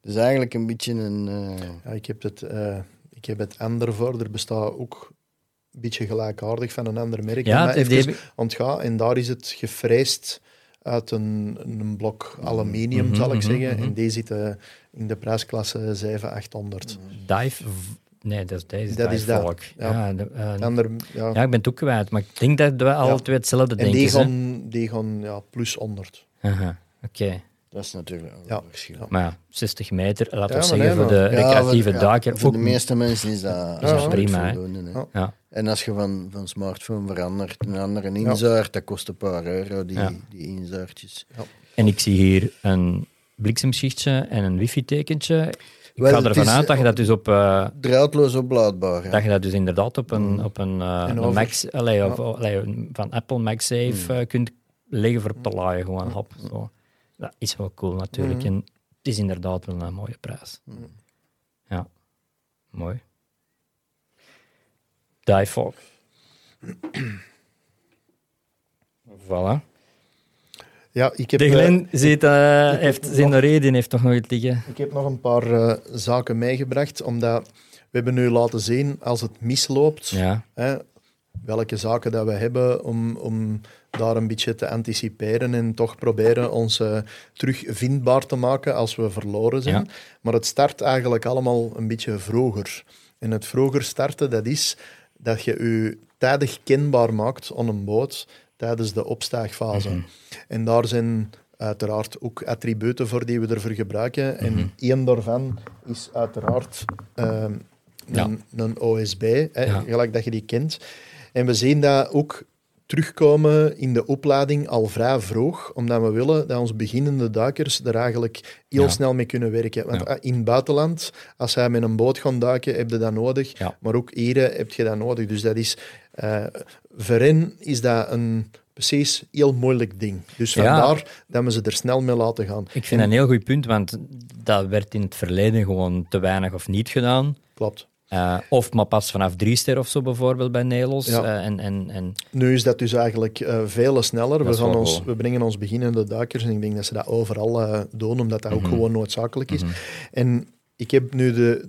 Dus eigenlijk een beetje een... eh, Ja, ik, heb het, eh, ik heb het ander voor. Er bestaat ook een beetje gelijkaardig van een ander merk. ja, Maar het even ontgaan. En daar is het gefreesd uit een, een blok aluminium, Mhm, zal ik mhm, zeggen. mhm. En die zitten in de prijsklasse 700, 800. Dive... Nee, dat is deze. Dat is dat, Volk. ja. Ja, de- eh, Ander, ja. ja, ik ben het ook kwijt, maar ik denk dat we alle Ja. twee hetzelfde en denken. die hè? gaan, die gaan ja, plus 100. Aha, Oké, dat is natuurlijk ook Ja. een verschil. Ja. maar ja, 60 meter, laten we zeggen, nee, voor de recreatieve ja, duiker. Voor ook- de meeste mensen is dat, Ja, absoluut prima, hè. voldoende. Hè. Ja. Ja, En als je van, van smartphone verandert naar een andere inzaart, dat kost een paar euro, die, Ja. die inzaartjes. en ik zie hier een bliksemschichtje en een wifi-tekentje. Ik Wel, ga ervan uit dat je dat dus op... eh, Draadloos oplaadbaar. hè. Dat je dat dus inderdaad op Mm. een, op een, eh, En een over- Max, allee, of, allee, van Apple MagSafe Mm. eh, kunt leggen voor te laaien, gewoon hop. Zo. Dat is wel cool natuurlijk. Mm. En het is inderdaad wel een mooie prijs. Mm. Ja, mooi. Die Fog. voilà. Ja, ik heb, De eh, Glen zit, eh, heeft zijn reden heeft toch nog liggen. Ik heb nog een paar eh, zaken meegebracht, omdat we hebben nu laten zien als het misloopt, Ja, hè, welke zaken dat we hebben om, om daar een beetje te anticiperen en toch proberen ons eh, terug vindbaar te maken als we verloren zijn. Ja. Maar het start eigenlijk allemaal een beetje vroeger. En het vroeger starten, dat is dat je je tijdig kenbaar maakt op een boot tijdens de opstaagfase. Mhm. En daar zijn uiteraard ook attributen voor die we ervoor gebruiken. Mhm. En één daarvan is uiteraard ehm, Ja. een, een OSB, hè, Ja. gelijk dat je die kent. En we zien dat ook terugkomen in de opleiding al vrij vroeg, omdat we willen dat onze beginnende duikers er eigenlijk heel Ja. snel mee kunnen werken. Want Ja. in het buitenland, als zij met een boot gaan duiken, heb je dat nodig. Ja. Maar ook hier eh, heb je dat nodig. Dus dat is, eh voor hen is dat een precies heel moeilijk ding. Dus vandaar dat we ze er snel mee laten gaan. ik vind dat een heel goed punt, want dat werd in het verleden gewoon te weinig of niet gedaan. Klopt. Eh, of maar pas vanaf drie ster of zo bijvoorbeeld bij Nelos. Ja. Eh, en, en, en, Nu is dat dus eigenlijk eh veel sneller. Dat We, gaan ons, cool. we brengen ons beginnende duikers en ik denk dat ze dat overal doen, omdat dat ook Mhm. gewoon noodzakelijk is. Mhm. En ik heb nu de,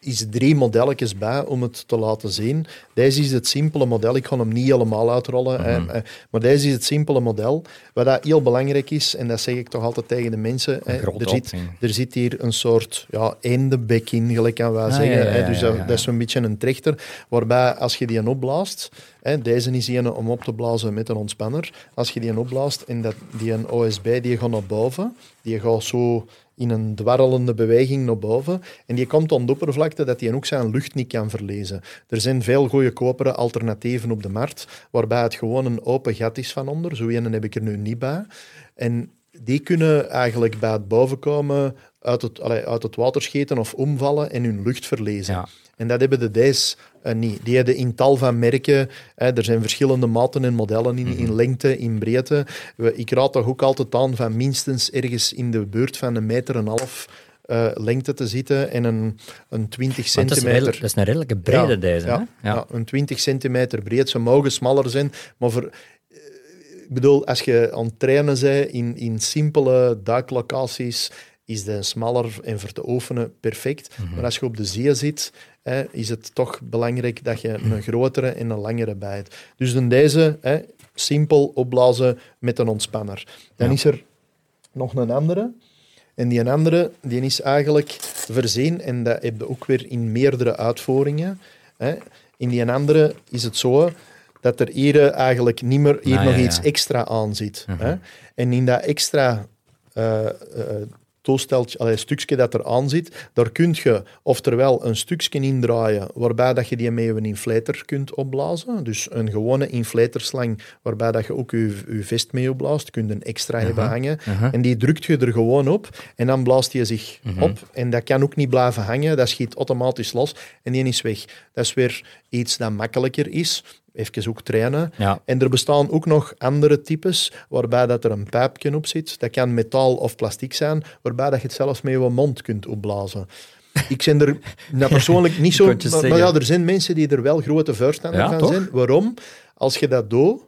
is drie modelletjes bij om het te laten zien. Deze is het simpele model. Ik ga hem niet helemaal uitrollen. Mhm. hè, maar deze is het simpele model. Wat dat heel belangrijk is, en dat zeg ik toch altijd tegen de mensen. hè, er, zit, er zit hier een soort ja, eendebek in, gelijk kan wij Ah, zeggen. ja, ja, hè. dus dat, is zo'n beetje een trechter. Waarbij als je die een opblaast, hè, deze is een om op te blazen met een ontspanner. Als je die een opblaast en dat, die een OSB die gaat naar boven, die gaat zo in een dwarrelende beweging naar boven. En die komt aan de oppervlakte dat die ook zijn lucht niet kan verlezen. Er zijn veel goedkopere alternatieven op de markt, waarbij het gewoon een open gat is van onder. Zo een heb ik er nu niet bij. En die kunnen eigenlijk bij het bovenkomen uit het, uit het water scheten of omvallen en hun lucht verlezen. Ja. En dat hebben de deze eh, niet. Die hebben in tal van merken, hè, er zijn verschillende maten en modellen in, in lengte, in breedte. We- Ik raad toch ook altijd aan van minstens ergens in de buurt van een meter en een half eh, lengte te zitten en een, een 20 Want dat, is centimeter. dat is een redelijke brede Ja, deze. ja. een 20 centimeter breed. Ze mogen smaller zijn, maar voor, eh, ik bedoel, als je aan het trainen bent in, in simpele duiklocaties, is de smaller en voor te oefenen perfect. Mhm. Maar als je op de zee zit, hè, is het toch belangrijk dat je een grotere en een langere bij hebt. Dus dan deze, hè, simpel opblazen met een ontspanner. Dan Ja. is er nog een andere. En die andere die is eigenlijk verzien, en dat heb je ook weer in meerdere uitvoeringen. Hè. In die andere is het zo dat er hier eh, eigenlijk niet meer hier Ah, nog ja, iets extra aan zit. Mhm. Hè. En in dat extra eh, eh, toesteltje, allee, stukje dat er aan zit, daar kun je oftewel een stukje indraaien waarbij dat je die met een inflator kunt opblazen. Dus een gewone inflatorslang waarbij dat je ook je, je vest mee opblaast, kun je een extra hebben hangen. En die drukt je er gewoon op en dan blaast hij zich Mhm. op. En dat kan ook niet blijven hangen, dat schiet automatisch los en die is weg. Dat is weer iets dat makkelijker is. Even ook trainen. Ja. En er bestaan ook nog andere types, waarbij dat er een pijpje op zit. Dat kan metaal of plastic zijn, waarbij dat je het zelfs met je mond kunt opblazen. Ik ben er nou, persoonlijk niet zo... Maar, ja, er zijn mensen die er wel grote voorstander Ja, van toch? zijn. Waarom? Als je dat doet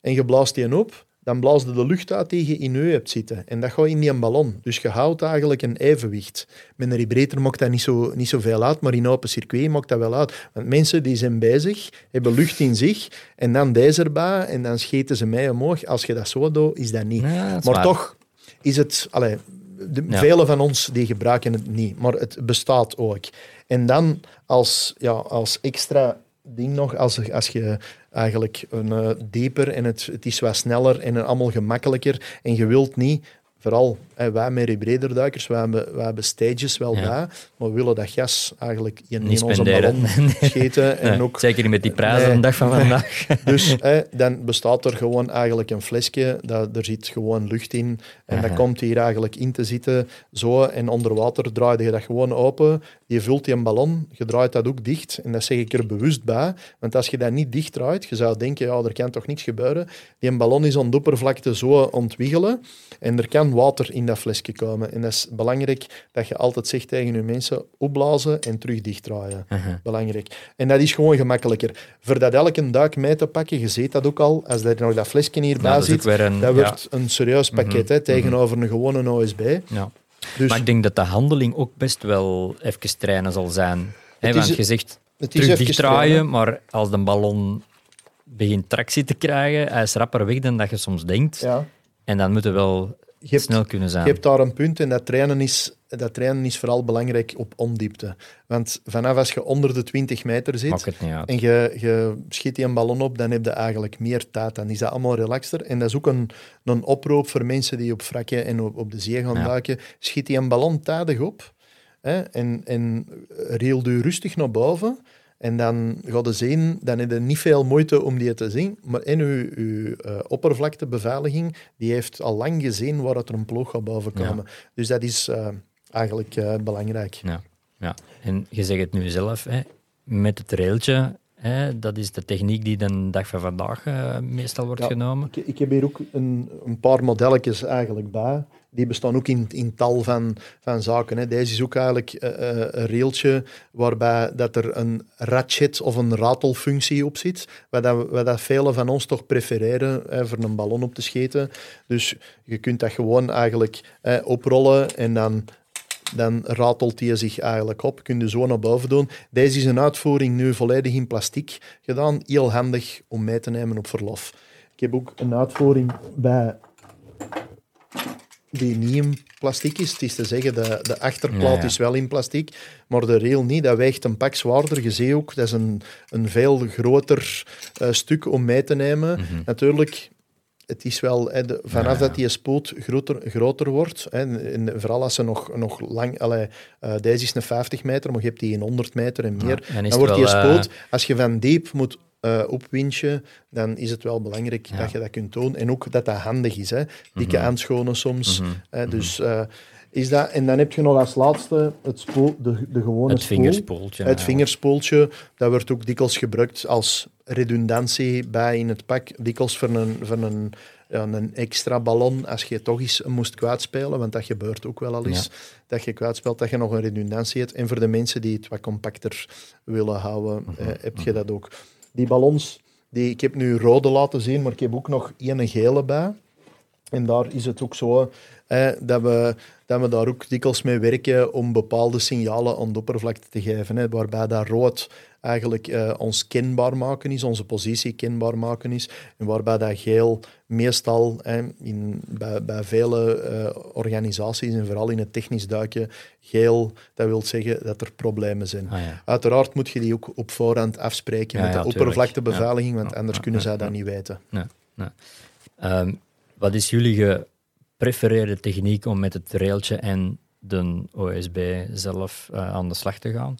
en je blaast die op, dan blaast je de lucht uit die je in je hebt zitten. En dat gaat in die ballon. Dus je houdt eigenlijk een evenwicht. Met een vibrator maakt dat niet zo, niet zoveel uit, maar in open circuit maakt dat wel uit. Want mensen die zijn bezig, hebben lucht in zich, en dan deze erbij, en dan scheten ze mij omhoog. Als je dat zo doet, is dat niet. Ja, dat is maar waar. toch is het... Allee, de, Ja. Velen van ons die gebruiken het niet, maar het bestaat ook. En dan als, ja, als extra ding nog, als, als je eigenlijk een eh, dieper en het, het is wat sneller en allemaal gemakkelijker en je wilt niet, vooral hè, wij met rebreederduikers, wij hebben, wij hebben stages wel Ja. bij, maar we willen dat gas eigenlijk in, onze ballon scheten. En Nee, ook, Zeker niet met die prijzen Nee. de dag van vandaag. dus hè, dan bestaat er gewoon eigenlijk een flesje, dat, er zit gewoon lucht in. En dat komt hier eigenlijk in te zitten. Zo, en onder water draai je dat gewoon open. Je vult die een ballon, je draait dat ook dicht. En dat zeg ik er bewust bij. Want als je dat niet dicht draait, je zou denken, ja, er kan toch niks gebeuren. Die ballon is aan de oppervlakte zo ontwiggelen. En er kan water in dat flesje komen. En dat is belangrijk dat je altijd zegt tegen je mensen, opblazen en terug dichtdraaien. Uh-huh. Belangrijk. En dat is gewoon gemakkelijker. Voor dat elke duik mee te pakken, je ziet dat ook al, als er nog dat flesje hierbij dat is ook zit, een- dat ja. wordt een serieus pakket hè, tegenover een gewone OSB. Ja. Dus Maar ik denk dat de handeling ook best wel even trainen zal zijn. Het want is- je zegt het is terug even dichtdraaien, trainen. maar als de ballon begint tractie te krijgen, hij is rapper weg dan dat je soms denkt. Ja. En dan moet je wel hebt, snel kunnen zijn. je hebt daar een punt en dat trainen, is, dat trainen is vooral belangrijk op ondiepte. Want vanaf als je onder de 20 meter zit. En je, je schiet die een ballon op, dan heb je eigenlijk meer tijd. Dan is dat allemaal relaxter. En dat is ook een, een oproep voor mensen die op wrakken en op, op de zee gaan Ja. duiken. Schiet die een ballon tijdig op hè, en, en reel je rustig naar boven. En dan ga je zien, dan heb je niet veel moeite om die te zien. Maar in je, je eh, oppervlaktebeveiliging, die heeft al lang gezien waar het er een ploeg gaat boven komen. Dus dat is eh, eigenlijk eh, belangrijk. Ja, ja. En je zegt het nu zelf, hè, met het railtje, hè, dat is de techniek die de dag van vandaag eh, meestal wordt Ja. genomen. Ik, ik heb hier ook een, een paar modelletjes eigenlijk bij. Die bestaan ook in, in tal van, van zaken. Hè. Deze is ook eigenlijk eh, een railtje waarbij dat er een ratchet of een ratelfunctie op zit. Wat, dat, wat dat velen van ons toch prefereren hè, voor een ballon op te scheten. Dus je kunt dat gewoon eigenlijk oprollen en dan dan ratelt die zich eigenlijk op. Kun je zo naar boven doen. Deze is een uitvoering nu volledig in plastic gedaan. Heel handig om mee te nemen op verlof. Ik heb ook een uitvoering bij die niet in plastic is. Het is te zeggen, de, de achterplaat Ja, ja. is wel in plastic, maar de rail niet. Dat weegt een pak zwaarder. Je ziet ook, dat is een, een veel groter eh, stuk om mee te nemen. Natuurlijk, het is wel, hè, de- vanaf Mhm. Ja, ja. dat die spoot groter, groter wordt, hè, en, vooral als ze nog, nog lang... Allee, eh, deze is een 50 meter, maar je hebt die in 100 meter en meer. dan wordt die wel, eh, spoot, als je van diep moet opwinchen, dan is het wel belangrijk dat je dat kunt doen. En ook dat dat handig is. Hè. Dikke handschoenen soms. Mhm. Hè, dus eh, is dat... En dan heb je nog als laatste het spoel, de, de gewone Het spoel. vingerspoeltje. Het vingerspoeltje, dat wordt ook dikwijls gebruikt als redundantie bij in het pak. Dikwijls voor een, voor een, ja, een extra ballon als je toch eens moest kwijtspelen, want dat gebeurt ook wel al eens, dat je kwijtspeelt, dat je nog een redundantie hebt. En voor de mensen die het wat compacter willen houden, eh, heb je dat ook. Die ballons, die, ik heb nu rode laten zien, maar ik heb ook nog één gele bij. En daar is het ook zo eh, dat, we, dat we daar ook dikwijls mee werken om bepaalde signalen aan de oppervlakte te geven. Hè, waarbij dat rood eigenlijk eh, ons kenbaar maken is, onze positie kenbaar maken is. En waarbij dat geel meestal hè, in, bij, bij vele eh, organisaties en vooral in het technisch duiken, geel, dat wil zeggen dat er problemen zijn. Ah, ja. Uiteraard moet je die ook op voorhand afspreken Ja, met de oppervlaktebeveiliging, want anders kunnen zij dat niet weten. Ehm, wat is jullie geprefereerde techniek om met het railtje en de OSB zelf eh, aan de slag te gaan?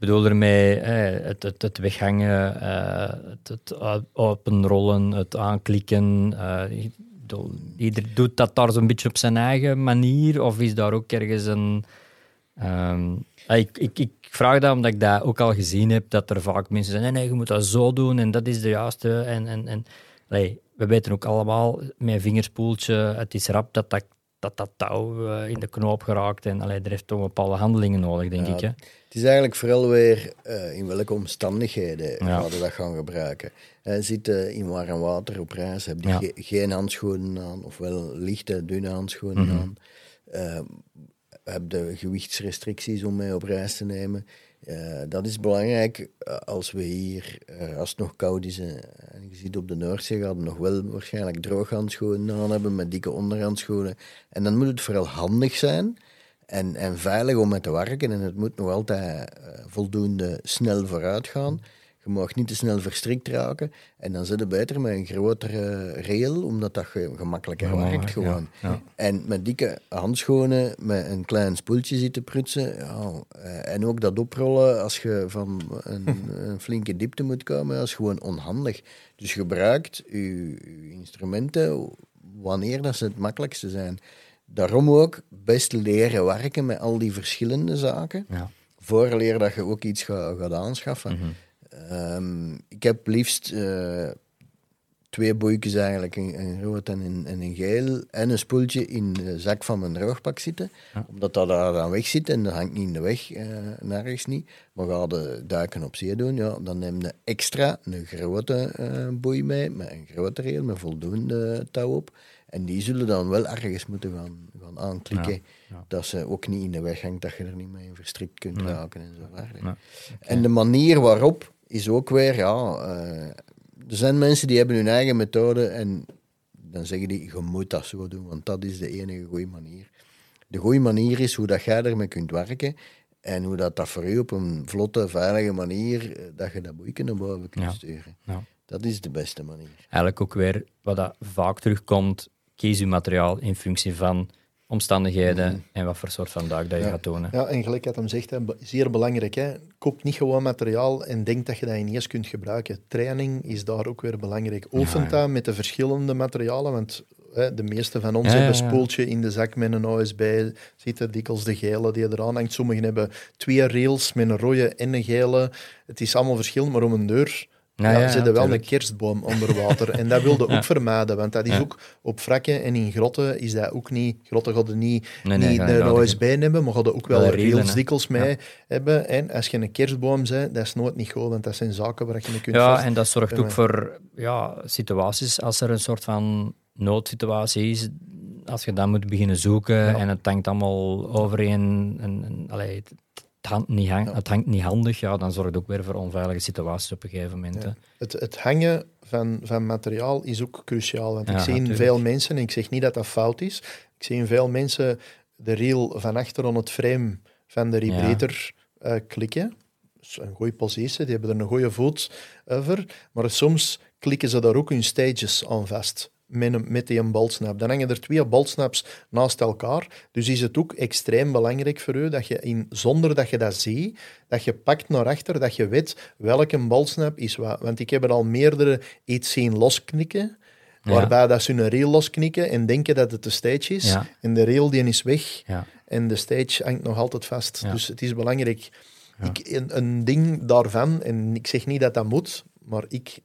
Bedoel ermee eh, het, het, het weghangen, eh, het, u- openrollen, het aanklikken. eh, ieder doet dat daar zo'n beetje op zijn eigen manier, of is daar ook ergens een. ehm, ah, ik, ik, ik vraag dat omdat ik dat ook al gezien heb, dat er vaak mensen zeggen: nee, je moet dat zo doen en dat is de juiste. En, en, en, allee, we weten ook allemaal met vingerspoeltje, het is rap dat dat, dat, dat touw eh, in de knoop geraakt. En allee, er heeft toch bepaalde handelingen nodig, denk Ja, ik. Hè? Het is eigenlijk vooral weer eh, in welke omstandigheden Ja. we dat gaan gebruiken. Eh zitten in warm water op reis, heb je Ja. ge- geen handschoenen aan, ofwel lichte, dunne handschoenen Mhm. aan. Eh, heb je gewichtsrestricties om mee op reis te nemen. Eh, dat is belangrijk eh, als we hier, eh, als het nog koud is, en je ziet op de Noordzee, gaan we nog wel waarschijnlijk drooghandschoenen aan hebben met dikke onderhandschoenen. En dan moet het vooral handig zijn en, en veilig om met te werken. En het moet nog altijd voldoende snel vooruit gaan. Je mag niet te snel verstrikt raken. En dan zit het beter met een grotere rail, omdat dat ge- gemakkelijker Gemakkelijk, werkt gewoon. ja, ja. En met dikke handschoenen, met een klein spoeltje zitten prutsen. Ja, eh, en ook dat oprollen als je van een, een flinke diepte moet komen, dat is gewoon onhandig. Dus gebruikt je, je instrumenten wanneer dat ze het makkelijkste zijn. Daarom ook best leren werken met al die verschillende zaken. Ja. Vooraleer dat je ook iets gaat, gaat aanschaffen. Mhm. Ehm, ik heb liefst eh, twee boeikjes eigenlijk, een, een rood en een, en een geel, en een spoeltje in de zak van mijn droogpak zitten. Ja. Omdat dat daar dan weg zit en dat hangt niet in de weg, eh, nergens niet. Maar ga je duiken op zee doen, ja, dan neem je extra een grote eh, boei mee, met een grote reel, met voldoende touw op. En die zullen dan wel ergens moeten gaan, gaan aanklikken, Ja, ja. dat ze ook niet in de weg hangt, dat je er niet mee in verstrikt kunt Nee. raken en zo verder. En de manier waarop is ook weer, ja, eh, er zijn mensen die hebben hun eigen methode en dan zeggen die, je moet dat zo doen, want dat is de enige goede manier. De goede manier is hoe dat jij ermee kunt werken en hoe dat, dat voor u op een vlotte, veilige manier, eh, dat je dat boeien naar boven kunt Ja. sturen. Ja. Dat is de beste manier. Eigenlijk ook weer wat dat vaak terugkomt, kies je materiaal in functie van omstandigheden en wat voor soort van duik dat je Ja. gaat doen. hè. Ja, en gelijk wat hem zegt, hè, zeer belangrijk. Hè. Koop niet gewoon materiaal en denk dat je dat ineens kunt gebruiken. Training is daar ook weer belangrijk. Oefen Ja, ja. dat met de verschillende materialen, want hè, de meeste van ons hebben een spoeltje in de zak met een OSB. Zitten dikwijls de gele die eraan hangt. Sommigen hebben twee rails met een rode en een gele. Het is allemaal verschillend, maar om een deur... Ja, Ja, ja, zit er wel een kerstboom onder water. En dat wilde Ja. ook vermijden, want dat is ook op wrakken en in grotten is dat ook niet... Grotten hadden niet, Nee, nee, niet een OSB hebben, maar hadden ook wel, Wel hè. dikwijls mee hebben. En als je een kerstboom bent, dat is nooit niet goed, want dat zijn zaken waar je niet kunt Ja, vast... en dat zorgt ook voor ja, situaties, als er een soort van noodsituatie is, als je dan moet beginnen zoeken en het hangt allemaal overeen, en, en, allee, het, hangt niet, hang- het hangt niet handig, ja, dan zorgt het ook weer voor onveilige situaties op een gegeven moment. Het, het hangen van, van materiaal is ook cruciaal. Want Ja, ik zie natuurlijk. veel mensen, en ik zeg niet dat dat fout is, ik zie veel mensen de reel van achter aan het frame van de rebreather eh, klikken. Dat is een goede positie, die hebben er een goede voet over. Maar soms klikken ze daar ook hun stages aan vast. Met, een, met die. Dan hangen er twee boltsnaps naast elkaar. Dus is het ook extreem belangrijk voor u dat je, in, zonder dat je dat ziet, dat je pakt naar achter, dat je weet welke boltsnap is wat. Want ik heb er al meerdere iets zien losknikken, Ja. waarbij dat ze een reel losknikken en denken dat het de stage is. Ja. En de reel die is weg Ja. en de stage hangt nog altijd vast. Dus het is belangrijk. Ik, een, een ding daarvan, en ik zeg niet dat dat moet, maar ik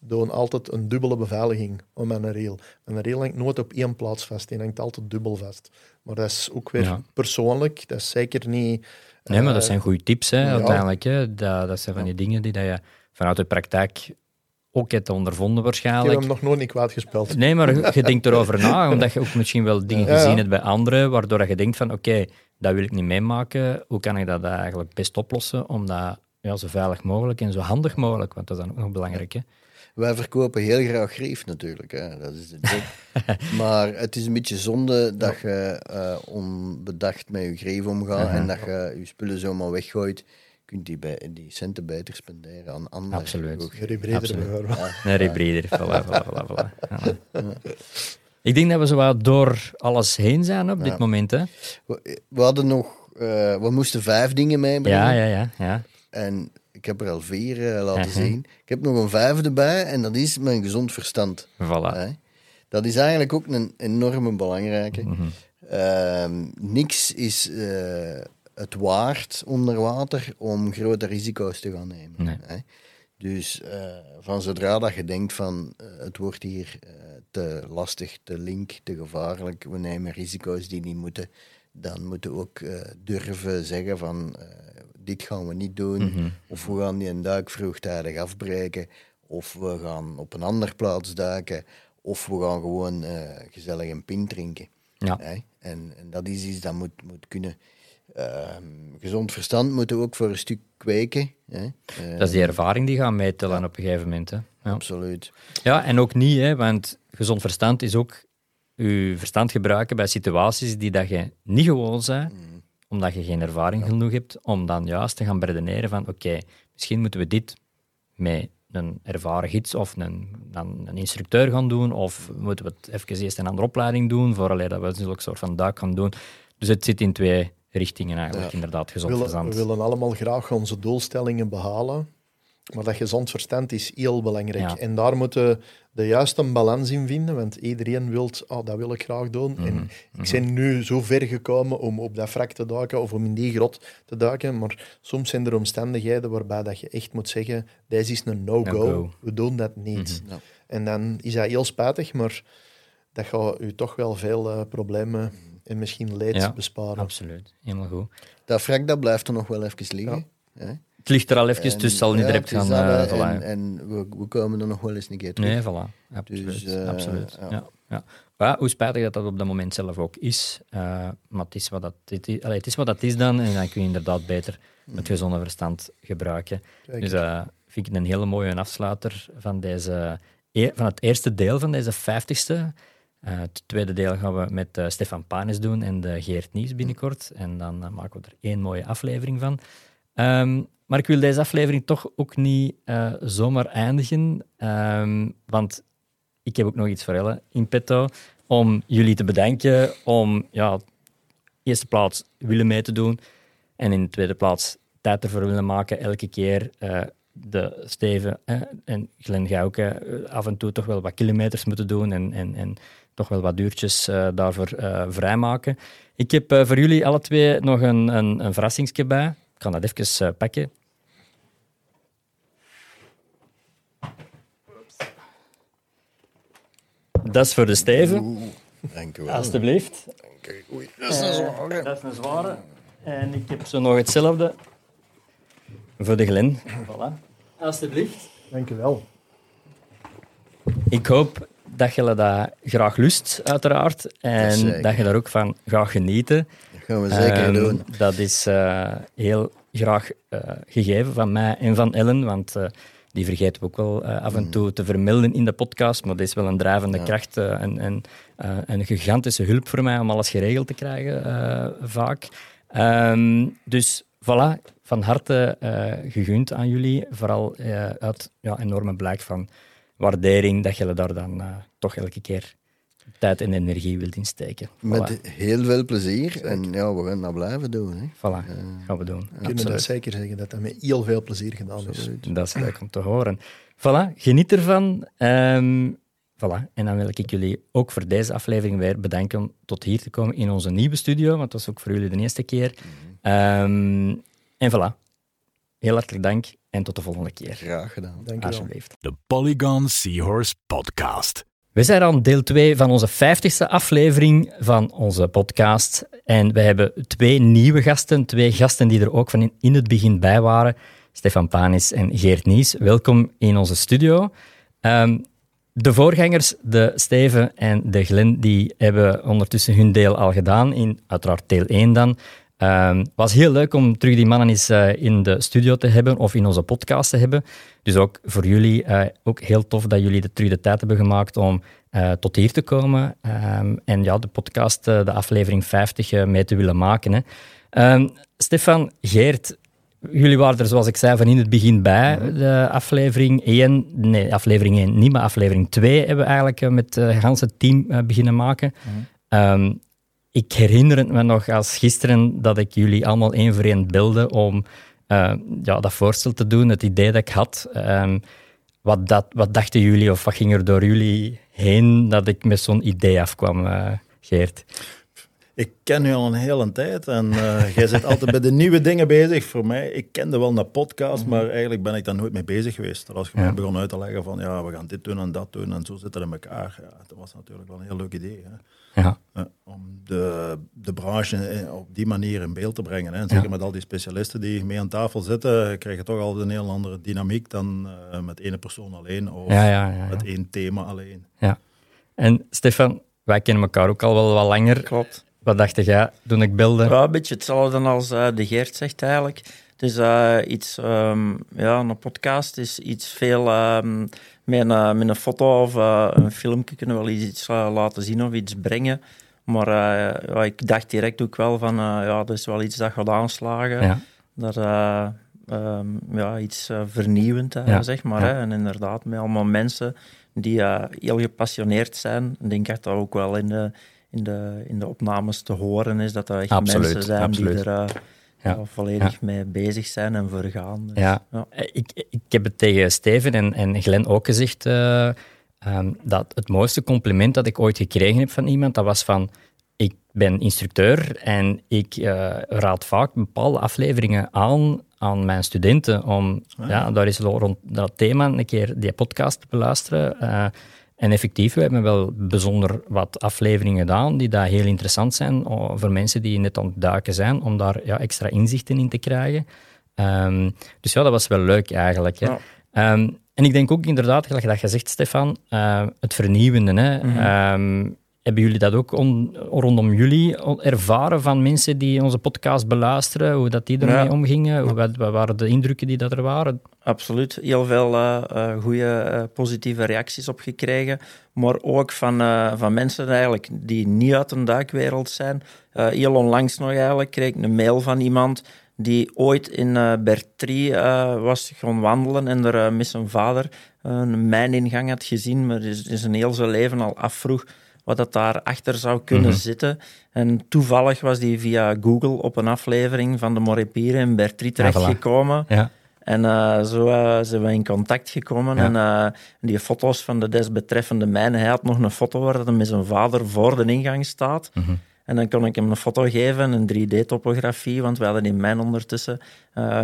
doe altijd een dubbele beveiliging om mijn reel. Mijn reel hangt nooit op één plaats vast, die hangt altijd dubbel vast. Maar dat is ook weer Ja. persoonlijk, dat is zeker niet... Nee, maar dat eh, zijn goede tips, hè, ja. uiteindelijk. Hè. Dat, dat zijn van die dingen die dat je vanuit de praktijk ook hebt ondervonden Ik waarschijnlijk. heb hem nog nooit niet kwaad gespeeld. Nee, maar je, denkt erover na, omdat je ook misschien wel dingen Ja, gezien hebt bij anderen, waardoor je denkt van, oké, dat wil ik niet meemaken. Hoe kan ik dat eigenlijk best oplossen om dat ja, zo veilig mogelijk en zo handig mogelijk, want dat is dan ook nog belangrijk. Hè? Wij verkopen heel graag grief natuurlijk, hè. dat is de job. maar het is een beetje zonde dat je eh, onbedacht met je grief omgaat en dat je je spullen zomaar weggooit. Je kunt die, bij, die centen beter spenderen aan anderen. Absoluut. Ook. Harry Breder Absoluut. bijvoorbeeld. Een rebreeder, voilà, voilà, voilà, voilà. Ja. Ik denk dat we zo wat door alles heen zijn op dit moment. Hè? We, we hadden nog, eh, we moesten vijf dingen meebrengen. Ja, ja, ja. ja. En ik heb er al vier eh, laten Mhm. zien. Ik heb nog een vijfde bij en dat is mijn gezond verstand. Voilà. Hè. Dat is eigenlijk ook een enorme belangrijke. Ehm, niks is eh, het waard onder water om grote risico's te gaan nemen. Nee. Hè. Dus eh, van zodra dat je denkt van het wordt hier te lastig, te link, te gevaarlijk, we nemen risico's die niet moeten, dan moeten we ook durven zeggen van dit gaan we niet doen, Mhm. of we gaan die een duik vroegtijdig afbreken, of we gaan op een andere plaats duiken, of we gaan gewoon eh, gezellig een pint drinken. Ja. En, en dat is iets dat moet, moet kunnen. Ehm, gezond verstand moeten we ook voor een stuk kweken. Hè? Eh, Dat is die ervaring die gaat meetellen op een gegeven moment. Hè? Ja. Absoluut. Ja, en ook niet, hè, want gezond verstand is ook je verstand gebruiken bij situaties die dat je niet gewoon bent, omdat je geen ervaring genoeg hebt, om dan juist te gaan beredeneren van oké, misschien moeten we dit met een ervaren gids of een, dan een instructeur gaan doen, of moeten we het even eerst een andere opleiding doen, vooraleer dat we zulke soort van duik gaan doen. Dus het zit in twee richtingen eigenlijk, inderdaad, We gezond willen, verstand. we willen allemaal graag onze doelstellingen behalen. Maar dat gezond verstand is heel belangrijk. Ja. En daar moeten we de juiste balans in vinden. Want iedereen wil, oh, dat wil ik graag doen. Mhm. En ik ben nu zo ver gekomen om op dat wrak te duiken of om in die grot te duiken. Maar soms zijn er omstandigheden waarbij dat je echt moet zeggen, deze is een no-go. We doen dat niet. Ja. En dan is dat heel spijtig, maar dat gaat u toch wel veel eh, problemen en misschien leed Ja. besparen. Absoluut, helemaal goed. Dat wrak dat blijft er nog wel even liggen. Hè? Het ligt er al even, En- dus het zal niet ja, direct gaan... dat, voilà. en en we, we komen er nog wel eens een keer terug. Nee, voilà. Absoluut. Dus, eh, absoluut. ja. Ja. Hoe spijtig dat dat op dat moment zelf ook is. maar het is, wat dat, het, is, allee, het is wat dat is dan. En dan kun je inderdaad beter het gezonde verstand gebruiken. Kijk. Dus eh vind ik een hele mooie afsluiter van, deze, e- van het eerste deel van deze vijftigste. Het tweede deel gaan we met Stefan Panis doen en de Geert Nieuws binnenkort. En dan maken we er één mooie aflevering van. Ehm, maar ik wil deze aflevering toch ook niet eh, zomaar eindigen. ehm, want ik heb ook nog iets voor Ellen in petto. Om jullie te bedanken om ja, in eerste plaats willen mee te doen. En in de tweede plaats tijd ervoor willen maken. Elke keer eh, de Steven en Glenn Gauke eh, af en toe toch wel wat kilometers moeten doen. En, en, en toch wel wat uurtjes eh, daarvoor vrijmaken. Ik heb voor jullie alle twee nog een, een, een verrassingsje bij. Ik kan dat even pakken. Dat is voor de Steven, Oeh, dank u wel. oei, dat is een zware. Dat is een zware. En ik heb zo nog hetzelfde voor de Glen. Voilà. Alsjeblieft. Dank u wel. Ik hoop dat je dat graag lust, uiteraard. En dat je daar ook van gaat genieten. Dat gaan we zeker Ehm, doen. Dat is eh, heel graag eh, gegeven van mij en van Ellen, want eh, die vergeten we ook wel eh, af en toe te vermelden in de podcast, maar dat is wel een drijvende kracht eh, en, en eh, een gigantische hulp voor mij om alles geregeld te krijgen, vaak. Ehm, dus voilà, van harte gegund aan jullie, vooral uit ja, enorme blijk van waardering dat je daar dan toch elke keer tijd en energie wilt insteken. Voilà, Met heel veel plezier. En ja, we gaan dat blijven doen. Hè. voilà gaan we doen. We kunnen dat zeker zeggen, dat dat met heel veel plezier gedaan is. Dat is leuk om te horen. Voilà, geniet ervan. Ehm, voilà. En dan wil ik jullie ook voor deze aflevering weer bedanken om tot hier te komen in onze nieuwe studio, want dat was ook voor jullie de eerste keer. Ehm, en voilà. Heel hartelijk dank en tot de volgende keer. Graag gedaan. Dank je wel. Alsjeblieft. De Polygon Seahorse Podcast. We zijn aan deel 2 van onze 50ste aflevering van onze podcast. En we hebben twee nieuwe gasten, twee gasten die er ook van in, het begin bij waren. Stefan Panis en Geert Nies. Welkom in onze studio. Ehm, de voorgangers, de Steven en de Glen, die hebben ondertussen hun deel al gedaan, in uiteraard deel 1 dan. Het was heel leuk om terug die mannen eens eh, in de studio te hebben of in onze podcast te hebben. Dus ook voor jullie eh, ook heel tof dat jullie de, terug de tijd hebben gemaakt om eh, tot hier te komen. Ehm, en ja, de podcast, de aflevering 50, eh, mee te willen maken. Hè. Ehm, Stefan, Geert, jullie waren er zoals ik zei van in het begin bij. De aflevering 1, nee, aflevering 1 niet, maar aflevering 2 hebben we eigenlijk met het hele team beginnen maken. Ik herinner het me nog als gisteren dat ik jullie allemaal één voor één belde om eh, ja, dat voorstel te doen, het idee dat ik had. Ehm, wat, dat, wat dachten jullie of wat ging er door jullie heen dat ik met zo'n idee afkwam, eh, Geert? Ik ken u al een hele tijd en eh, jij zit altijd bij de nieuwe dingen bezig. Voor mij, ik kende wel een podcast, maar eigenlijk ben ik daar nooit mee bezig geweest. Als je. Ja. begon uit te leggen van ja, we gaan dit doen en dat doen en zo zitten in elkaar. Ja, dat was natuurlijk wel een heel leuk idee. Hè? Ja, Eh, om de, de branche op die manier in beeld te brengen. Hè? En zeker Ja. met al die specialisten die mee aan tafel zitten, krijg je toch altijd een heel andere dynamiek dan eh, met ene persoon alleen of ja, ja. ja, ja. met één thema alleen. En Stefan, wij kennen elkaar ook al wel wat langer. Klopt. Wat dacht jij toen ik belde? Ja, een beetje hetzelfde als eh, de Geert zegt eigenlijk. Het is eh, iets, ehm, ja, een podcast is iets veel ehm, met, een, eh, met een foto of eh, een filmpje kunnen we wel iets laten zien of iets brengen. Maar ja, ik dacht direct ook wel van, ja, dat is wel iets dat gaat aanslagen. Ja. Dat, eh, ehm, ja, iets vernieuwend, Ja, zeg maar. ja. Hè? En inderdaad, met allemaal mensen die heel gepassioneerd zijn. Ik denk dat dat ook wel in de, in de, in de opnames te horen is, dat er echt Absoluut, mensen zijn absoluut. die er Ja. ja, volledig mee bezig zijn en voor gaan. Dus, Ja. ja. Eh, Ik, ik heb het tegen Steven en, en Glenn ook gezegd, eh, ehm, dat het mooiste compliment dat ik ooit gekregen heb van iemand, dat was van, ik ben instructeur en ik eh, raad vaak bepaalde afleveringen aan aan mijn studenten om ja, daar is rond dat thema een keer die podcast te beluisteren. Eh, en effectief, we hebben wel bijzonder wat afleveringen gedaan die daar heel interessant zijn voor mensen die net aan het duiken zijn, om daar ja, extra inzichten in te krijgen. Ehm, dus ja, dat was wel leuk eigenlijk. Hè. Ja. Ehm, en ik denk ook inderdaad, gelijk dat je zegt, Stefan, eh, het vernieuwende. Hè. Mhm. Ehm, hebben jullie dat ook on- rondom jullie ervaren van mensen die onze podcast beluisteren, hoe dat die ermee Ja. omgingen? Hoe, wat, wat waren de indrukken die dat er waren? Absoluut. Heel veel goede positieve reacties op gekregen. Maar ook van, eh, van mensen eigenlijk die niet uit een duikwereld zijn. Eh, heel onlangs nog eigenlijk kreeg ik een mail van iemand die ooit in eh Bertrie eh, was gaan wandelen en er eh, met zijn vader eh, een mijningang had gezien, maar is, is een heel zijn leven al afvroeg wat dat daar achter zou kunnen Mhm. zitten. En toevallig was die via Google op een aflevering van de Morepieren in Bertrie terechtgekomen. Ja, En eh, zo eh, zijn we in contact gekomen. Ja. En eh, die foto's van de desbetreffende mijn, hij had nog een foto waar hij met zijn vader voor de ingang staat. Mhm. En dan kon ik hem een foto geven, een 3D-topografie, want we hadden die mijn ondertussen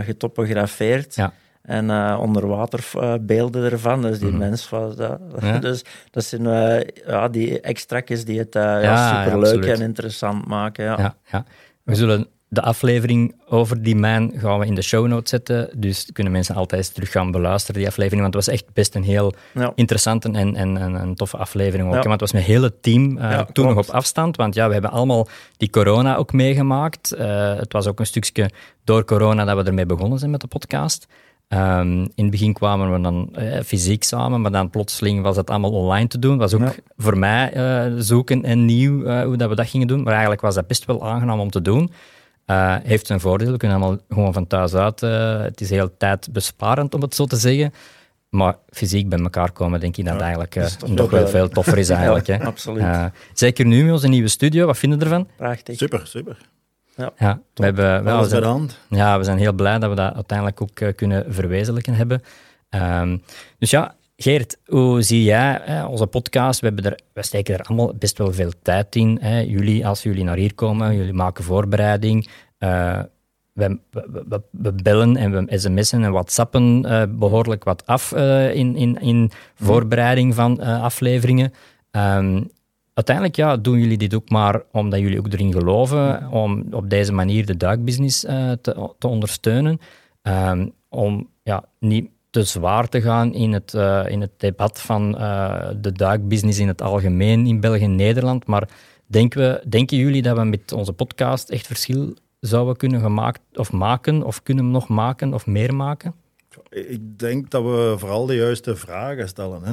getopografeerd. Ja. En eh onderwaterbeelden ervan, dus die Mhm. mens was dat. Ja. Dus dat zijn eh, ja, die extra's die het eh, ja, superleuk en interessant maken. Ja. ja. We zullen de aflevering over die mijn gaan we in de show notes zetten. Dus kunnen mensen altijd terug gaan beluisteren, die aflevering. Want het was echt best een heel interessante en, en, en een toffe aflevering ook. Want het was mijn hele team toen nog op afstand. Want ja, we hebben allemaal die corona ook meegemaakt. Het was ook een stukje door corona dat we ermee begonnen zijn met de podcast. Ehm, in het begin kwamen we dan eh, fysiek samen, maar dan plotseling was het allemaal online te doen. was ook Ja. voor mij eh, zoeken en nieuw eh, hoe dat we dat gingen doen. Maar eigenlijk was dat best wel aangenaam om te doen. Eh, heeft zijn voordeel, we kunnen allemaal gewoon van thuis uit. eh, het is heel tijdbesparend, om het zo te zeggen. Maar fysiek bij elkaar komen, denk ik dat eigenlijk dat toch nog wel wel- veel toffer is eigenlijk. hè. absoluut. Zeker nu met onze nieuwe studio, wat vinden we ervan? Prachtig. Super, super. Ja, we, hebben, wel, de zijn, hand. ja, we zijn heel blij dat we dat uiteindelijk ook eh, kunnen verwezenlijken hebben. Ehm, dus ja, Geert, hoe zie jij hè, onze podcast? We, hebben er, we steken er allemaal best wel veel tijd in. Hè. Jullie, als jullie naar hier komen, jullie maken voorbereiding. Eh, we, we, we- bellen en we sms'en en whatsappen eh, behoorlijk wat af in, in, in voorbereiding van afleveringen. Ehm, uiteindelijk ja, doen jullie dit ook maar omdat jullie ook erin geloven, om op deze manier de duikbusiness eh, te, te ondersteunen. Ehm, om ja, niet te zwaar te gaan in het, eh, in het debat van eh, de duikbusiness in het algemeen in België en Nederland. Maar denken, we, denken jullie dat we met onze podcast echt verschil zouden kunnen gemaakt, of maken, of kunnen nog maken, of meer maken? Ik denk dat we vooral de juiste vragen stellen. Hè.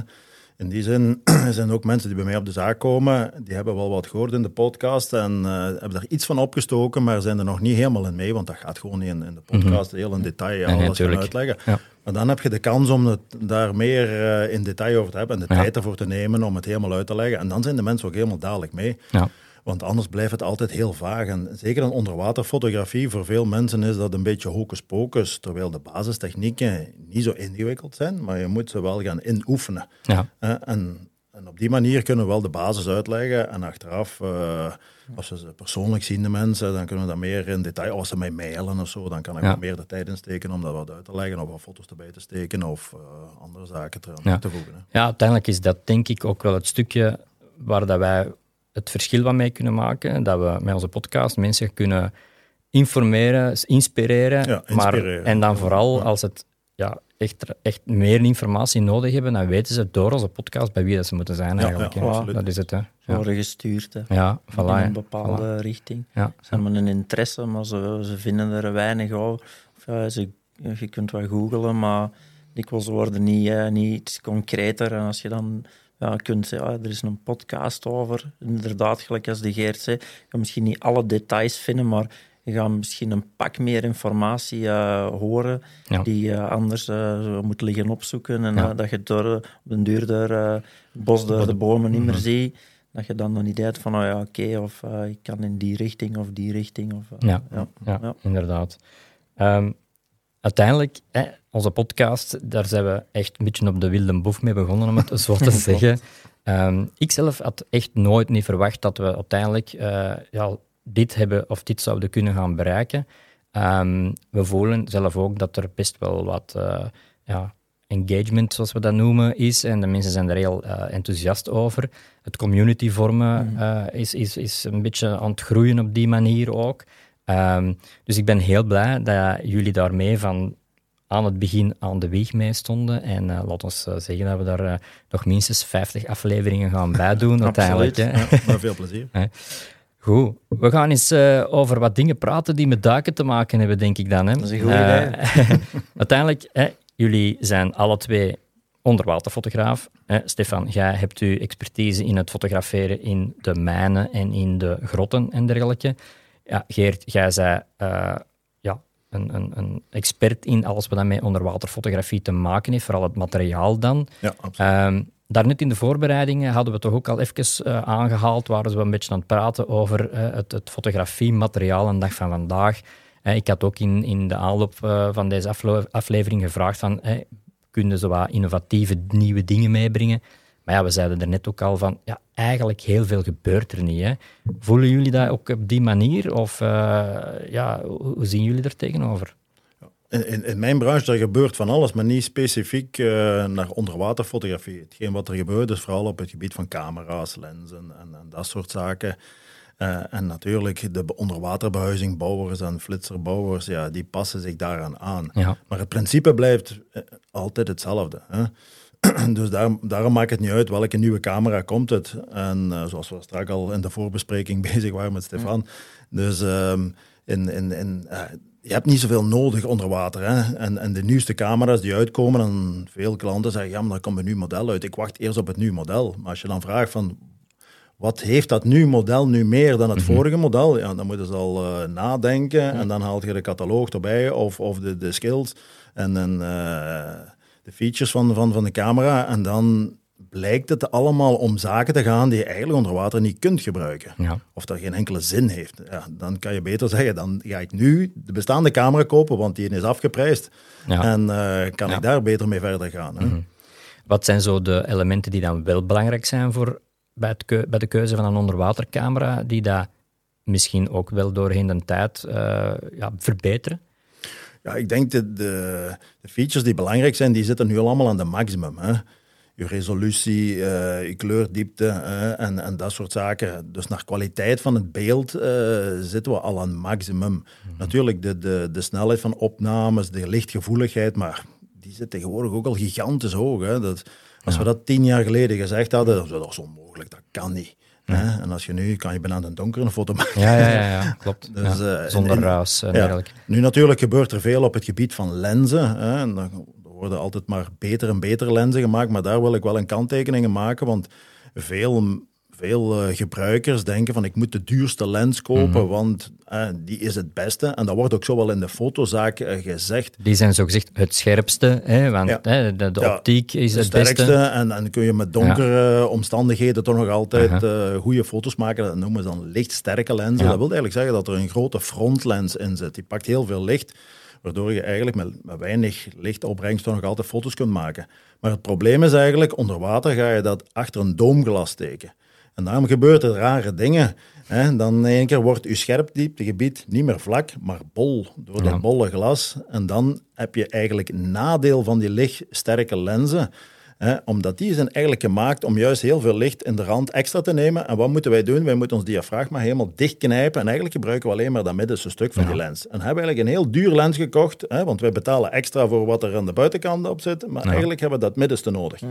In die zin er zijn ook mensen die bij mij op de zaak komen, die hebben wel wat gehoord in de podcast en eh, hebben daar iets van opgestoken, maar zijn er nog niet helemaal in mee, want dat gaat gewoon niet in, in de podcast heel in detail Nee, alles gaan uitleggen. Ja. Maar dan heb je de kans om het daar meer eh, in detail over te hebben en de Ja. tijd ervoor te nemen om het helemaal uit te leggen. En dan zijn de mensen ook helemaal dadelijk mee. Ja. Want anders blijft het altijd heel vaag. En zeker een onderwaterfotografie, voor veel mensen is dat een beetje hocus pocus. Terwijl de basistechnieken niet zo ingewikkeld zijn, maar je moet ze wel gaan inoefenen. Ja. Eh, en, en op die manier kunnen we wel de basis uitleggen. En achteraf, eh, als we ze persoonlijk zien, de mensen, dan kunnen we dat meer in detail. Als ze mij mailen of zo, dan kan ik Ja. er meer de tijd in steken om dat wat uit te leggen. Of wat foto's erbij te steken of eh, andere zaken eraan Ja. te voegen. Hè. Ja, uiteindelijk is dat denk ik ook wel het stukje waar dat wij het verschil wat mee kunnen maken. Dat we met onze podcast mensen kunnen informeren, inspireren. Ja, maar, inspireren. en dan vooral Ja. als het ja, echt, echt meer informatie nodig hebben, dan weten ze door onze podcast bij wie dat ze moeten zijn Ja, eigenlijk. ja. Dat is het, hè. Ja, Worden gestuurd hè, ja voilà. in een bepaalde richting. Ja. Ze hebben een interesse, maar ze, ze vinden er weinig over. Of, ja, ze, je kunt wel googlen, maar dikwijls worden niet, eh, niet iets concreter. En als je dan ja, kunt zeggen, er is een podcast over, inderdaad, gelijk als de Geert zei, je gaat misschien niet alle details vinden, maar je gaat misschien een pak meer informatie eh, horen Ja. die je anders eh, moet liggen opzoeken. En Ja. eh, dat je door, op den duur door eh, het bos door de bomen niet meer Mhm. ziet. Dat je dan een idee hebt van, oh ja, oké, of ik kan in die richting of die richting. Of, Ja. ja. Ja, Ja. inderdaad. Ehm, uiteindelijk, hè, onze podcast, daar zijn we echt een beetje op de wilde boef mee begonnen, om het zo te zeggen. Ehm, ik zelf had echt nooit niet verwacht dat we uiteindelijk eh, ja, dit hebben of dit zouden kunnen gaan bereiken. Ehm, we voelen zelf ook dat er best wel wat eh, ja, engagement, zoals we dat noemen, is. En de mensen zijn er heel eh, enthousiast over. Het community vormen eh, is, is, is een beetje aan het groeien op die manier ook. Ehm, dus ik ben heel blij dat jullie daarmee van aan het begin aan de wieg mee stonden. En eh, laat ons eh, zeggen dat we daar eh, nog minstens 50 afleveringen gaan bij doen uiteindelijk. Hè. Met veel plezier. Goed, we gaan eens over wat dingen praten die met duiken te maken hebben, denk ik dan. Hè. Dat is een goed Eh, uiteindelijk, hè, jullie zijn alle twee onderwaterfotograaf. Hè. Stefan, jij hebt uw expertise in het fotograferen in de mijnen en in de grotten en dergelijke. Ja, Geert, jij zei eh, ja, een, een, een expert in alles wat met onderwaterfotografie te maken heeft, vooral het materiaal dan. Ja, absoluut. Ehm daarnet in de voorbereidingen hadden we toch ook al even eh, aangehaald, waren we een beetje aan het praten over eh, het, het fotografiemateriaal een dag van vandaag. Ik had ook in, in de aanloop van deze aflevering gevraagd van, kunnen ze wat innovatieve nieuwe dingen meebrengen? Maar ja, we zeiden er net ook al van, ja, eigenlijk heel veel gebeurt er niet. Hè. Voelen jullie dat ook op die manier? Of eh, ja, hoe, zien jullie er tegenover? In, in, in mijn branche daar gebeurt van alles, maar niet specifiek eh, naar onderwaterfotografie. Hetgeen wat er gebeurt is vooral op het gebied van camera's, lenzen en, en dat soort zaken. Eh, en natuurlijk de onderwaterbehuizingbouwers en flitserbouwers, ja, die passen zich daaraan aan. Ja. Maar het principe blijft altijd hetzelfde. Hè? dus daar, daarom maakt het niet uit welke nieuwe camera komt het. En eh, zoals we straks al in de voorbespreking bezig waren met Stefan. Dus ehm, in, in, in, eh, je hebt niet zoveel nodig onder water. Hè? En, en de nieuwste camera's die uitkomen, dan veel klanten zeggen, ja, maar dan komt een nieuw model uit. Ik wacht eerst op het nieuwe model. Maar als je dan vraagt van, wat heeft dat nu model nu meer dan het vorige model? Ja, dan moeten ze al eh, nadenken en dan haal je de catalogus erbij of, of de, de skills en, en eh, de features van, van, van de camera. En dan blijkt het allemaal om zaken te gaan die je eigenlijk onder water niet kunt gebruiken. Ja. Of dat geen enkele zin heeft. Ja, dan kan je beter zeggen, dan ga ik nu de bestaande camera kopen, want die is afgeprijsd. Ja. En eh, kan ik daar beter mee verder gaan. Hè? Wat zijn zo de elementen die dan wel belangrijk zijn voor, bij, het keu- bij de keuze van een onderwatercamera, die dat misschien ook wel doorheen de tijd ja, verbeteren? Ja, ik denk dat de, de features die belangrijk zijn, die zitten nu allemaal aan de maximum. Hè. Je resolutie, eh, je kleurdiepte en, en dat soort zaken. Dus naar kwaliteit van het beeld eh, zitten we al aan maximum. Natuurlijk de, de, de snelheid van opnames, de lichtgevoeligheid, maar die zit tegenwoordig ook al gigantisch hoog. Hè. Dat, als we dat tien jaar geleden gezegd hadden, dat onmogelijk, dat kan niet. En als je nu, kan je bijna een donkere foto maken. Ja, ja, ja, ja klopt. Dus, Ja, eh, Zonder en- ruis en Ja. dergelijke. Nu natuurlijk gebeurt er veel op het gebied van lenzen. Hè. En dan er worden altijd maar beter en betere lenzen gemaakt, maar daar wil ik wel een kanttekening in maken, want veel, veel eh, gebruikers denken van ik moet de duurste lens kopen, want eh, die is het beste. En dat wordt ook zo wel in de fotozaak eh, gezegd. Die zijn zogezegd het scherpste, hè, want Ja. hè, de, de Ja, optiek is de het sterkste. beste. En, en kun je met donkere omstandigheden toch nog altijd eh, goede foto's maken. Dat noemen ze dan lichtsterke lenzen. Dat wil eigenlijk zeggen dat er een grote frontlens in zit. Die pakt heel veel licht, waardoor je eigenlijk met, met weinig lichtopbrengst toch nog altijd foto's kunt maken. Maar het probleem is eigenlijk, onder water ga je dat achter een doomglas steken. En daarom gebeurt er rare dingen. Hè. Dan in één keer wordt je scherpdieptegebied niet meer vlak, maar bol, door dat bolle glas. En dan heb je eigenlijk nadeel van die lichtsterke lenzen. Hè, omdat die zijn eigenlijk gemaakt om juist heel veel licht in de rand extra te nemen. En wat moeten wij doen? Wij moeten ons diafragma helemaal dichtknijpen. En eigenlijk gebruiken we alleen maar dat middenste stuk van die lens. En hebben eigenlijk een heel duur lens gekocht. Want wij betalen extra voor wat er aan de buitenkant op zit. Maar eigenlijk hebben we dat middenste nodig.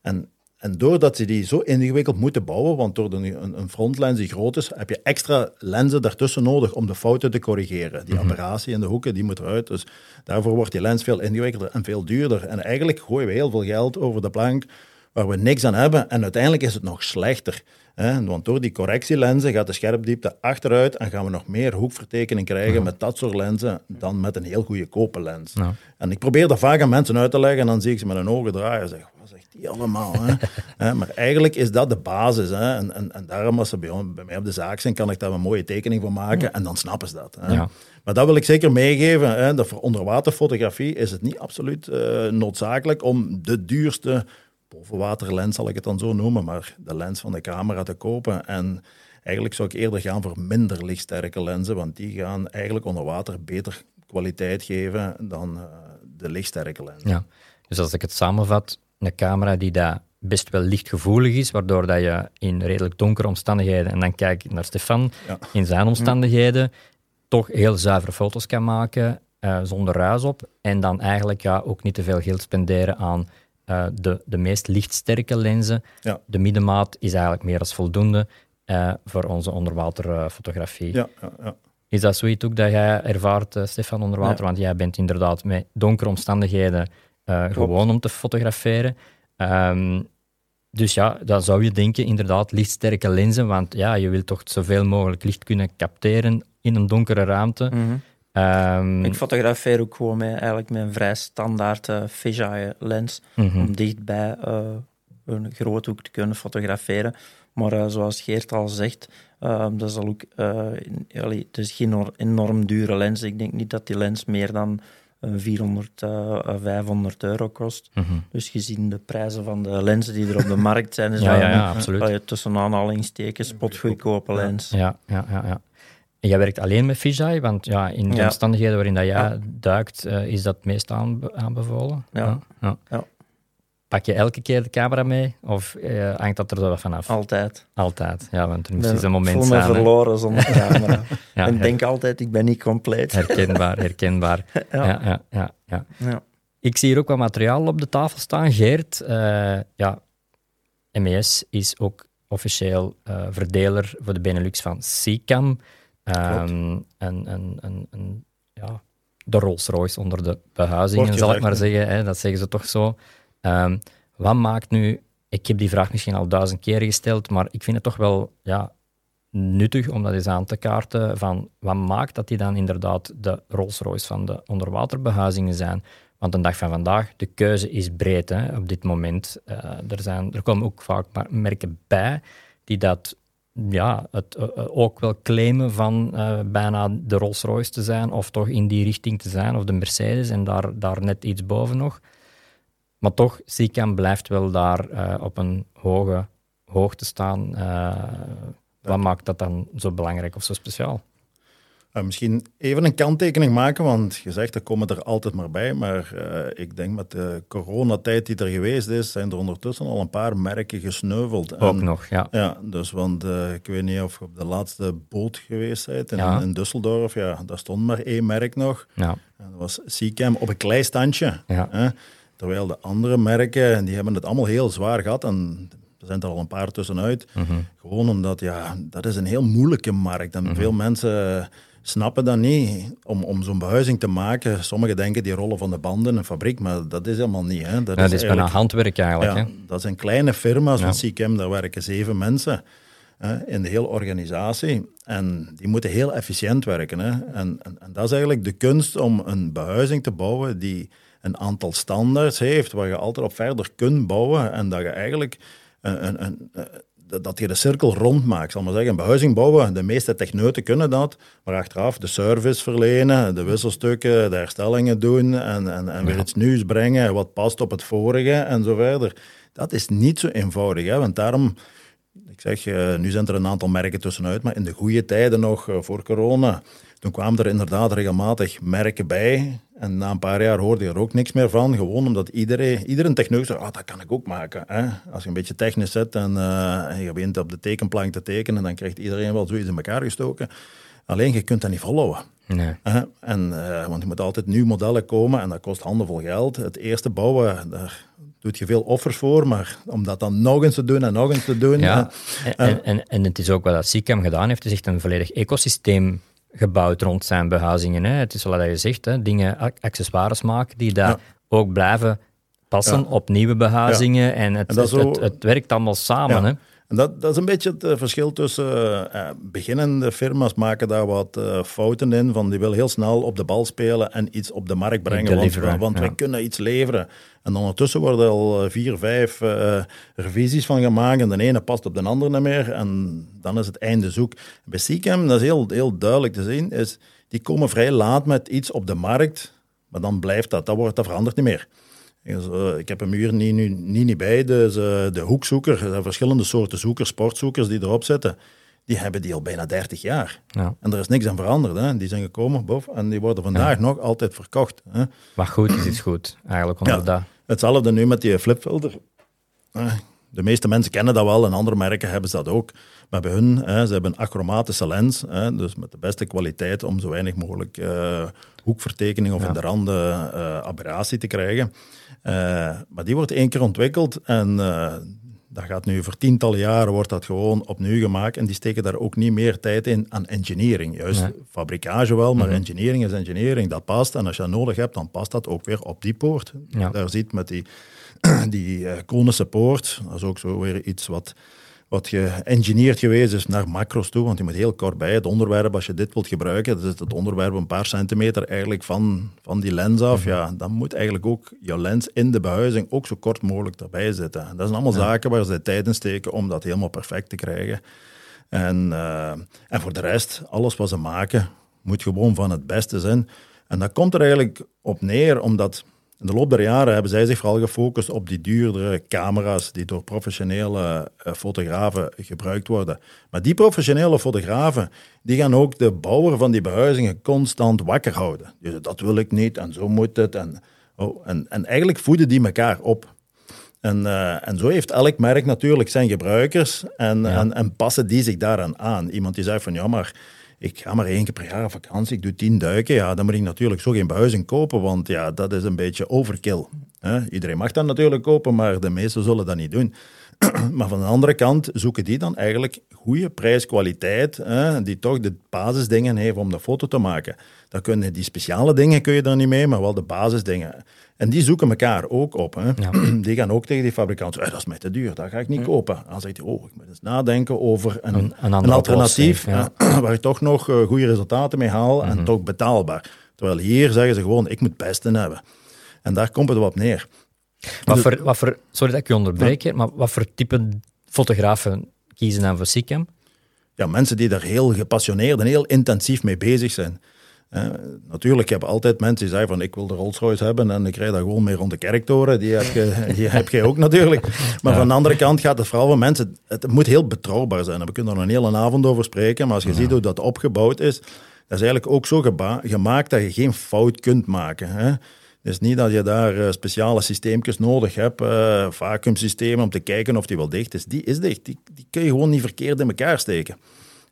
En, en doordat ze die zo ingewikkeld moeten bouwen, want door de, een, een frontlens die groot is, heb je extra lenzen daartussen nodig om de fouten te corrigeren. Die aberratie in de hoeken, die moet eruit. Dus daarvoor wordt die lens veel ingewikkelder en veel duurder. En eigenlijk gooien we heel veel geld over de plank waar we niks aan hebben. En uiteindelijk is het nog slechter. Hè? Want door die correctielenzen gaat de scherpdiepte achteruit en gaan we nog meer hoekvertekening krijgen met dat soort lenzen dan met een heel goedkope lens. Ja. En ik probeer dat vaak aan mensen uit te leggen en dan zie ik ze met hun ogen draaien en zeg, wat zegt die allemaal? Hè? Maar eigenlijk is dat de basis. Hè? En, en, en daarom als ze bij, bij mij op de zaak zijn, kan ik daar een mooie tekening van maken en dan snappen ze dat. Hè? Ja. Maar dat wil ik zeker meegeven. Hè? Dat voor onderwaterfotografie is het niet absoluut eh, noodzakelijk om de duurste bovenwaterlens, zal ik het dan zo noemen, maar de lens van de camera te kopen. En eigenlijk zou ik eerder gaan voor minder lichtsterke lenzen, want die gaan eigenlijk onder water beter kwaliteit geven dan eh, de lichtsterke lens. Ja. Dus als ik het samenvat, een camera die daar best wel lichtgevoelig is, waardoor dat je in redelijk donkere omstandigheden, en dan kijk ik naar Stefan, Ja. in zijn omstandigheden, toch heel zuivere foto's kan maken, eh, zonder ruis op, en dan eigenlijk ja, ook niet te veel geld spenderen aan eh, de, de meest lichtsterke lenzen. Ja. De middenmaat is eigenlijk meer als voldoende eh, voor onze onderwaterfotografie. Ja, ja, ja. Is dat zoiets ook dat jij ervaart, Stefan, onder water? Want jij bent inderdaad met donkere omstandigheden eh, gewoon om te fotograferen. Ehm, dus ja, dan zou je denken, inderdaad, lichtsterke lenzen, want ja, je wilt toch zoveel mogelijk licht kunnen capteren in een donkere ruimte. Mhm. Ehm, Ik fotografeer ook gewoon met, eigenlijk met een vrij standaard eh fisheye lens. mhm. Om dichtbij eh, een groothoek te kunnen fotograferen. Maar zoals Geert al zegt, eh, dat is al ook, in- allee, het is geen or- enorm dure lens. Ik denk niet dat die lens meer dan 400, eh, eh, 500 euro kost. Mhm. Dus gezien de prijzen van de lenzen die er op de markt zijn, is Ja, dat ja, ja, absoluut. allee, tussen aanhalingstekens spotgoedkope lens. Ja, ja, ja, ja. En jij werkt alleen met fisheye, want ja, in de omstandigheden waarin dat jij Ja. duikt, eh, is dat meest aanbe- aanbevolen. Ja. Ja. Pak je elke keer de camera mee of eh, hangt dat er zo vanaf? Altijd. Altijd, ja, want er moest Ik eens een moment voel me zijn. hè. verloren zonder camera. Ja, en denk altijd, ik ben niet compleet. herkenbaar, herkenbaar. Ja. ja, ja, ja, ja. Ik zie hier ook wat materiaal op de tafel staan. Geert, eh, ja, MES is ook officieel eh, verdeler voor de Benelux van SICAM. Ehm, en, en, en, en, ja, de Rolls-Royce onder de behuizingen, zal ik maar zeggen. Hè, dat zeggen ze toch zo. Ehm, wat maakt nu... Ik heb die vraag misschien al duizend keer gesteld, maar ik vind het toch wel ja, nuttig om dat eens aan te kaarten van wat maakt dat die dan inderdaad de Rolls-Royce van de onderwaterbehuizingen zijn. Want een dag van vandaag, de keuze is breed hè, op dit moment. Eh, er, zijn, er komen ook vaak merken bij die dat ja, het eh, eh, ook wel claimen van bijna de Rolls-Royce te zijn, of toch in die richting te zijn, of de Mercedes, en daar, daar net iets boven nog. Maar toch, Sicam blijft wel daar eh, op een hoge hoogte staan. Eh, wat maakt dat dan zo belangrijk of zo speciaal? Uh, misschien even een kanttekening maken, want je zegt, er komen er altijd maar bij. Maar eh, ik denk met de coronatijd die er geweest is, zijn er ondertussen al een paar merken gesneuveld. Ook En- nog, ja. Ja, dus want eh, ik weet niet of je op de laatste boot geweest bent in, Ja. in Düsseldorf. Ja, daar stond maar één merk nog. ja. En dat was Seacam op een kleistandje. Ja. Hè? Terwijl de andere merken, die hebben het allemaal heel zwaar gehad. En er zijn er al een paar tussenuit. Mhm. Gewoon omdat, ja, dat is een heel moeilijke markt. En veel mensen snappen dat niet om, om zo'n behuizing te maken. Sommigen denken die rollen van de banden in een fabriek, maar dat is helemaal niet. Hè. Dat Ja, dat is bijna handwerk eigenlijk. ja, Hè? dat zijn kleine firma's. Ja. Van daar werken zeven mensen hè, in de hele organisatie. En die moeten heel efficiënt werken. Hè. En, en, en dat is eigenlijk de kunst om een behuizing te bouwen die een aantal standaards heeft, waar je altijd op verder kunt bouwen. En dat je eigenlijk een, een, een, eh, dat je de cirkel rond maakt. Zal maar zeggen, een behuizing bouwen, de meeste techneuten kunnen dat, maar achteraf de service verlenen, de wisselstukken, de herstellingen doen en, en, en weer iets nieuws brengen, wat past op het vorige en zo verder. Dat is niet zo eenvoudig, hè? want daarom, ik zeg, eh, nu zijn er een aantal merken tussenuit, maar in de goede tijden nog, eh, voor corona, toen kwamen er inderdaad regelmatig merken bij. En na een paar jaar hoorde je er ook niks meer van. Gewoon omdat iedereen, iedere techneut zei, ah, dat kan ik ook maken. Hè? Als je een beetje technisch zit en, eh, en je begint op de tekenplank te tekenen, dan krijgt iedereen wel zoiets in elkaar gestoken. Alleen, je kunt dat niet volhouden. Nee. En, eh, want je moet altijd nieuwe modellen komen en dat kost handenvol geld. Het eerste bouwen, daar doet je veel offers voor, maar om dat dan nog eens te doen en nog eens te doen... Ja, en, en, en, het is ook wat dat Sicam gedaan heeft, is echt een volledig ecosysteem gebouwd rond zijn behuizingen. Hè. Het is wat je zegt, hè, dingen, ac- accessoires maken die daar Ja. ook blijven passen Ja. op nieuwe behuizingen. En het, En dat het, is het, zo- het werkt allemaal samen. Hè. En dat, dat is een beetje het eh, verschil tussen eh, eh, beginnende firma's maken daar wat fouten in, van die willen heel snel op de bal spelen en iets op de markt brengen, want, want wij kunnen iets leveren. En ondertussen worden er al eh, vier, vijf eh, revisies van gemaakt en de ene past op de andere niet meer en dan is het einde zoek. Bij Seacam, dat is heel, heel duidelijk te zien, is die komen vrij laat met iets op de markt, maar dan blijft dat, dat, wordt, dat verandert niet meer. Dus, ik heb hem hier niet, nu, niet, niet bij. Dus, de hoekzoeker, er zijn verschillende soorten zoekers, sportzoekers die erop zitten. Die hebben die al bijna 30 jaar. Ja. En er is niks aan veranderd. Hè. Die zijn gekomen boven en die worden vandaag nog altijd verkocht. Hè. Wat goed is, is goed. Eigenlijk onder Ja. dat. Hetzelfde nu met die flipfilter. Eh, De meeste mensen kennen dat wel en andere merken hebben ze dat ook. Maar bij hun, hè, ze hebben een achromatische lens, hè, dus met de beste kwaliteit om zo weinig mogelijk eh, hoekvertekening of Ja. in de randen eh, aberratie te krijgen. Maar die wordt één keer ontwikkeld en dat gaat nu voor tientallen jaren wordt dat gewoon opnieuw gemaakt en die steken daar ook niet meer tijd in aan engineering. Juist Nee. fabrikage wel, maar Mhm. engineering is engineering, dat past. En als je dat nodig hebt, dan past dat ook weer op die poort. Ja. Daar ziet met die, die eh, konische poort, dat is ook zo weer iets wat, wat geëngineerd geweest is naar macro's toe, want je moet heel kort bij het onderwerp, als je dit wilt gebruiken, dan is het onderwerp een paar centimeter eigenlijk van, van die lens af. Ja, dan moet eigenlijk ook jouw lens in de behuizing ook zo kort mogelijk erbij zitten. Dat zijn allemaal zaken waar ze tijd in steken om dat helemaal perfect te krijgen. En, eh, en voor de rest, alles wat ze maken, moet gewoon van het beste zijn. En dat komt er eigenlijk op neer, omdat in de loop der jaren hebben zij zich vooral gefocust op die duurdere camera's die door professionele eh, fotografen gebruikt worden. Maar die professionele fotografen, die gaan ook de bouwer van die behuizingen constant wakker houden. Dus dat wil ik niet en zo moet het. En, oh, en, en eigenlijk voeden die elkaar op. En, eh, en zo heeft elk merk natuurlijk zijn gebruikers en, Ja. en, en passen die zich daaraan aan. Iemand die zegt van ja, maar ik ga maar één keer per jaar op vakantie, ik doe tien duiken, ja, dan moet ik natuurlijk zo geen behuizing kopen, want ja, dat is een beetje overkill. Hè? Iedereen mag dat natuurlijk kopen, maar de meesten zullen dat niet doen. Maar van de andere kant zoeken die dan eigenlijk goede prijs-kwaliteit, hè, die toch de basisdingen heeft om de foto te maken. Dan kunnen die speciale dingen kun je daar niet mee, maar wel de basisdingen. En die zoeken elkaar ook op. Hè. Die gaan ook tegen die fabrikant zeggen, "Eh, dat is mij te duur, dat ga ik niet kopen. Dan zegt hij, oh, ik moet eens nadenken over een, Een- een een, andere alternatief hè, waar ik toch nog eh, goede resultaten mee haal en toch betaalbaar. Terwijl hier zeggen ze gewoon, ik moet beste hebben. En daar komt het op neer. Wat voor, wat voor, sorry dat ik je onderbreek, maar wat voor type fotografen kiezen dan voor Sikam? ja, mensen die daar heel gepassioneerd en heel intensief mee bezig zijn. Eh, natuurlijk heb je altijd mensen die zeggen van ik wil de Rolls Royce hebben en ik rijd daar gewoon mee rond de kerktoren. Die heb je, die heb je ook natuurlijk. Maar van de andere kant gaat het vooral van mensen, het moet heel betrouwbaar zijn. We kunnen er een hele avond over spreken, maar als je ziet hoe dat opgebouwd is, dat is eigenlijk ook zo gemaakt dat je geen fout kunt maken. Hè? Het is niet dat je daar eh, speciale systeempjes nodig hebt, eh vacuümsystemen om te kijken of die wel dicht is. Die is dicht, die, die kun je gewoon niet verkeerd in elkaar steken.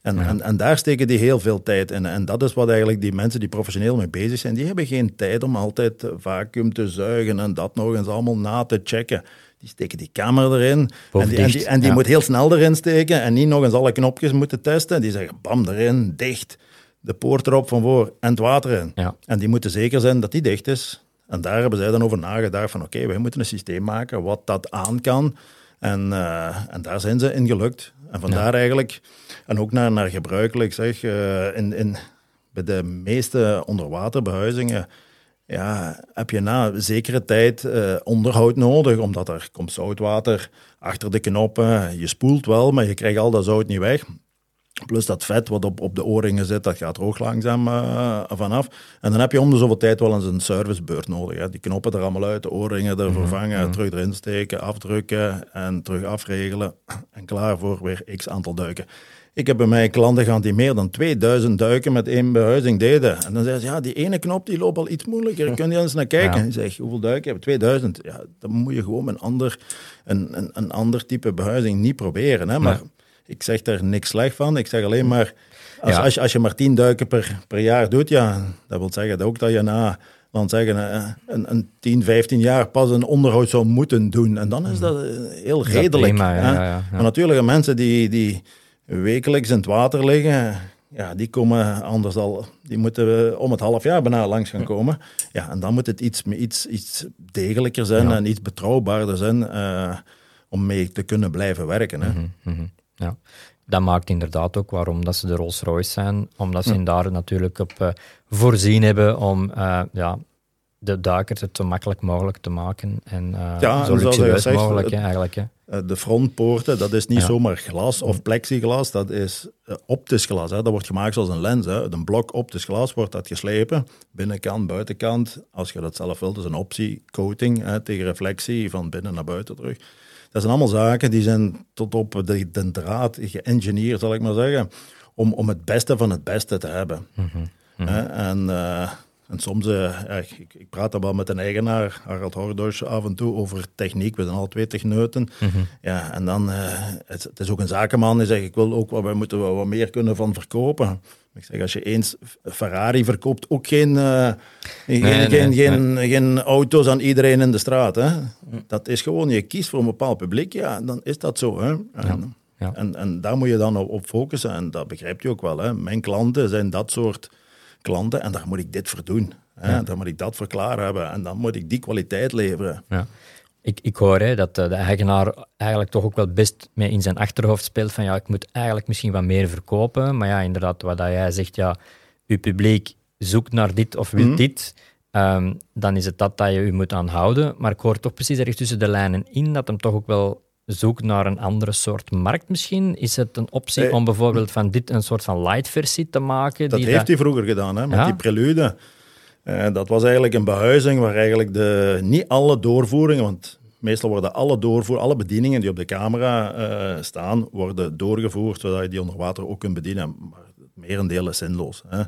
En, en, en daar steken die heel veel tijd in. En dat is wat eigenlijk die mensen die professioneel mee bezig zijn, die hebben geen tijd om altijd eh, vacuüm te zuigen en dat nog eens allemaal na te checken. Die steken die camera erin en die, en die, dicht, en die ja. moet heel snel erin steken en niet nog eens alle knopjes moeten testen. Die zeggen bam erin, dicht, de poort erop van voor en het water in. Ja. En die moeten zeker zijn dat die dicht is. En daar hebben zij dan over nagedacht van oké, wij moeten een systeem maken wat dat aan kan. En, eh, en daar zijn ze in gelukt. En vandaar eigenlijk, en ook naar, naar gebruikelijk zeg, eh, in, in, bij de meeste onderwaterbehuizingen ja, heb je na zekere tijd eh, onderhoud nodig, omdat er komt zoutwater achter de knoppen. Je spoelt wel, maar je krijgt al dat zout niet weg. Plus dat vet wat op, op de oorringen zit, dat gaat er ook langzaam eh, vanaf. En dan heb je om de zoveel tijd wel eens een servicebeurt nodig. Hè. Die knoppen er allemaal uit, de oorringen er vervangen, terug erin steken, afdrukken en terug afregelen. En klaar voor weer x aantal duiken. Ik heb bij mij klanten gehad die meer dan 2000 duiken met één behuizing deden. En dan zeggen ze, ja, die ene knop die loopt al iets moeilijker. Kun je eens naar kijken? Ja. Ik zeg, hoeveel duiken heb je? 2000. Ja, dan moet je gewoon een ander, een, een, een ander type behuizing niet proberen. Hè? Maar ik zeg daar niks slecht van. Ik zeg alleen maar, als, Ja. als, je, als je maar 10 duiken per, per jaar doet, ja, dat wil zeggen ook dat je na want zeggen, eh, een, een 10, 15 jaar pas een onderhoud zou moeten doen. En dan is dat eh, heel dat redelijk. prima, ja, ja, ja. Maar natuurlijk, mensen die, die wekelijks in het water liggen, ja, die komen anders al, die moeten eh, om het half jaar bijna langs gaan komen. Ja, en dan moet het iets, iets, iets degelijker zijn en iets betrouwbaarder zijn om mee te kunnen blijven werken. Hè. Mhm, Ja. Dat maakt inderdaad ook waarom dat ze de Rolls Royce zijn, omdat ze daar natuurlijk op eh, voorzien hebben om eh, ja, de duikers het zo makkelijk mogelijk te maken en eh, Ja, zo luxueus mogelijk het- eigenlijk. De frontpoorten, dat is niet Ja. zomaar glas of plexiglas, dat is optisch glas. Hè. Dat wordt gemaakt zoals een lens. Hè. Een blok optisch glas wordt dat geslepen, binnenkant, buitenkant. Als je dat zelf wilt, is een optie, coating hè, tegen reflectie van binnen naar buiten terug. Dat zijn allemaal zaken die zijn tot op de, de draad geëngineerd, zal ik maar zeggen, om, om het beste van het beste te hebben. Hè, En, eh, en soms, eh, ik, ik praat daar wel met een eigenaar, Harald Hordosch, af en toe over techniek. We zijn alle twee techneuten. Ja, en dan, eh, het, het is ook een zakenman die zegt, ik wil ook, wat- we moeten wat meer kunnen van verkopen. Ik zeg, als je eens Ferrari verkoopt, ook geen, eh, geen, nee, geen, nee. geen, geen auto's aan iedereen in de straat. Hè? Dat is gewoon, je kiest voor een bepaald publiek, ja, dan is dat zo. Hè? En, ja. En, en daar moet je dan op, op focussen. En dat begrijpt je ook wel. Hè? Mijn klanten zijn dat soort klanten en daar moet ik dit voor doen. Hè? Daar moet ik dat voor klaar hebben. En dan moet ik die kwaliteit leveren. Ja. Ik, ik hoor hè, dat eh, de eigenaar eigenlijk toch ook wel best mee in zijn achterhoofd speelt van ja, ik moet eigenlijk misschien wat meer verkopen. Maar ja, inderdaad, wat dat jij zegt, ja, uw publiek zoekt naar dit of wil dit, ehm, dan is het dat dat je u moet aanhouden. Maar ik hoor toch precies ergens tussen de lijnen in dat hem toch ook wel zoekt naar een andere soort markt misschien. Is het een optie Eh, om bijvoorbeeld van dit een soort van light versie te maken? Dat die heeft hij vroeger gedaan, hè, met Ja. die prelude. Eh, dat was eigenlijk een behuizing waar eigenlijk de, niet alle doorvoeringen, want meestal worden alle doorvoer, alle bedieningen die op de camera eh, staan, worden doorgevoerd, zodat je die onder water ook kunt bedienen. Maar het merendeel is zinloos. Hè.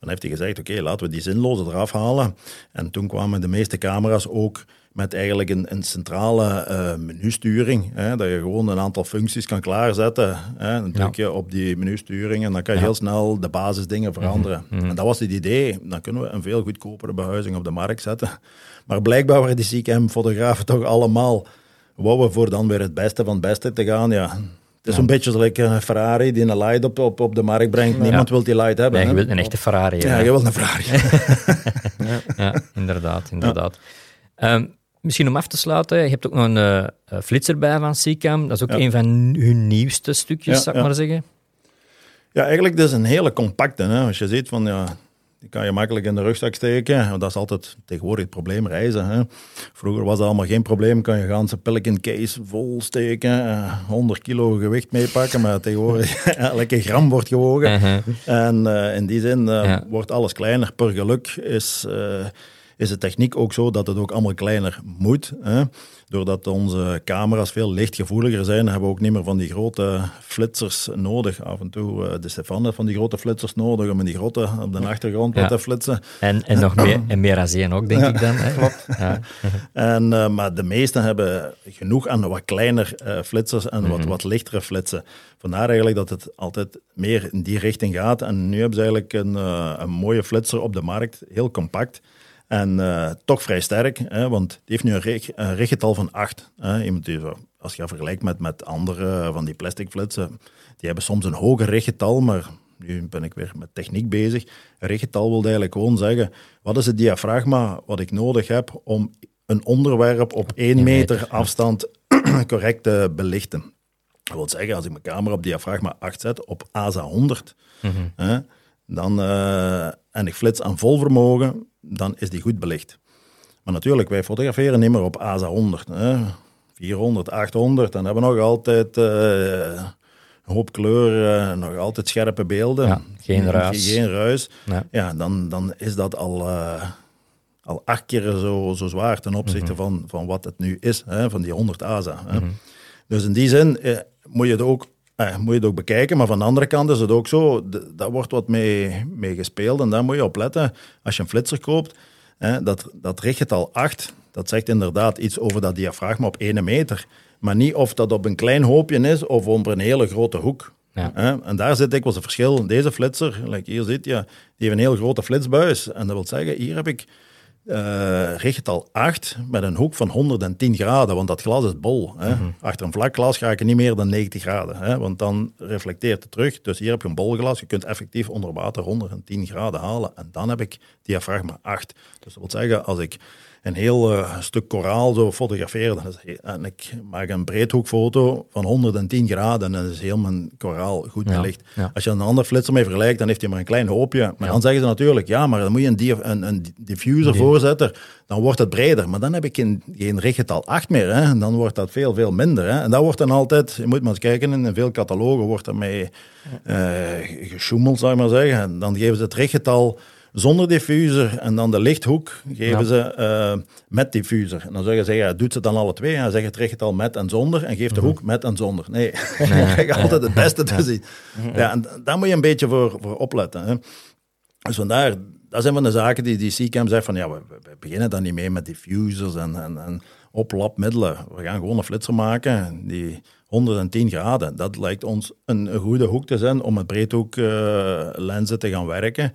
Dan heeft hij gezegd, oké, laten we die zinloze eraf halen. En toen kwamen de meeste camera's ook met eigenlijk een, een centrale uh, menusturing. Hè, dat je gewoon een aantal functies kan klaarzetten. Hè, dan druk je op die menusturing en dan kan je heel snel de basisdingen veranderen. Mhm, mhm. En dat was het idee. Dan kunnen we een veel goedkopere behuizing op de markt zetten. Maar blijkbaar waren die CCAM-fotografen toch allemaal... wouden voor dan weer het beste van het beste te gaan. Ja, het is een beetje zoals een Ferrari die een light op, op, op de markt brengt. Niemand wil die light hebben. Nee, je wilt een echte Ferrari. Ja, hè. je wilt een Ferrari. ja, inderdaad, inderdaad. Ehm, misschien om af te sluiten, je hebt ook nog een eh, eh, flitser bij van Seacam. Dat is ook Ja. een van hun nieuwste stukjes, Ja, zou ik ja. maar zeggen. Ja, eigenlijk dat is een hele compacte. Hè. Als je ziet van ja, die kan je makkelijk in de rugzak steken. Dat is altijd tegenwoordig het probleem reizen. Hè. Vroeger was dat allemaal geen probleem. Kan je ganse Pelican case vol steken, eh, 100 kilo gewicht meepakken. Maar tegenwoordig elke gram wordt gewogen. Uh-huh. En eh, in die zin eh, wordt alles kleiner. Per geluk is, eh, is de techniek ook zo dat het ook allemaal kleiner moet. Hè. Doordat onze camera's veel lichtgevoeliger zijn, hebben we ook niet meer van die grote flitsers nodig. Af en toe, eh, de Stefan van die grote flitsers nodig om in die grote op de achtergrond Ja. wat te flitsen. En, en nog meer, en meer ASEAN ook, denk ik dan. Hè? Ja. En, eh, maar de meesten hebben genoeg aan wat kleiner eh, flitsers en wat, wat lichtere flitsen. Vandaar eigenlijk dat het altijd meer in die richting gaat. En nu hebben ze eigenlijk een, een mooie flitser op de markt, heel compact. En eh, toch vrij sterk, hè, want die heeft nu een, richtgetal van 8. Hè. Iemand die, zo- als je dat vergelijkt met, met andere van die plastic flitsen, die hebben soms een hoger richtgetal, maar nu ben ik weer met techniek bezig. Een richtgetal wil eigenlijk gewoon zeggen, wat is het diafragma wat ik nodig heb om een onderwerp op 1 meter, afstand correct te belichten. Dat wil zeggen, als ik mijn camera op diafragma 8 zet, op ASA 100, hè, dan, eh, en ik flits aan vol vermogen, dan is die goed belicht. Maar natuurlijk, wij fotograferen niet meer op ASA 100. Hè. 400, 800, dan hebben we nog altijd eh, een hoop kleur, eh, nog altijd scherpe beelden. Ja, geen ruis. Geen ruis. Ja. Ja, dan, dan is dat al, eh, al acht keer zo, zo zwaar ten opzichte Mhm. van, van wat het nu is, hè, van die 100 ASA. Hè. Dus in die zin moet, je het ook, eh, moet je het ook bekijken. Maar van de andere kant is het ook zo, daar wordt wat mee, mee gespeeld. En daar moet je op letten. Als je een flitser koopt, hè, dat, dat richtgetal 8, dat zegt inderdaad iets over dat diafragma op 1 meter. Maar niet of dat op een klein hoopje is of op een hele grote hoek. Ja. En daar zit dikwijls het verschil. Deze flitser, like hier zit je, die heeft een heel grote flitsbuis. En dat wil zeggen, hier heb ik eh richtgetal 8 met een hoek van 110 graden, want dat glas is bol. Hè? Achter een vlak glas ga ik niet meer dan 90 graden, hè? want dan reflecteert het terug. Dus hier heb je een bolglas, je kunt effectief onder water 110 graden halen. En dan heb ik diafragma 8. Dus dat wil zeggen, als ik een heel eh, stuk koraal zo he- en ik maak een breedhoekfoto van 110 graden, en dan is heel mijn koraal goed belicht. ja. Als je een ander flitser mee vergelijkt, dan heeft hij maar een klein hoopje. Maar dan zeggen ze natuurlijk, ja, maar dan moet je een, een, een diffuser voorzetten, dan wordt het breder. Maar dan heb ik geen, geen richtgetal 8 meer, hè. En dan wordt dat veel, veel minder. Hè. En dat wordt dan altijd, je moet maar eens kijken, in veel catalogen wordt ermee eh gesjoemeld, zou je maar zeggen. En dan geven ze het richtgetal zonder diffuser en dan de lichthoek geven Ja. ze eh, met diffuser. En dan zeggen ze, ja, doet ze dan alle twee? En dan zeg het richtgetal met en zonder en geeft de hoek met en zonder. Nee, je krijgt altijd het beste te zien. Ja, en daar moet je een beetje voor, voor opletten. Hè. Dus vandaar, dat zijn van de zaken die, die CCAM zegt van, ja, we, we beginnen dan niet mee met diffusers en, en, en oplapmiddelen. We gaan gewoon een flitser maken die 110 graden. Dat lijkt ons een, goede hoek te zijn om met breedhoek eh, lenzen te gaan werken.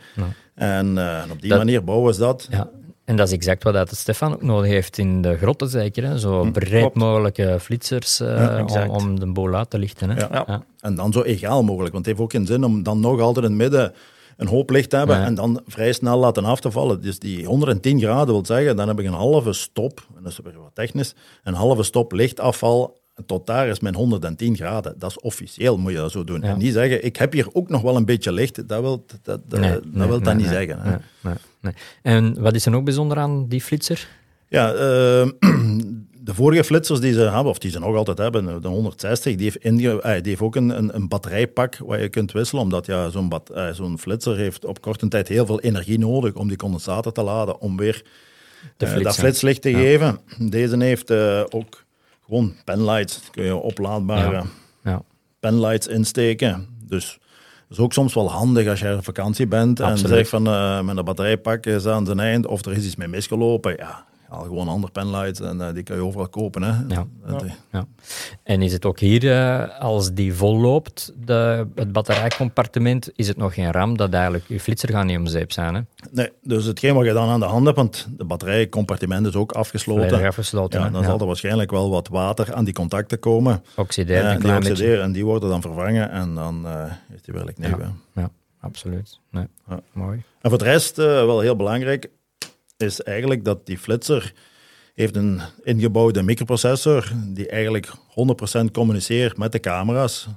En eh, op die Dat- manier bouwen ze dat. Ja. En dat is exact wat dat Stefan ook nodig heeft in de grotten, zeker. Hè? Zo breed klopt. mogelijke flitsers eh, om, de boel uit te lichten. Hè? Ja. Ja. En dan zo egaal mogelijk, want het heeft ook geen zin om dan nog altijd in het midden een hoop licht te hebben Ja. en dan vrij snel laten af te vallen. Dus die 110 graden wil zeggen, dan heb ik een halve stop, en dat is weer wat technisch, een halve stop lichtafval. Tot daar is mijn 110 graden. Dat is officieel, moet je dat zo doen. Ja. En niet zeggen, ik heb hier ook nog wel een beetje licht. Dat wil dat, dat, Nee, dat, nee, wil dat nee, niet zeggen. hè. En wat is er nog bijzonder aan die flitser? Ja, eh, de vorige flitsers die ze hebben, of die ze nog altijd hebben, de 160, die heeft, inge, eh, die heeft ook een, een, een batterijpak waar je kunt wisselen, omdat ja, zo'n eh, zo'n flitser heeft op korte tijd heel veel energie nodig om die condensator te laden, om weer eh, dat flitslicht te Ja. geven. Deze heeft eh, ook gewoon penlights, kun je oplaadbare Ja. Ja. penlights insteken. Dus Dat is ook soms wel handig als je op vakantie bent en zegt van uh, mijn batterijpak is aan zijn eind of er is iets mee misgelopen. Ja, haal gewoon een ander penlight en uh, die kan je overal kopen. Hè. Ja. Dat, Ja. En is het ook hier, uh, als die vol loopt, de, het batterijcompartiment, is het nog geen ram dat eigenlijk je flitser gaat niet om zeep zijn? Hè? Nee, dus hetgeen wat je dan aan de hand hebt, want de batterijcompartiment is ook afgesloten. Volledig afgesloten. Ja, dan zal er waarschijnlijk wel wat water aan die contacten komen. Oxideren Ja, een die oxideren en die worden dan vervangen en dan is die weer nieuw. Ja. Ja, absoluut. Nee. Ja. Mooi. En voor de rest, uh, wel heel belangrijk, is eigenlijk dat die flitser heeft een ingebouwde microprocessor die eigenlijk 100% communiceert met de camera's.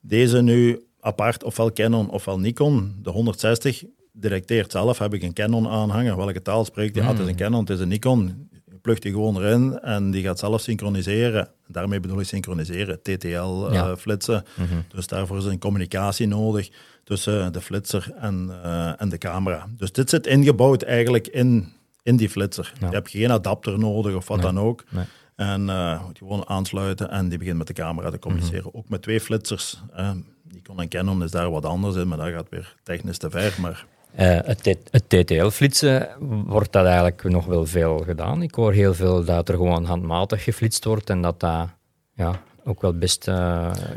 Deze nu apart, ofwel Canon ofwel Nikon. De 160 detecteert zelf, heb ik een Canon aanhangen. Welke taal spreekt die? Ah, het is een Canon, het is een Nikon. Je plugt die gewoon erin en die gaat zelf synchroniseren. Daarmee bedoel ik synchroniseren, TTL-flitsen. Ja. Mhm. Dus daarvoor is een communicatie nodig tussen de flitser en, uh, en de camera. Dus dit zit ingebouwd eigenlijk in, in die flitser. Ja. Je hebt geen adapter nodig of wat Nee. dan ook. Nee. En uh, moet je gewoon aansluiten en die begint met de camera te communiceren. Mhm. Ook met twee flitsers. Uh, Nikon en Canon is daar wat anders in, maar dat gaat weer technisch te ver. Maar Uh, het, TTL-flitsen, wordt dat eigenlijk nog wel veel gedaan? Ik hoor heel veel dat er gewoon handmatig geflitst wordt en dat dat ja, ook wel best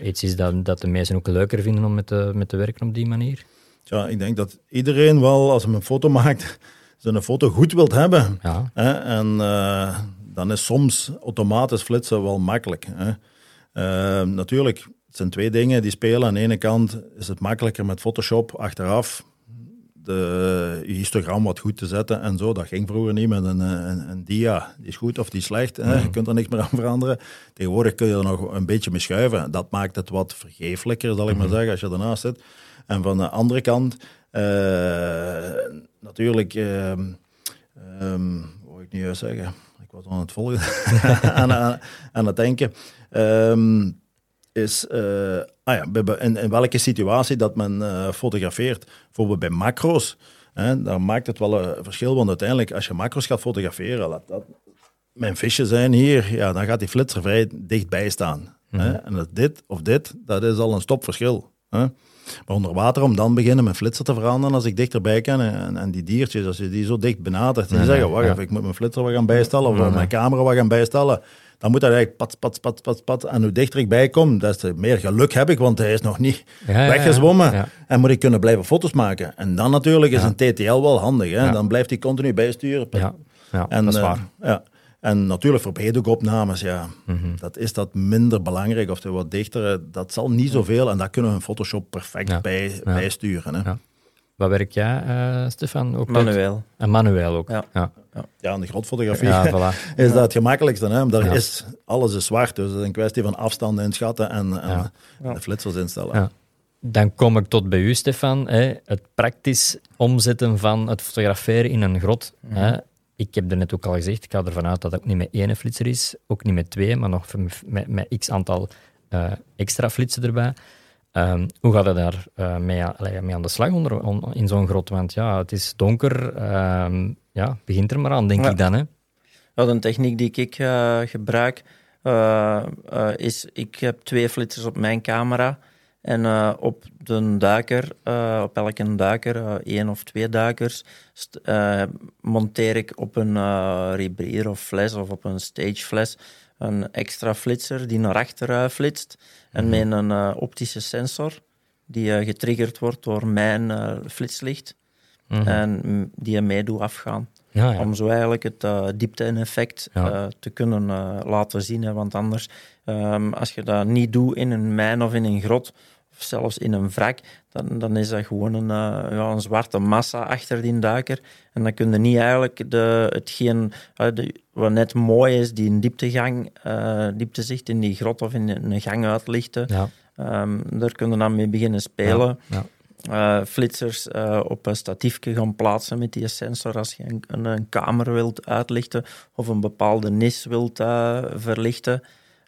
iets is dat, dat de meesten ook leuker vinden om met te, met te werken op die manier. ja, ik denk dat iedereen wel, als hij een foto maakt, zijn foto goed wilt hebben. Ja, Hè? En uh, dan is soms automatisch flitsen wel makkelijk. Hè? Uh, natuurlijk, het zijn twee dingen die spelen. Aan de ene kant is het makkelijker met Photoshop achteraf de, je histogram wat goed te zetten en zo. Dat ging vroeger niet met een, een, een dia. Die is goed of die is slecht. Hè? Je kunt er niks meer aan veranderen. Tegenwoordig kun je er nog een beetje mee schuiven. Dat maakt het wat vergeeflijker, zal ik maar zeggen, als je ernaast zit. En van de andere kant, natuurlijk, uh, um, wat wil ik nu juist zeggen? Ik was aan het volgen, aan, aan, aan, het denken. Um, is uh, ah ja, in, in, welke situatie dat men uh, fotografeert. Bijvoorbeeld bij macro's, hè, dan maakt het wel een verschil, want uiteindelijk als je macro's gaat fotograferen, laat dat mijn visjes zijn hier, ja, dan gaat die flitser vrij dichtbij staan. Mm -hmm. hè. En dat dit of dit, dat is al een stopverschil. Hè. Maar onder water, om dan beginnen mijn flitser te veranderen als ik dichterbij kan. En, en die diertjes, als je die zo dicht benadert, die nee, zeggen, wacht even, ik moet mijn flitser wat gaan bijstellen, of mijn camera wat gaan bijstellen dan moet dat eigenlijk pat, pat, pat, pat, pat. En hoe dichter ik bij kom, des te meer geluk heb ik, want hij is nog niet Ja, weggezwommen. ja, ja. En moet ik kunnen blijven foto's maken. En dan natuurlijk is een TTL wel handig. Hè? Dan blijft hij continu bijsturen. ja, ja En, dat is eh, waar. ja. En natuurlijk voor breedhoekopnames, ja, Mhm. dat is dat minder belangrijk. Of de wat dichtere, dat zal niet zoveel. En dat kunnen we in Photoshop perfect Ja. bij, Ja. bijsturen. Hè? Ja. Wat werk jij, eh, Stefan? Ook Manueel. En manueel ook. Ja. ja. Ja, en de grotfotografie Ja, voilà. is dat het gemakkelijkste. Hè? Daar Ja. is, alles is zwart, dus het is een kwestie van afstand inschatten en, en de flitsers instellen. Ja. Dan kom ik tot bij u, Stefan. Hè, het praktisch omzetten van het fotograferen in een grot. Hè. Ik heb er net ook al gezegd, ik ga ervan uit dat het ook niet met één flitser is, ook niet met twee, maar nog met, met x aantal eh, extra flitsen erbij. Ehm, hoe gaat het daar eh, mee, a- allee, mee aan de slag onder, on- in zo'n grot? Want ja, het is donker. ehm, ja, begint er maar aan, denk Ja. ik dan. Hè? Ja, de techniek die ik eh, gebruik is, ik heb twee flitsers op mijn camera en eh, op de duiker, eh, op elke duiker, eh, één of twee duikers, monteer ik op een uh, rebreather of fles of op een stagefles een extra flitser die naar achter eh, flitst en met een optische sensor die getriggerd wordt door mijn flitslicht Mhm. en die je mee doet afgaan. ja, ja. Om zo eigenlijk het uh, diepte-effect Ja. uh, te kunnen uh, laten zien. Hè. Want anders, um, als je dat niet doet in een mijn of in een grot, of zelfs in een wrak, dan, dan is dat gewoon een, uh, ja, een zwarte massa achter die duiker. En dan kun je niet eigenlijk de, hetgeen uh, de, wat net mooi is, die een dieptegang, uh, dieptezicht in die grot of in een gang uitlichten. Ja. Um, daar kun je dan mee beginnen spelen. Ja. Flitsers op een statiefje gaan plaatsen met die sensor als je een, een, een kamer wilt uitlichten of een bepaalde nis wilt verlichten.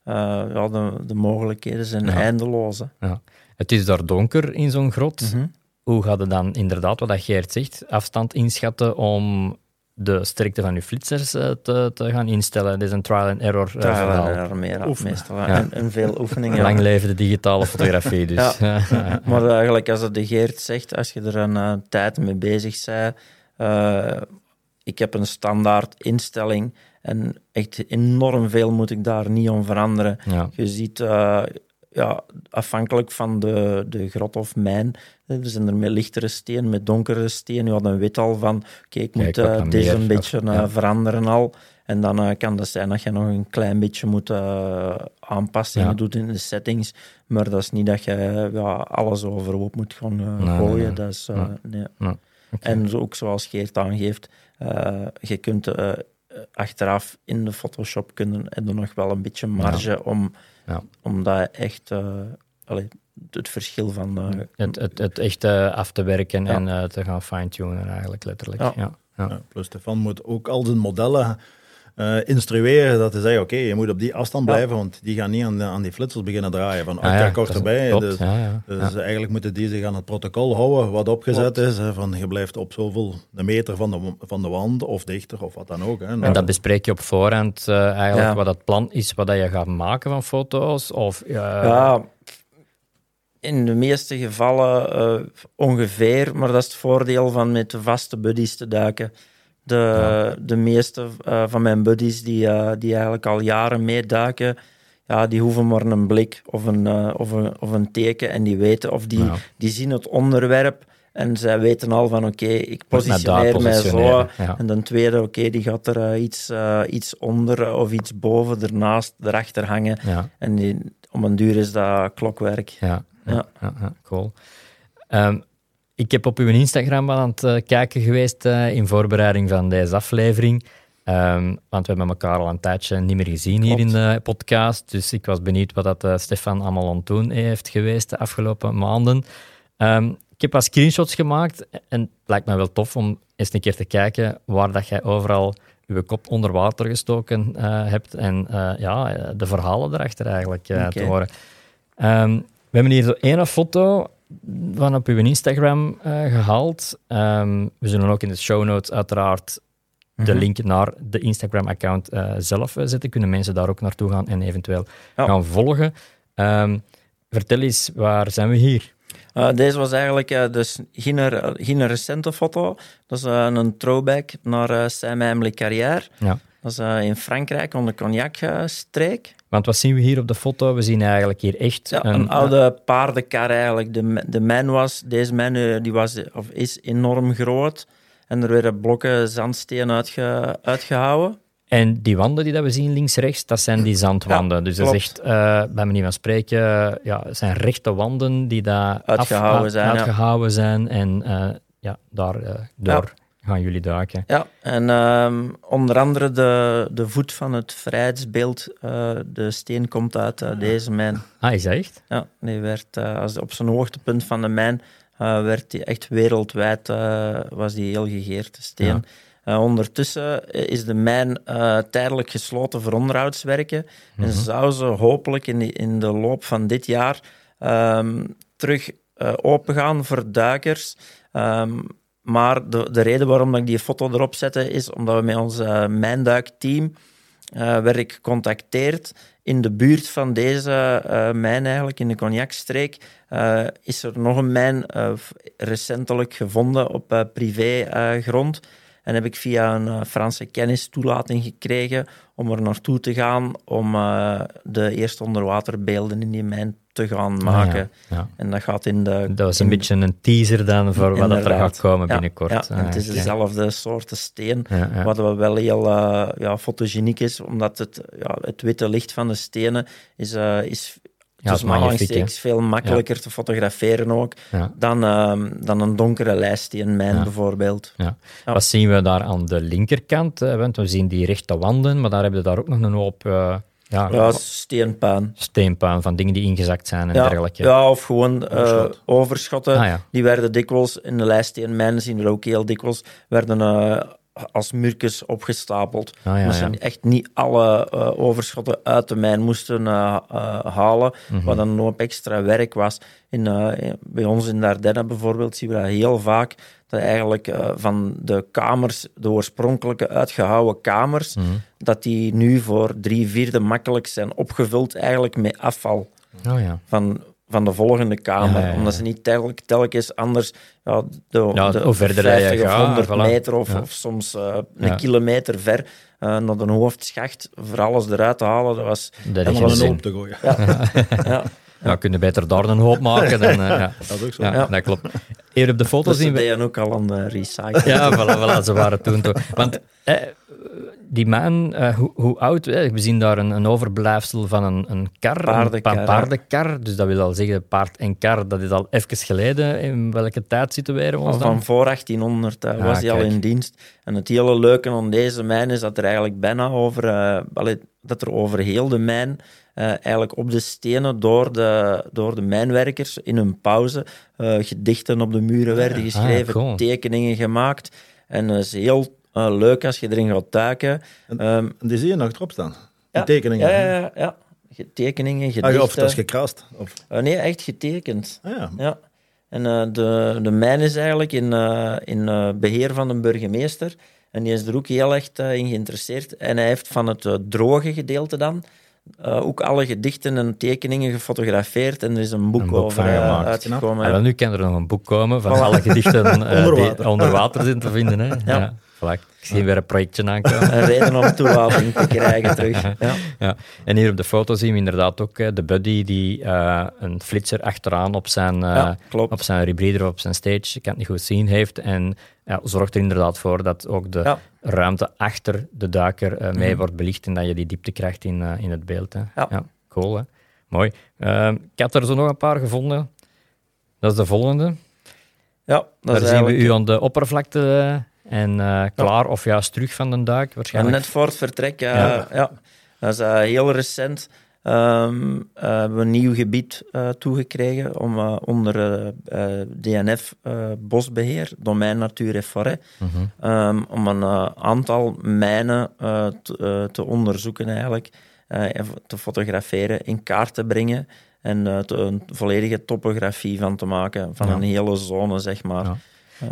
ja, de, de mogelijkheden zijn eindeloos. Ja. Het is daar donker in zo'n grot. Mhm. Hoe gaat het dan inderdaad, wat dat Geert zegt, afstand inschatten om de sterkte van je flitsers eh, te, te gaan instellen. Dit is een trial and error eh, Trial verhaal. and error meer, meestal. Ja. En, en veel oefeningen. Lang leven de digitale fotografie, dus. Maar eigenlijk, als het de Geert zegt, als je er een eh, tijd mee bezig bent, eh, ik heb een standaard instelling en echt enorm veel moet ik daar niet om veranderen. ja. Je ziet, eh, ja, afhankelijk van de, de grot of mijn, er zijn er met lichtere steen, met donkere steen. Je had een wit al van, oké, ik moet eh, dan deze een beetje eh, ja. veranderen al. En dan eh, kan het zijn dat je nog een klein beetje moet aanpassingen Ja. doet in de settings. Maar dat is niet dat je ja, alles overhoop moet gaan Nee, gooien. nee. Dat is, Nee. En ook zoals Geert aangeeft, je kunt achteraf in de Photoshop kunnen en er nog wel een beetje marge om, Ja. om dat echt eh, allee, het verschil van eh, Het, het, het echt eh, af te werken Ja. en eh, te gaan fine-tunen, eigenlijk letterlijk. Ja. Ja. Ja. Ja, plus Stefan moet ook al zijn modellen eh, instrueren dat hij zegt, oké, je moet op die afstand Ja. blijven, want die gaan niet aan, de- aan die flitsers beginnen draaien. Van, Ah, ah, ja, kijk, kort dat is- erbij. klopt, Dus, ja, ja. dus Ja. eigenlijk moeten die zich aan het protocol houden wat opgezet is. Hè, van je blijft op zoveel een meter van de, van de wand of dichter of wat dan ook. Hè. En dat bespreek je op voorhand eh, eigenlijk Ja. wat het plan is, wat dat je gaat maken van foto's? Of, eh, Ja, in de meeste gevallen eh, ongeveer, maar dat is het voordeel van met de vaste buddies te duiken. De, de meeste eh, van mijn buddies die, eh, die eigenlijk al jaren meeduiken, ja, die hoeven maar een blik of een, eh, of een, of een teken en die weten of die, Ja. die zien het onderwerp en zij weten al van oké, ik positioneer mij zo. ja. En de tweede, oké, die gaat er iets, iets onder of iets boven, ernaast, erachter hangen. ja. En die, om een duur is dat klokwerk. Ja, ja, Ja. ja, ja, cool. Ik heb op uw Instagram aan het eh, kijken geweest eh, in voorbereiding van deze aflevering. Ehm, want we hebben elkaar al een tijdje niet meer gezien hier in de podcast. Dus ik was benieuwd wat dat, eh, Stefan allemaal aan het doen heeft geweest de afgelopen maanden. Ehm, ik heb wat screenshots gemaakt en het lijkt me wel tof om eens een keer te kijken waar dat jij overal je kop onder water gestoken hebt en ja, de verhalen erachter eigenlijk te horen. Ehm, we hebben hier zo één foto van op uw Instagram eh, gehaald. Ehm, we zullen ook in de show notes uiteraard de Mhm. link naar de Instagram-account eh, zelf eh, zetten. Kunnen mensen daar ook naartoe gaan en eventueel Ja. gaan volgen. Ehm, vertel eens, waar zijn we hier? Deze was eigenlijk dus geen, geen recente foto. Dat is een throwback naar uh, Saint-Même-les-Carrières. Ja. Dat is in Frankrijk, onder de Cognac-streek. Want wat zien we hier op de foto? We zien eigenlijk hier echt Ja, een, oude paardenkar eigenlijk. De, de mijn was, deze mijn eh, die was, of is enorm groot. En er werden blokken zandsteen uitge, uitgehouden. En die wanden die dat we zien links-rechts, dat zijn die zandwanden. Ja, dus dat is klopt. echt, eh, bij manier van spreken, ja, het zijn rechte wanden die daar Uitgehouden af- zijn, ja. uitgehouden zijn. En eh, ja, daar door gaan jullie duiken. Ja, en ehm, onder andere de, de voet van het vrijheidsbeeld, eh, de steen komt uit eh, deze mijn. Ah, is dat echt? Ja, die werd eh, als op zijn hoogtepunt van de mijn werd die echt wereldwijd was die heel gegeerd de steen. Ja. Ondertussen is de mijn tijdelijk gesloten voor onderhoudswerken en zou ze hopelijk in, die- in de loop van dit jaar ehm, terug eh opengaan voor duikers. Ehm, maar de, de reden waarom ik die foto erop zette is omdat we met ons eh, mijnduikteam eh werd ik gecontacteerd. In de buurt van deze eh, mijn, eigenlijk in de Cognacstreek, eh, is er nog een mijn eh, recentelijk gevonden op eh, privégrond. en heb ik via een eh, Franse kennis toelating gekregen om er naartoe te gaan om eh, de eerste onderwaterbeelden in die mijn te gaan maken. Ja, ja. En dat gaat in de... Dat was een in- beetje een teaser dan voor wat dat er gaat komen binnenkort. Ja, en Ah, het is dezelfde soorten steen. Wat wel heel eh, ja, fotogeniek is, omdat het, ja, het witte licht van de stenen is, eh, is Ja, tussen is veel makkelijker te fotograferen ook Ja. dan, ehm, dan een donkere lijststeenmijn Ja. bijvoorbeeld. Ja. Ja. Wat zien we daar aan de linkerkant? Want we zien die rechte wanden, maar daar hebben we daar ook nog een hoop eh, ja, Ja, steenpuin. steenpuin van dingen die ingezakt zijn en Ja, dergelijke. ja, of gewoon eh, Overschot. overschotten. Ah, ja. Die werden dikwijls, in de lijststeenmijnen zien we ook heel dikwijls, werden eh, als murkjes opgestapeld. Ah, ja, ze ja. echt niet alle eh, overschotten uit de mijn moesten halen, Mhm. wat dan een hoop extra werk was. In, eh, bij ons in de Ardennen bijvoorbeeld zien we dat heel vaak, dat eigenlijk eh, van de kamers, de oorspronkelijke uitgehouwen kamers, Mhm. dat die nu voor drie vierde makkelijk zijn opgevuld eigenlijk met afval Oh ja. van, van de volgende kamer. Ja, ja, ja. Omdat ze niet telk, telkens anders ja, de, Ja, de, hoe verder dat je 50 of gaat, 100 voilà. meter of, soms eh, een kilometer ver eh, naar de hoofdschacht voor alles eruit te halen. Dat was... Dat was een hoop te gooien. Ja, Ja, kun je beter daar een hoop maken. Dan, eh, ja. Dat is ook zo. Ja, Ja. dat klopt. Hier op de foto dat zien ze we... deden ook al aan de recycling. Ja, voilà, voilà, ze waren toen toch. Want eh, die man, eh, hoe, hoe oud? eh, we zien daar een, een overblijfsel van een, een kar, Paardenkar, een paardenkar. Dus dat wil al zeggen, paard en kar, dat is al even geleden. In welke tijd zitten we ons Van, dan? van voor 1800 eh, Ah, was hij al in dienst. En het hele leuke aan deze mijn is dat er eigenlijk bijna over, eh, dat er over heel de mijn, eh, eigenlijk op de stenen door de, door de mijnwerkers in hun pauze eh, gedichten op de muren werden geschreven, cool. tekeningen gemaakt. En dat is heel eh, leuk als je erin gaat duiken. Ehm, En die zie je nog erop staan. ja, tekeningen. Ja, ja, ja. ja. Ge- Tekeningen, Ah, gedichten. ja, of dat is gekrast. Of, Eh, nee, echt getekend. ah, ja. Ja. En eh, de, de mijn is eigenlijk in, eh, in eh, beheer van een burgemeester. En die is er ook heel echt eh, in geïnteresseerd. En hij heeft van het eh, droge gedeelte dan eh, ook alle gedichten en tekeningen gefotografeerd. En er is een boek, Een boek over van eh, gemaakt. uitgekomen. Ah, nu kan er nog een boek komen van alle gedichten eh, Onder die water. onder water zijn te vinden. Hè? Ja. Voilà. Ik zie weer een projectje aankomen. Een reden om toelating te krijgen terug. Ja. Ja. En hier op de foto zien we inderdaad ook eh, de buddy die eh, een flitser achteraan op zijn, Ja, klopt. op zijn of op zijn stage, ik kan het niet goed zien, heeft. En ja, zorgt er inderdaad voor dat ook de Ja. ruimte achter de duiker mee wordt belicht en dat je die diepte krijgt in, in het beeld. Hè. Ja. cool, hè? Mooi. Ehm, ik had er zo nog een paar gevonden. Dat is de volgende. Ja, dat Daar zien we u aan de oppervlakte en eh, klaar of juist terug van de duik. Ja, Waarschijnlijk. net voor het vertrek, ja. Ja. ja. Dat is eh, heel recent. Ehm, eh, hebben we een nieuw gebied eh, toegekregen om onder DNF eh, bosbeheer, domein natuur en forêt, Mhm. ehm, om een aantal mijnen eh, te, te onderzoeken eigenlijk, eh, en te fotograferen, in kaart te brengen en te- een volledige topografie van te maken, van Ja. een hele zone, zeg maar. Ja.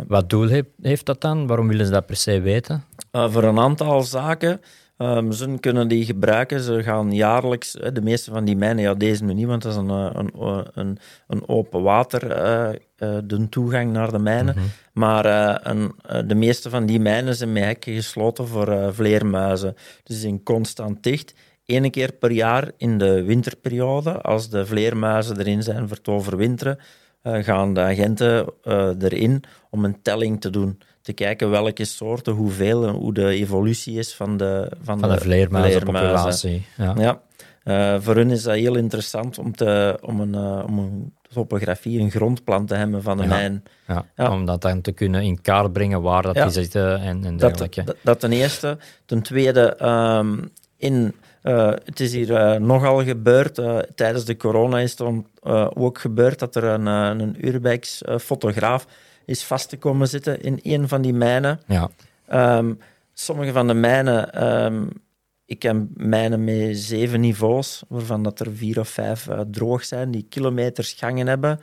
Wat doel heeft, heeft dat dan? Waarom willen ze dat per se weten? Uh, voor een aantal zaken. Um, ze kunnen die gebruiken. Ze gaan jaarlijks, eh, de meeste van die mijnen, ja, deze nu niet, want dat is een, eh, een, eh, een, een open water, eh, eh, de toegang naar de mijnen. Maar eh, een, eh, de meeste van die mijnen zijn met hekken gesloten voor eh, vleermuizen. Dus zijn constant dicht. Eén keer per jaar in de winterperiode, als de vleermuizen erin zijn voor het overwinteren, eh, gaan de agenten eh, erin om een telling te doen. Te kijken welke soorten, hoeveel en hoe de evolutie is van de, van Van de vleermuizenpopulatie. Ja. Ja. Eh, voor hun is dat heel interessant om, te, om, een, eh, om een topografie, een grondplan te hebben van de Ja. mijn. Ja, Ja. Om dat dan te kunnen in kaart brengen waar dat die zitten en, en Dat, dergelijke. dat, dat ten eerste. Ten tweede, ehm, in, eh, het is hier eh, nogal gebeurd. eh, tijdens de corona is het om- ook gebeurd dat er een, een Urbex-fotograaf is vast te komen zitten in een van die mijnen. ja. Ehm, sommige van de mijnen, ehm, ik heb mijnen met zeven niveaus, waarvan dat er vier of vijf droog zijn, die kilometers gangen hebben.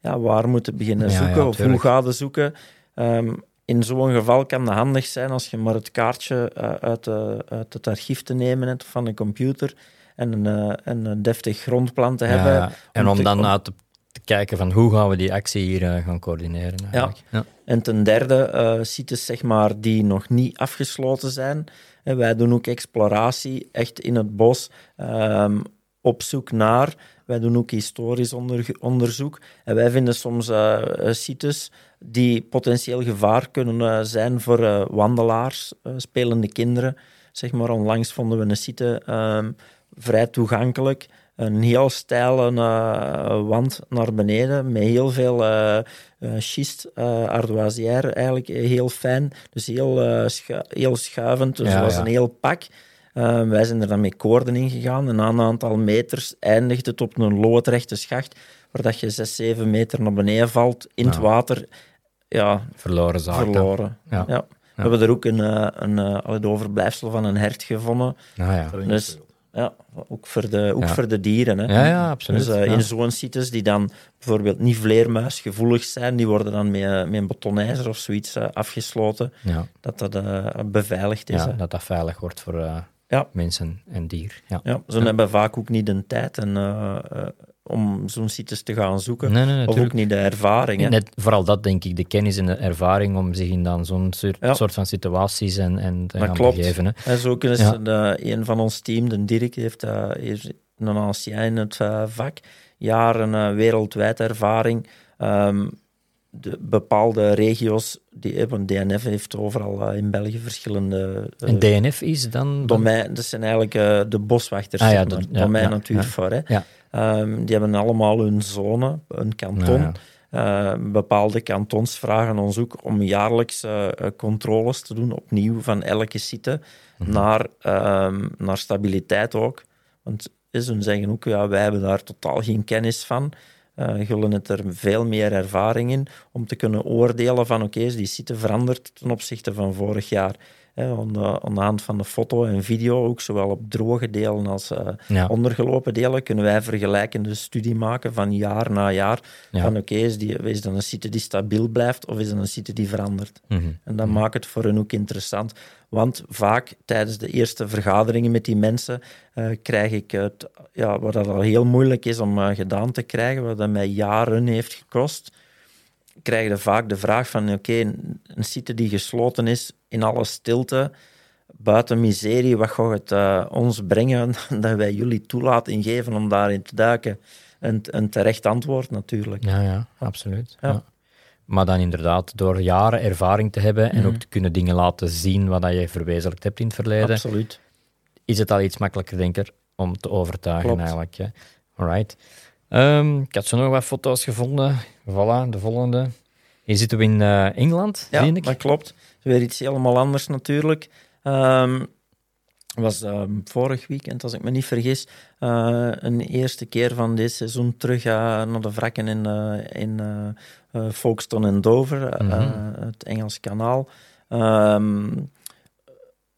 Ja, waar moeten beginnen Ja, zoeken ja, of hoe gaan we zoeken? Ehm, in zo'n geval kan het handig zijn als je maar het kaartje eh, uit, de- uit het archief te nemen hebt van de computer en een, eh, een, een deftig grondplan te Ja, hebben. ja. En om dan uit te, te kijken van hoe gaan we die actie hier eh, gaan coördineren. eigenlijk. Ja. En ten derde, eh sites zeg maar, die nog niet afgesloten zijn. En wij doen ook exploratie, echt in het bos, ehm, op zoek naar. Wij doen ook historisch onder- onderzoek. En wij vinden soms eh, sites die potentieel gevaar kunnen eh, zijn voor eh, wandelaars, eh, spelende kinderen. Zeg maar, onlangs vonden we een site ehm, vrij toegankelijk. Een heel steile wand naar beneden met heel veel schist, eh ardoisière, eigenlijk heel fijn. Dus heel, schu- heel schuivend, dus Ja, het was ja. een heel pak. Eh, wij zijn er dan met koorden in gegaan en na een aantal meters eindigt het op een loodrechte schacht, waar dat je 6, 7 meter naar beneden valt in het water. Ja, Verloren zaak. verloren. Ja. Ja. We hebben er ook een, eh, een, eh, het overblijfsel van een hert gevonden. Nou ja. Dus ja, ook voor de, ook Ja. voor de dieren. Hè. Ja, ja, absoluut. Dus eh, Ja. in zo'n sites die dan bijvoorbeeld niet vleermuisgevoelig zijn, die worden dan met, met een betonijzer of zoiets afgesloten, Ja. dat dat beveiligd is. dat dat veilig wordt voor Ja. mensen en dier. Ja. Ja, ze hebben vaak ook niet de tijd en, om zo'n sites te gaan zoeken. Nee, nee, of ook niet de ervaring. hè. Net, vooral dat, denk ik, de kennis en de ervaring om zich in dan zo'n soort, Ja. soort van situaties en, en te Dat gaan klopt. begeven. Hè. En zo is Ja. de, een van ons team, de Dirk, heeft uh, een ancien in het uh, vak, jaren uh, wereldwijd ervaring. Um, de bepaalde regio's, die, want DNF heeft overal in België verschillende... en DNF is dan? Domein, dat zijn eigenlijk uh, de boswachters, ah, ja, zeg domein ja, natuur ja, voor. Hè. Um, die hebben allemaal hun zone, een kanton. Uh, bepaalde kantons vragen ons ook om jaarlijks uh, controles te doen, opnieuw van elke site, -hmm. naar, um, naar stabiliteit ook. Want ze zeggen ook, ja, wij hebben daar totaal geen kennis van. Uh, willen het er veel meer ervaring in om te kunnen oordelen van oké, okay, is die site veranderd ten opzichte van vorig jaar. Aan, de, hand van de foto en video, ook zowel op droge delen als uh, ja. ondergelopen delen, kunnen wij vergelijkende studie maken van jaar na jaar. Ja. Van oké, okay, is, die, is dat een site die stabiel blijft of is dat een site die verandert? Mm -hmm. En dat mm -hmm. maakt het voor hen ook interessant. Want vaak tijdens de eerste vergaderingen met die mensen uh, krijg ik het, ja, wat dat al heel moeilijk is om uh, gedaan te krijgen, wat dat mij jaren heeft gekost krijg je vaak de vraag van oké, okay, een site die gesloten is in alle stilte, buiten miserie, wat gaat het uh, ons brengen dat wij jullie toelaten geven om daarin te duiken? Een, een terecht antwoord natuurlijk. Ja, ja absoluut. Ja. Ja. Maar dan inderdaad, door jaren ervaring te hebben en mm -hmm. ook te kunnen dingen laten zien wat je verwezenlijkt hebt in het verleden, absoluut. is het al iets makkelijker, denk ik, om te overtuigen Klopt. eigenlijk. Ja. Alright. Um, ik had zo nog wat foto's gevonden. Voilà, de volgende. Hier zitten we in uh, Engeland, ja, vind ik. dat klopt. Weer iets helemaal anders natuurlijk. Um, was um, vorig weekend, als ik me niet vergis, uh, een eerste keer van dit seizoen terug uh, naar de wrakken in, in Folkestone en Dover, Mhm. mm -hmm. het Engels kanaal. Um,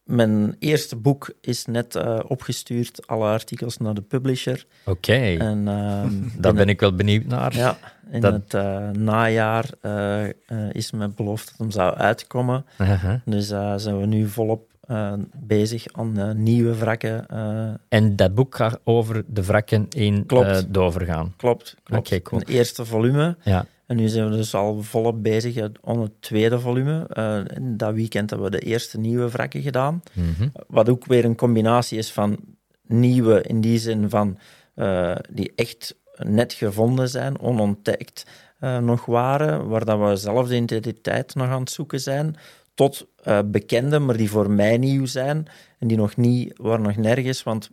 mijn eerste boek is net uh, opgestuurd, alle artikels naar de publisher. Oké, okay. um, daar ben ik wel benieuwd naar. Ja, in dat... het uh, najaar is mijn beloofd dat hem zou uitkomen. -huh. Dus zijn we nu volop bezig aan nieuwe wrakken. en dat boek gaat over de wrakken in Dover gaan? Klopt, klopt. Okay, cool. Een eerste volume. Ja. En nu zijn we dus al volop bezig aan het tweede volume. Uh, dat weekend hebben we de eerste nieuwe wrakken gedaan. Mm -hmm. Wat ook weer een combinatie is van nieuwe in die zin van uh, die echt net gevonden zijn, onontdekt uh, nog waren, waar dat we zelf de identiteit nog aan het zoeken zijn, tot bekende, maar die voor mij nieuw zijn en die nog niet, waar nog nergens, want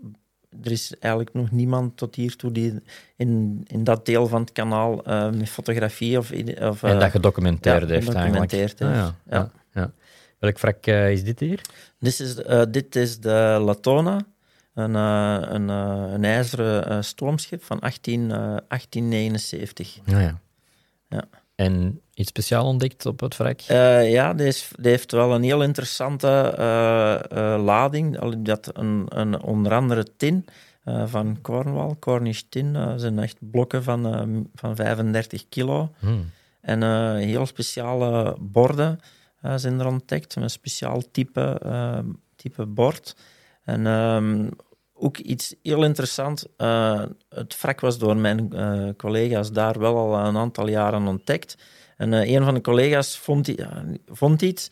er is eigenlijk nog niemand tot hiertoe die in, in dat deel van het kanaal uh, met fotografie of... of en dat gedocumenteerd ja, heeft gedocumenteerd eigenlijk. Heeft. Ah, ja. Ja. ja. Welk wrak uh, is dit hier? Dit is, dit is de Latona, een, een, een ijzeren stoomschip van 18, 1879. Ah, ja. ja. En iets speciaal ontdekt op het wrak? Uh, ja, die, is, die, heeft wel een heel interessante uh, uh, lading. Dat een, een, onder andere tin van Cornwall, Cornish tin. Dat zijn echt blokken van, van 35 kilo. Hmm. En heel speciale borden zijn er ontdekt. Een speciaal type, type bord. En um, ook iets heel interessant. het wrak was door mijn collega's daar wel al een aantal jaren ontdekt. En uh, een van de collega's vond, vond iets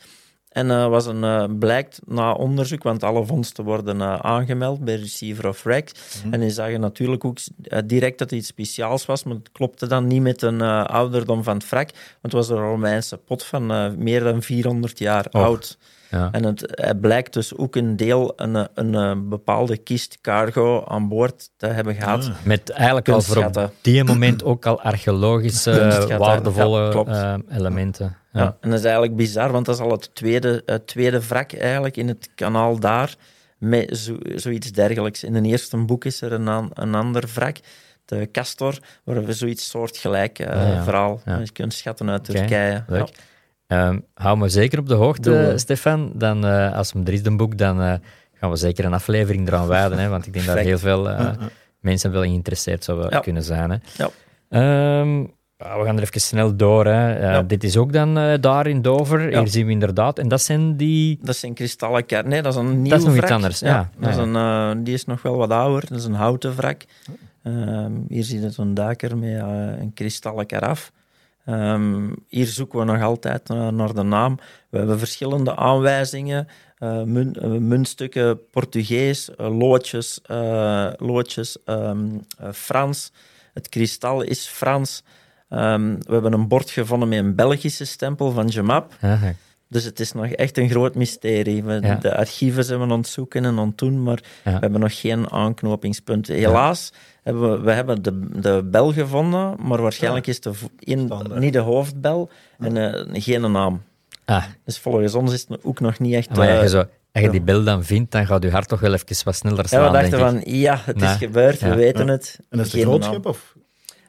en was een, blijkt na onderzoek, want alle vondsten worden aangemeld bij Receiver of Recs. Mm -hmm. En die zagen natuurlijk ook direct dat het iets speciaals was, maar het klopte dan niet met een ouderdom van het wrak, want het was een Romeinse pot van meer dan 400 jaar oh. oud. Ja. En het, het, blijkt dus ook een deel, een, een, een, bepaalde kist cargo aan boord te hebben gehad. Ja. Met eigenlijk al voor op die moment ook al archeologische waardevolle ja, uh, elementen. Ja. ja. en dat is eigenlijk bizar, want dat is al het tweede, het tweede wrak eigenlijk in het kanaal daar met zo, zoiets dergelijks. In een eerste boek is er een, an, een ander wrak, de Castor, waar we zoiets soortgelijk uh, ah, verhaal je kunt schatten uit okay. Turkije. Ehm, hou me zeker op de hoogte, we. Stefan. Dan, eh, als hem er is, de boek, dan eh, gaan we zeker een aflevering eraan wijden. Hè, want ik denk dat heel veel eh, mensen wel geïnteresseerd zouden Ja. kunnen zijn. Hè. Ja. Ehm, ja, we gaan er even snel door. Hè. Eh, Ja. Dit is ook dan eh, daar in Dover. Ja. Hier zien we inderdaad. En dat zijn die... Dat zijn kristallen kar- Nee, dat is een nieuw Dat is nog iets anders, ja. dat is een, eh, die is nog wel wat ouder. Dat is een houten wrak. Ehm, hier zie je een duiker met een kristallen karaf. Ehm, hier zoeken we nog altijd naar de naam. We hebben verschillende aanwijzingen. eh, muntstukken Portugees, eh, loodjes, loodjes ehm, eh, Frans. Het kristal is Frans. Ehm, we hebben een bord gevonden met een Belgische stempel van Gemap. Dus het is nog echt een groot mysterie. We, Ja. De archieven zijn we aan het zoeken en aan het doen, maar Ja. we hebben nog geen aanknopingspunten. Helaas hebben we, we hebben de, de bel gevonden, maar waarschijnlijk is de, in, niet de hoofdbel en eh, geen naam. ah, Dus volgens ons is het ook nog niet echt... maar ja, eh, je zo, als je ja. die beeld dan vindt, dan gaat je hart toch wel even wat sneller ja, slaan, we dachten van, ja, het Nee. is gebeurd, we Ja. weten het. En is het een groot schip? Of?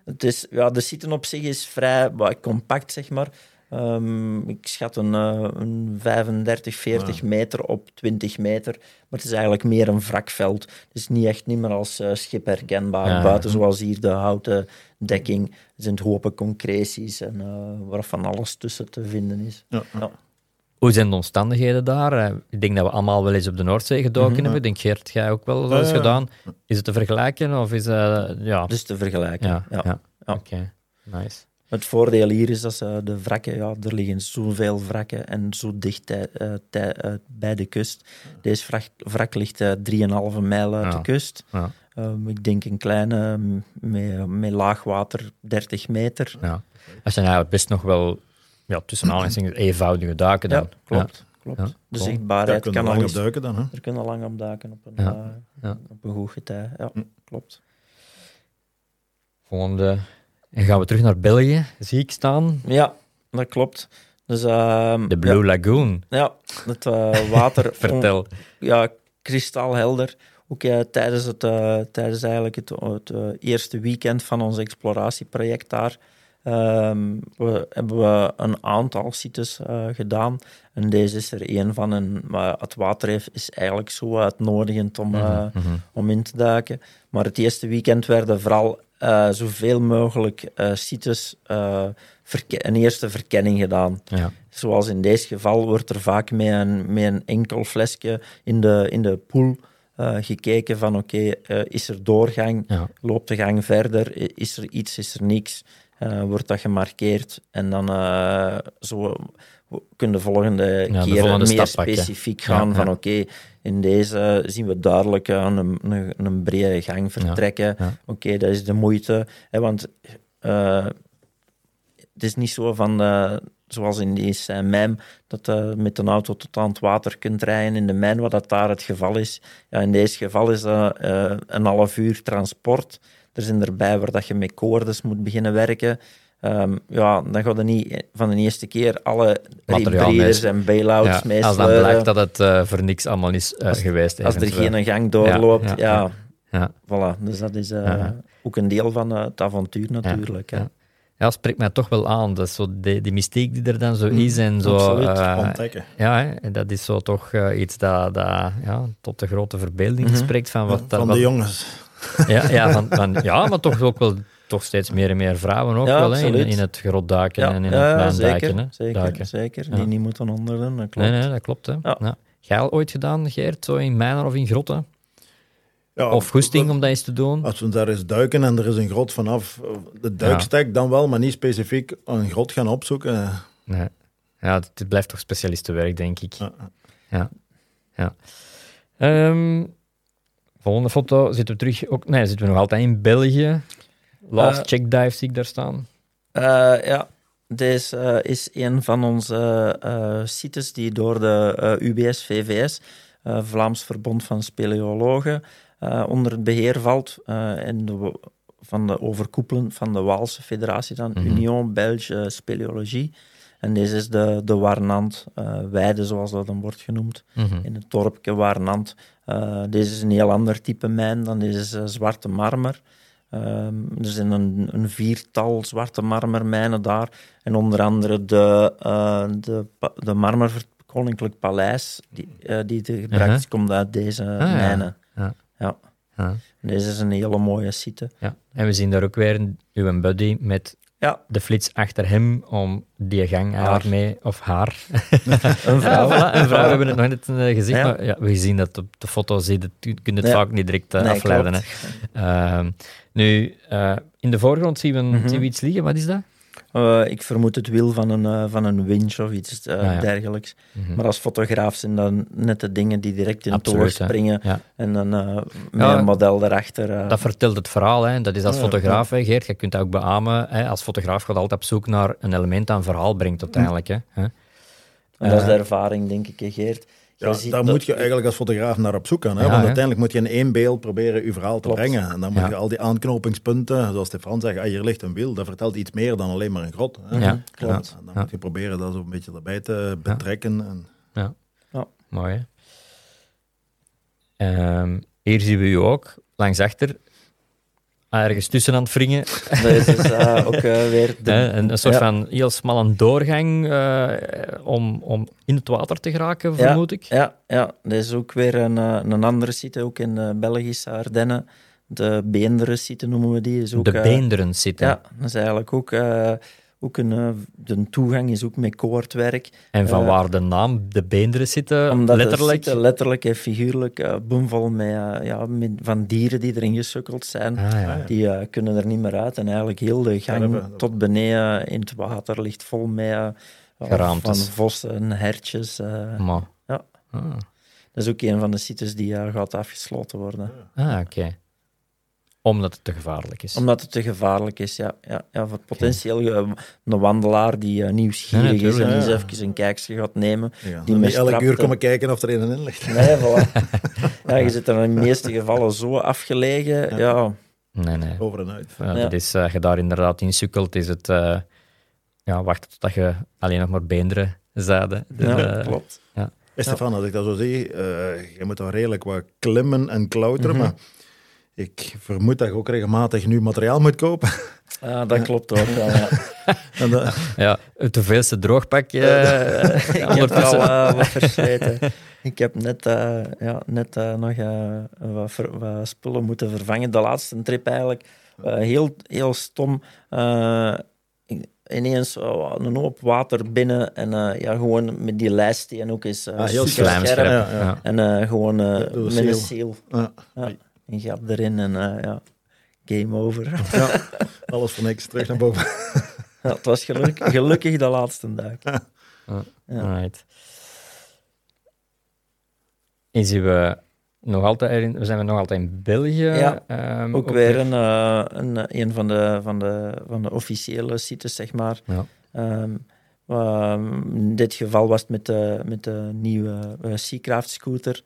Het is, ja, de site op zich is vrij wat, compact, zeg maar. Ehm, ik schat een, eh, een 35, 40 meter op 20 meter. Maar het is eigenlijk meer een wrakveld. Het is niet echt niet meer als eh, schip herkenbaar. Ja. Buiten zoals hier de houten dekking. Er zijn hopen concreties en waarvan alles tussen te vinden is. Ja. Ja. Hoe zijn de omstandigheden daar? Ik denk dat we allemaal wel eens op de Noordzee gedoken Mhm. hebben. Ik denk, Geert, jij ook wel eens gedaan. Is het te vergelijken? Of is eh ja. Dus te vergelijken. ja, ja. ja. Ja. Oké, nice. Het voordeel hier is dat ze de wrakken, ja, er liggen zoveel wrakken en zo dicht tij- eh, tij- eh, bij de kust. Deze wrak, wrak ligt eh 3,5 mijl uit Ja. de kust. Ja. Ehm, ik denk een kleine mm, met, laagwater 30 meter. Ja. Dat zijn eigenlijk best nog wel ja, tussen aanhalingstekens eenvoudige duiken dan. Ja, klopt. klopt. Ja, De zichtbaarheid kan lang al op eens... duiken dan. Hè? Er kunnen lang op duiken op een, Ja, eh, ja. op een goed getij. Ja, klopt. Volgende. En gaan we terug naar België, zie ik staan. Ja, dat klopt. Dus, ehm, De Blue Lagoon. Ja, het eh, water... Vertel. ja, kristalhelder. Ook eh, tijdens, het, eh, tijdens eigenlijk het, het eerste weekend van ons exploratieproject daar ehm, we, hebben we een aantal sites gedaan. En deze is er één van. En, maar het water is eigenlijk zo uitnodigend om, eh, Mhm. om in te duiken. Maar het eerste weekend werden vooral eh, zoveel mogelijk eh, sites eh, een eerste verkenning gedaan. Ja. Zoals in deze geval wordt er vaak met een, met een enkel flesje in de, in de pool gekeken van oké, is er doorgang, Ja. loopt de gang verder, is er iets, is er niks, wordt dat gemarkeerd en dan zo kunnen de volgende de keer meer pakken. specifiek Ja, gaan van ja. oké, in deze zien we duidelijk eh, een, een, een brede gang vertrekken. ja. Oké, dat is de moeite, hè, want eh, het is niet zo van, eh, zoals in die Saint-Même, dat je met een auto tot aan het water kunt rijden in de mijn, wat dat daar het geval is. Ja, in deze geval is dat een half uur transport. Er zijn erbij waar dat je met koordes moet beginnen werken. Ehm, ja, dan gaat je niet van de eerste keer alle rebreeders en bailouts Ja, als dan meesleuren. blijkt dat het eh, voor niks allemaal is eh, geweest. Als er geen gang doorloopt, Ja, ja, ja, ja. voilà. Dus dat is eh, Ja. ook een deel van eh, het avontuur natuurlijk. hè. ja. Ja, spreekt mij toch wel aan. Dat is zo die, die mystiek die er dan zo is. En zo, absoluut. eh, Ontdekken. ja, hè, en dat is zo toch eh, iets dat, dat ja, tot de grote verbeelding Mhm. spreekt van wat... Van wat- de jongens. Ja, ja, van, van, ja, maar toch ook wel toch steeds meer en meer vrouwen ook Ja, wel, hè, in, het grotduiken Ja, en in ja, het ja, zeker, zeker, duiken. zeker. Ja. Die niet moeten onderdoen, dat klopt. Nee, nee, dat klopt. Hè. Ja. Ja. Jij al ooit gedaan, Geert, zo in mijnen of in grotten? Ja, Of goesting om dat eens te doen? Als we daar eens duiken en er is een grot vanaf, de duikstek dan wel, maar niet specifiek een grot gaan opzoeken. Nee. Ja, het, blijft toch specialistenwerk, denk ik. Ja. Ja. ja. Ehm, volgende foto zitten we terug. Ook, nee, zitten we nog altijd in België. Last Eh, check dive zie ik daar staan. Eh, ja, deze eh, is een van onze sites die door de UBS-VVS, Vlaams Verbond van Speleologen, onder het beheer valt. en de, van de overkoepelen van de Waalse Federatie, dan Mhm. Union Belge Speleologie. En deze is de, de Warnant, eh Weide zoals dat dan wordt genoemd, Mhm. in het dorpje Warnant. Eh, deze is een heel ander type mijn dan deze zwarte marmer. Ehm, er zijn een, een viertal zwarte marmermijnen daar. En onder andere de, uh, de, de marmer voor het Koninklijk Paleis, die, eh, die gebruikt is, komt uit deze ja. mijnen. Ja. Ja. Ja. Deze is een hele mooie site. Ja. En we zien daar ook weer uw buddy met Ja, de flits achter hem om die gang Haar. mee, of haar. een vrouw. Ja, voilà, een vrouw, we hebben het nog net eh, gezien, Ja. maar ja, we zien dat op de foto, zie je kunt het vaak niet direct eh, Nee, afleiden. Hè. klopt. Nu, eh, in de voorgrond zien we, Mhm. zien we iets liggen, wat is dat? Eh, ik vermoed het wiel van een, eh, van een winch of iets Ah, ja. dergelijks. Mhm. Maar als fotograaf zijn dan net de dingen die direct in het hè. springen. Ja. En dan met een model daarachter. eh, Dat vertelt het verhaal. Hè. Dat is als fotograaf, hè, Geert. Je kunt dat ook beamen. Hè. Als fotograaf gaat altijd op zoek naar een element dat een verhaal brengt uiteindelijk. Hè. En dat is de ervaring, denk ik, Geert. Ja, daar dat- moet je eigenlijk als fotograaf naar op zoek gaan. Hè? Ja, Want hè. uiteindelijk moet je in één beeld proberen je verhaal te Klopt. brengen. En dan moet Ja. je al die aanknopingspunten, zoals Stefan zegt, ah, hier ligt een wiel, dat vertelt iets meer dan alleen maar een grot. Hè? Ja, klopt. En dan Ja. moet je proberen dat zo een beetje erbij te betrekken. En, Mooi, hè? Ehm, hier zien we u ook, langs achter, ergens tussen aan het wringen. Deze is eh, ook eh, weer... De, een, een soort ja. van heel smalle doorgang eh, om, om in het water te geraken, Ja, vermoed ik. Ja, ja, dit is ook weer een, een andere site, ook in de Belgische Ardennen. De Beenderen site noemen we die. Is ook, de beenderen zitten. Ja, dat is eigenlijk ook, ook een... eh, de toegang is ook met koordwerk. En van eh, waar de naam de beenderen zitten, Omdat letterlijk. site letterlijk en figuurlijk eh boomvol met, ja, met van dieren die erin gesukkeld zijn. Ah, ja. Die kunnen er niet meer uit. En eigenlijk heel de gang tot beneden in het water ligt vol met van vossen, hertjes. Maar, Ja. Ah, Dat is ook een van de sites die eh, gaat afgesloten worden. ah oké. Omdat het te gevaarlijk is. Omdat het te gevaarlijk is, ja. ja, ja voor potentieel eh, een wandelaar die eh, nieuwsgierig Ja, is en eens ja. even een kijkje gaat nemen. ja, Die niet met elk uur komen kijken of er een in ligt. Nee, voilà. ja, je zit er in de meeste gevallen zo afgelegen. Ja, Nee, nee. Over en uit. Ja, Ja. Dat is, eh, als je daar inderdaad in sukkelt, is het eh, ja, wachten totdat je alleen nog maar beenderen. Dus, ja, eh, klopt. Hey, Stefan, als ik dat zo zie, eh, je moet daar redelijk wat klimmen en klauteren, Mhm. maar ik vermoed dat je ook regelmatig nu materiaal moet kopen. Ja, dat klopt ook wel. Ja. en dat- Ja, het hoeveelste droogpak. eh, ik heb al eh, wat versleten. Ik heb net, eh, ja, net eh, nog eh, wat, ver- wat spullen moeten vervangen. De laatste trip eigenlijk. eh, heel, heel stom. eh, ineens eh, een hoop water binnen. En eh, ja, gewoon met die lijst die en ook is eh Ah, heel scherp. Ja, ja. Ja. En eh, gewoon eh, met een seal. Een gat erin en eh, ja, game over. Ja, alles voor niks, terug naar boven. ja, het was gelukkig, gelukkig de laatste dag. Ja. En zien we nog altijd in, we zijn we nog altijd in België. Ja, ehm, Ook weer een, eh, een, een van, de, van, de, van de officiële sites, zeg maar. Ja. Ehm, ehm, in dit geval was het met de, met de nieuwe eh, Seacraft scooter.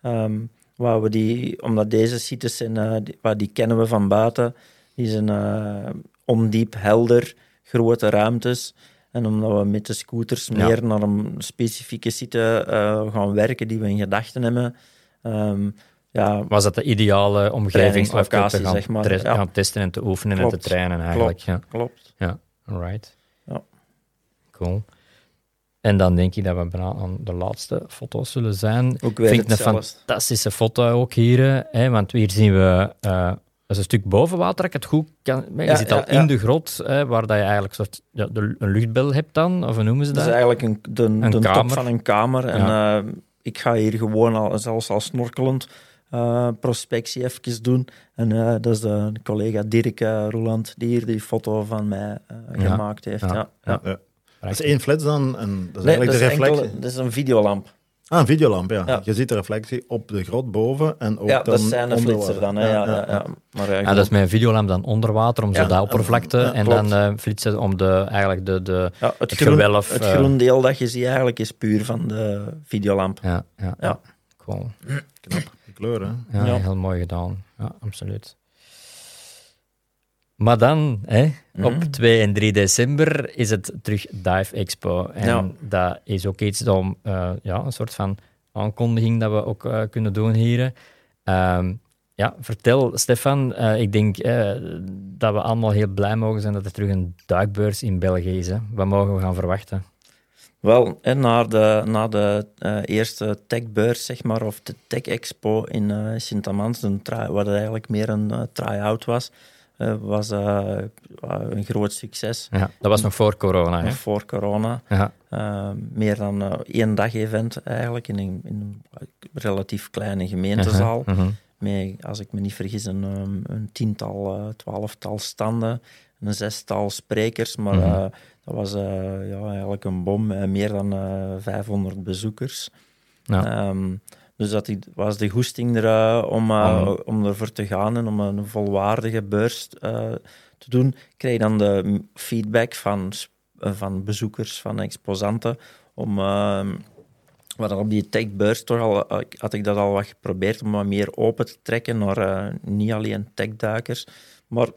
Ehm, waar we die, omdat deze sites zijn, eh, die, waar die kennen we van buiten. Die zijn eh, ondiep, helder, grote ruimtes. En omdat we met de scooters Ja. meer naar een specifieke site eh, gaan werken die we in gedachten hebben. ehm, ja, Was dat de ideale omgeving om te gaan, zeg maar. Ja. testen en te oefenen en Klopt. te trainen eigenlijk? Ja. klopt. Ja, alright. Ja. Cool. En dan denk ik dat we bijna aan de laatste foto's zullen zijn. Ook weer vind ik een fantastische foto ook hier. Hè, want hier zien we eh, dat is een stuk boven water. dat Ik het goed kan. Je Ja, zit ja, al ja. in de grot, hè, waar dat je eigenlijk soort, ja, de, een luchtbel hebt dan, of hoe noemen ze Dat dat? is eigenlijk een, de, de top kamer. van een kamer. En eh, ik ga hier gewoon al, zelfs al snorkelend eh, prospectie even doen. En eh, dat is de collega Dirk Roeland die hier die foto van mij eh, Ja. gemaakt heeft. Ja. Dat is één flits dan, en dat is Nee, eigenlijk dat de is, reflectie. enkel, dat is een videolamp. Ah, een videolamp, ja. Ja. Je ziet de reflectie op de grot boven en ook ja, dan dat zijn onder flitser water. dan. Hè. Ja, ja, ja, Maar, Ja, dat is met een videolamp dan onder water, om zo de oppervlakte. ja, en klopt. dan eh, flitsen om de, eigenlijk de... de ja, het, het groen, gewelf, het eh, groen deel dat je ziet eigenlijk is puur van de videolamp. ja, ja, Ja. Cool. Knap, die kleur, hè. Ja, Ja. heel mooi gedaan. Ja, absoluut. Maar dan, hè, op Mhm. 2 en 3 december, is het terug Dive Expo. En Ja. dat is ook iets om, eh, ja, een soort van aankondiging dat we ook eh, kunnen doen hier. Ehm, ja, vertel, Stefan. eh, ik denk dat we allemaal heel blij mogen zijn dat er terug een duikbeurs in België is. Hè. Wat mogen we gaan verwachten? Wel, na de, na de eerste techbeurs, zeg maar, of de Tech Expo in eh, Sint-Amans, wat eigenlijk meer een eh, try-out was, eh, was eh, een groot succes. Ja, dat was nog voor corona. Hè? Voor corona. Ja. Eh, meer dan eh, één dag event eigenlijk, in een, in een relatief kleine gemeentezaal. Mhm, mhm. Met, als ik me niet vergis, een, een tiental, eh, twaalftal standen, een zestal sprekers. Maar Mhm. eh, dat was eh, ja, eigenlijk een bom, eh, meer dan eh 500 bezoekers. Ja. Ehm, dus dat die- was de goesting er, om, eh, Mhm. om ervoor te gaan en om een volwaardige beurs eh, te doen. Krijg je dan de feedback van, eh, van bezoekers, van exposanten, om... ehm, wat op die techbeurs toch al, had ik dat al wat geprobeerd om wat meer open te trekken naar niet alleen techduikers, maar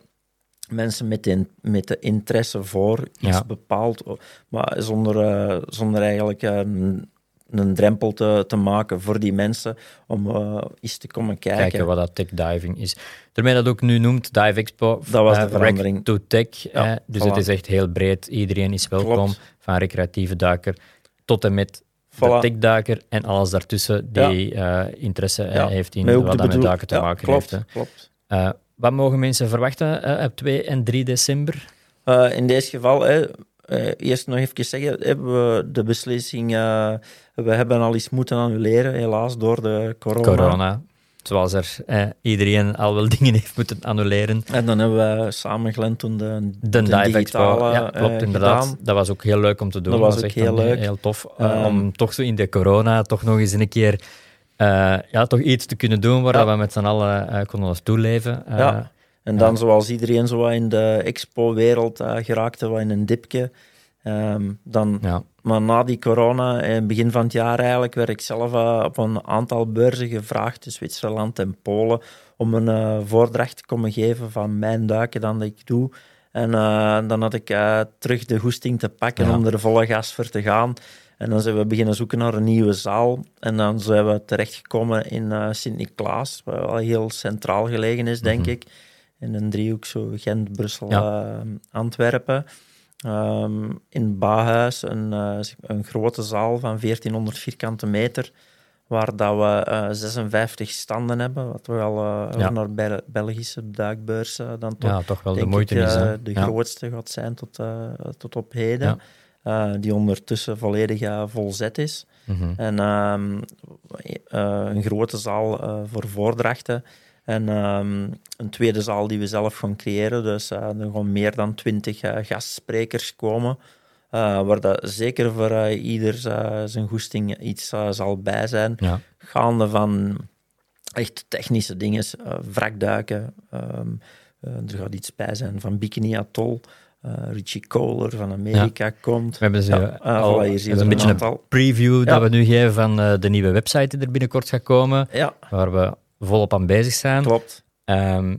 mensen met de, met de interesse voor iets Ja. bepaald, maar zonder, zonder eigenlijk een, een drempel te, te maken voor die mensen om eh eens te komen kijken. Kijken wat dat tech diving is. Daarmee dat ook nu noemt, Dive Expo. Dat was eh, de verandering. To Tech. Ja, hè. dus voilà. het is echt heel breed. Iedereen is welkom. Klopt. Van recreatieve duiker tot en met de techduiker en alles daartussen die eh, interesse Ja, heeft in wat dat met duiken te Ja, maken klopt, heeft. Klopt. Eh, wat mogen mensen verwachten op 2 en 3 december? In deze geval, eh, eerst nog even zeggen, hebben we de beslissing, eh, we hebben al eens moeten annuleren, helaas, door de corona. Corona. Zoals er eh, iedereen al wel dingen heeft moeten annuleren. En dan hebben we samen Glenn toen de, De Dive Expo, digitale ja, klopt eh, inderdaad. gedaan. Dat was ook heel leuk om te doen. Dat was ook echt heel leuk. Heel tof. eh, Ehm, om toch zo in de corona toch nog eens een keer eh, ja, toch iets te kunnen doen waar Ja. we met z'n allen eh, konden naartoe leven. Eh, Ja. En dan, zoals iedereen zo in de expo-wereld eh, geraakte, wat in een dipje. Ehm, dan, ja. Maar na die corona, in het begin van het jaar eigenlijk, werd ik zelf eh, op een aantal beurzen gevraagd in Zwitserland en Polen om een eh, voordracht te komen geven van mijn duiken dan dat ik doe. En eh, dan had ik eh, terug de goesting te pakken Ja. om er volle gas voor te gaan. En dan zijn we beginnen zoeken naar een nieuwe zaal. En dan zijn we terechtgekomen in eh Sint-Niklaas, wat wel heel centraal gelegen is, denk Mhm. ik. In een driehoek, zo Gent, Brussel, Ja. eh, Antwerpen. Ehm, in Bahuis, een, eh, een grote zaal van 1400 vierkante meter, waar dat we eh, 56 standen hebben, wat wel eh, Ja. naar Bel- Belgische duikbeurs eh, dan toch ja, toch wel de moeite ik, is. eh, de Ja. grootste gaat zijn tot, eh, tot op heden. Eh, die ondertussen volledig eh, volzet is. Mhm. En ehm, eh, een grote zaal eh, voor voordrachten. En ehm, een tweede zaal die we zelf gaan creëren. Dus eh, er gaan meer dan twintig eh, gastsprekers komen. eh, waar dat zeker voor ieder zijn goesting iets zal bij zijn. Ja. Gaande van echt technische dingen, wrakduiken. ehm, eh, er gaat iets bij zijn van Bikini Atoll. Eh, Richie Kohler van Amerika komt. We hebben ze Ja, al voilà, hier een er beetje een preview Ja. dat we nu geven van de nieuwe website die er binnenkort gaat komen, Ja, waar we volop aan bezig zijn. klopt. Ehm,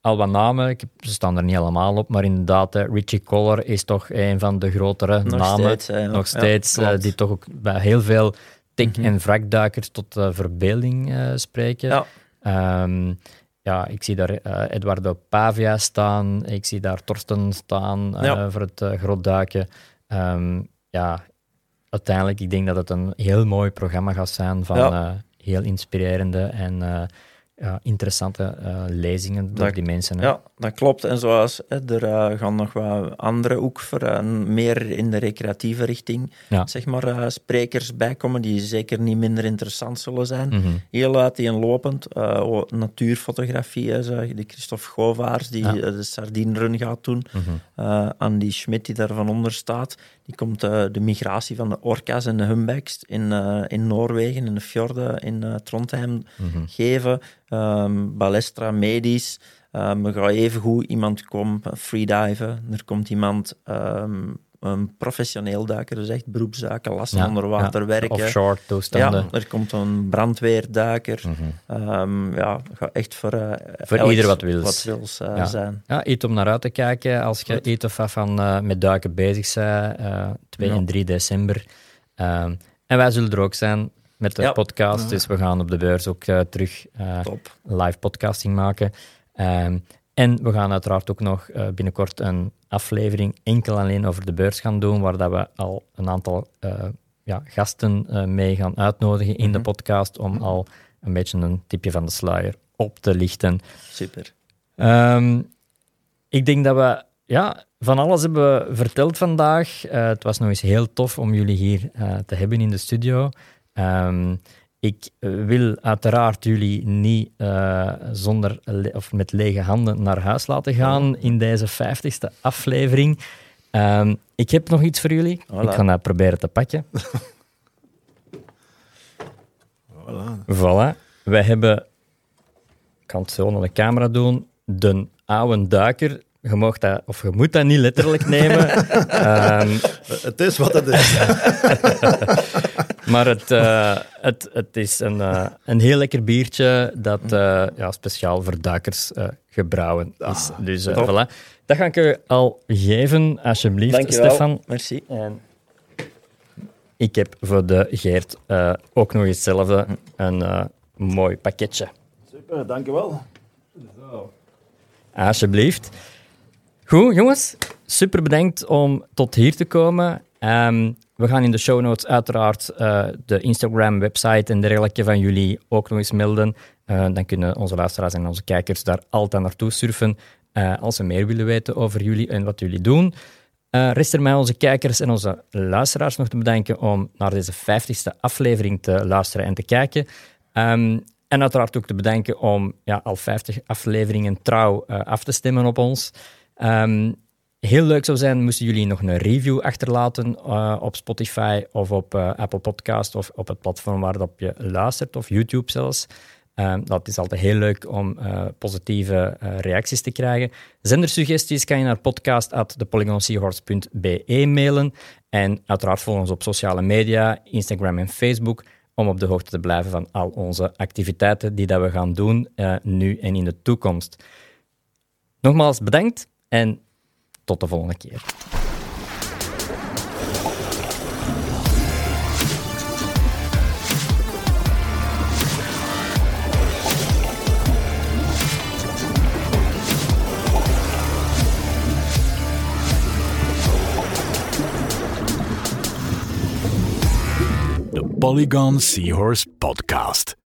al wat namen, ik heb, ze staan er niet allemaal op, maar inderdaad, eh, Richie Collar is toch een van de grotere Nog namen. steeds. ja. nog steeds, eh, die toch ook bij heel veel tech- Mhm. en wrakduikers tot eh, verbeelding eh, spreken. Ja. Ehm, ja, ik zie daar eh, Eduardo Pavia staan, ik zie daar Torsten staan eh, Ja. voor het uh, grootduiken. Ehm, ja, uiteindelijk, ik denk dat het een heel mooi programma gaat zijn van Ja. eh, heel inspirerende en eh, ja, interessante eh, lezingen door Dat- die mensen. hè. Ja, dat klopt. En zoals hè, er eh, gaan nog wat andere ook voor eh, meer in de recreatieve richting, Ja. zeg maar, sprekers bijkomen die zeker niet minder interessant zullen zijn. Mhm. Heel uiteenlopend. oh, natuurfotografie, zo, die Christophe Govaars, die Ja. de Sardinrun gaat doen. Eh, Andy Schmidt, die daarvan onder staat, die komt eh, de migratie van de orka's en de humpbacks in, eh, in Noorwegen, in de fjorden in eh, Trondheim Mhm. geven. Ehm Balestra Medisch. Ehm er gaat evengoed iemand komen eh, freediven. Er komt iemand, ehm, een professioneel duiker, dus echt beroepsduiken, lassen Ja, onder water ja, werken. Offshore toestanden. Ja, er komt een brandweerduiker. Mhm. Ehm, ja, gaat echt voor, eh, Voor ieder wat wils. Wat wils eh, Ja. zijn. Ja, iets om naar uit te kijken als je iets of wat van eh, met duiken bezig bent, eh 2 Ja. en 3 december. Ehm, en wij zullen er ook zijn. met de Ja. podcast. Dus we gaan op de beurs ook terug eh, live podcasting maken. Ehm, en we gaan uiteraard ook nog eh, binnenkort een aflevering enkel alleen over de beurs gaan doen, waar dat we al een aantal eh, ja, gasten eh, mee gaan uitnodigen in de podcast om al een beetje een tipje van de sluier op te lichten. Super. Ehm, ik denk dat we ja, van alles hebben verteld vandaag. Het was nog eens heel tof om jullie hier te hebben in de studio. Ehm, ik eh, wil uiteraard jullie niet eh, zonder of met lege handen naar huis laten gaan in deze vijftigste aflevering. Ehm, ik heb nog iets voor jullie. Voilà. Ik ga dat proberen te pakken. Voilà. Voilà. Wij hebben, ik kan het zo naar de camera doen, de oude duiker. Je, mag dat, of je moet dat niet letterlijk nemen. Ehm, Het is wat het is. maar het, eh, het, het is een, eh, een heel lekker biertje dat eh, ja, speciaal voor duikers eh, gebrouwen is. dus eh, top. voilà. Dat ga ik je al geven, alsjeblieft, Dankjewel. Stefan. Merci. En ik heb voor de Geert eh, ook nog hetzelfde, een eh, mooi pakketje. Super, dankjewel. Alsjeblieft. Goed, jongens. Super bedankt om tot hier te komen. Ehm, we gaan in de show notes uiteraard eh, de Instagram-website en dergelijke van jullie ook nog eens melden. Eh, dan kunnen onze luisteraars en onze kijkers daar altijd naartoe surfen eh, als ze meer willen weten over jullie en wat jullie doen. Rest er mij onze kijkers en onze luisteraars nog te bedanken om naar deze 50ste aflevering te luisteren en te kijken. Ehm, en uiteraard ook te bedanken om ja, al 50 afleveringen trouw af te stemmen op ons. Ehm, heel leuk zou zijn, moesten jullie nog een review achterlaten eh, op Spotify of op eh, Apple Podcast of op het platform waarop je luistert, of YouTube zelfs. Ehm, dat is altijd heel leuk om eh, positieve reacties te krijgen. Zendersuggesties kan je naar podcast.thepolygonseahorse.be mailen. En uiteraard volg ons op sociale media, Instagram en Facebook, om op de hoogte te blijven van al onze activiteiten die dat we gaan doen, nu en in de toekomst. Nogmaals bedankt en tot de volgende keer. Polygon Seahorse Podcast.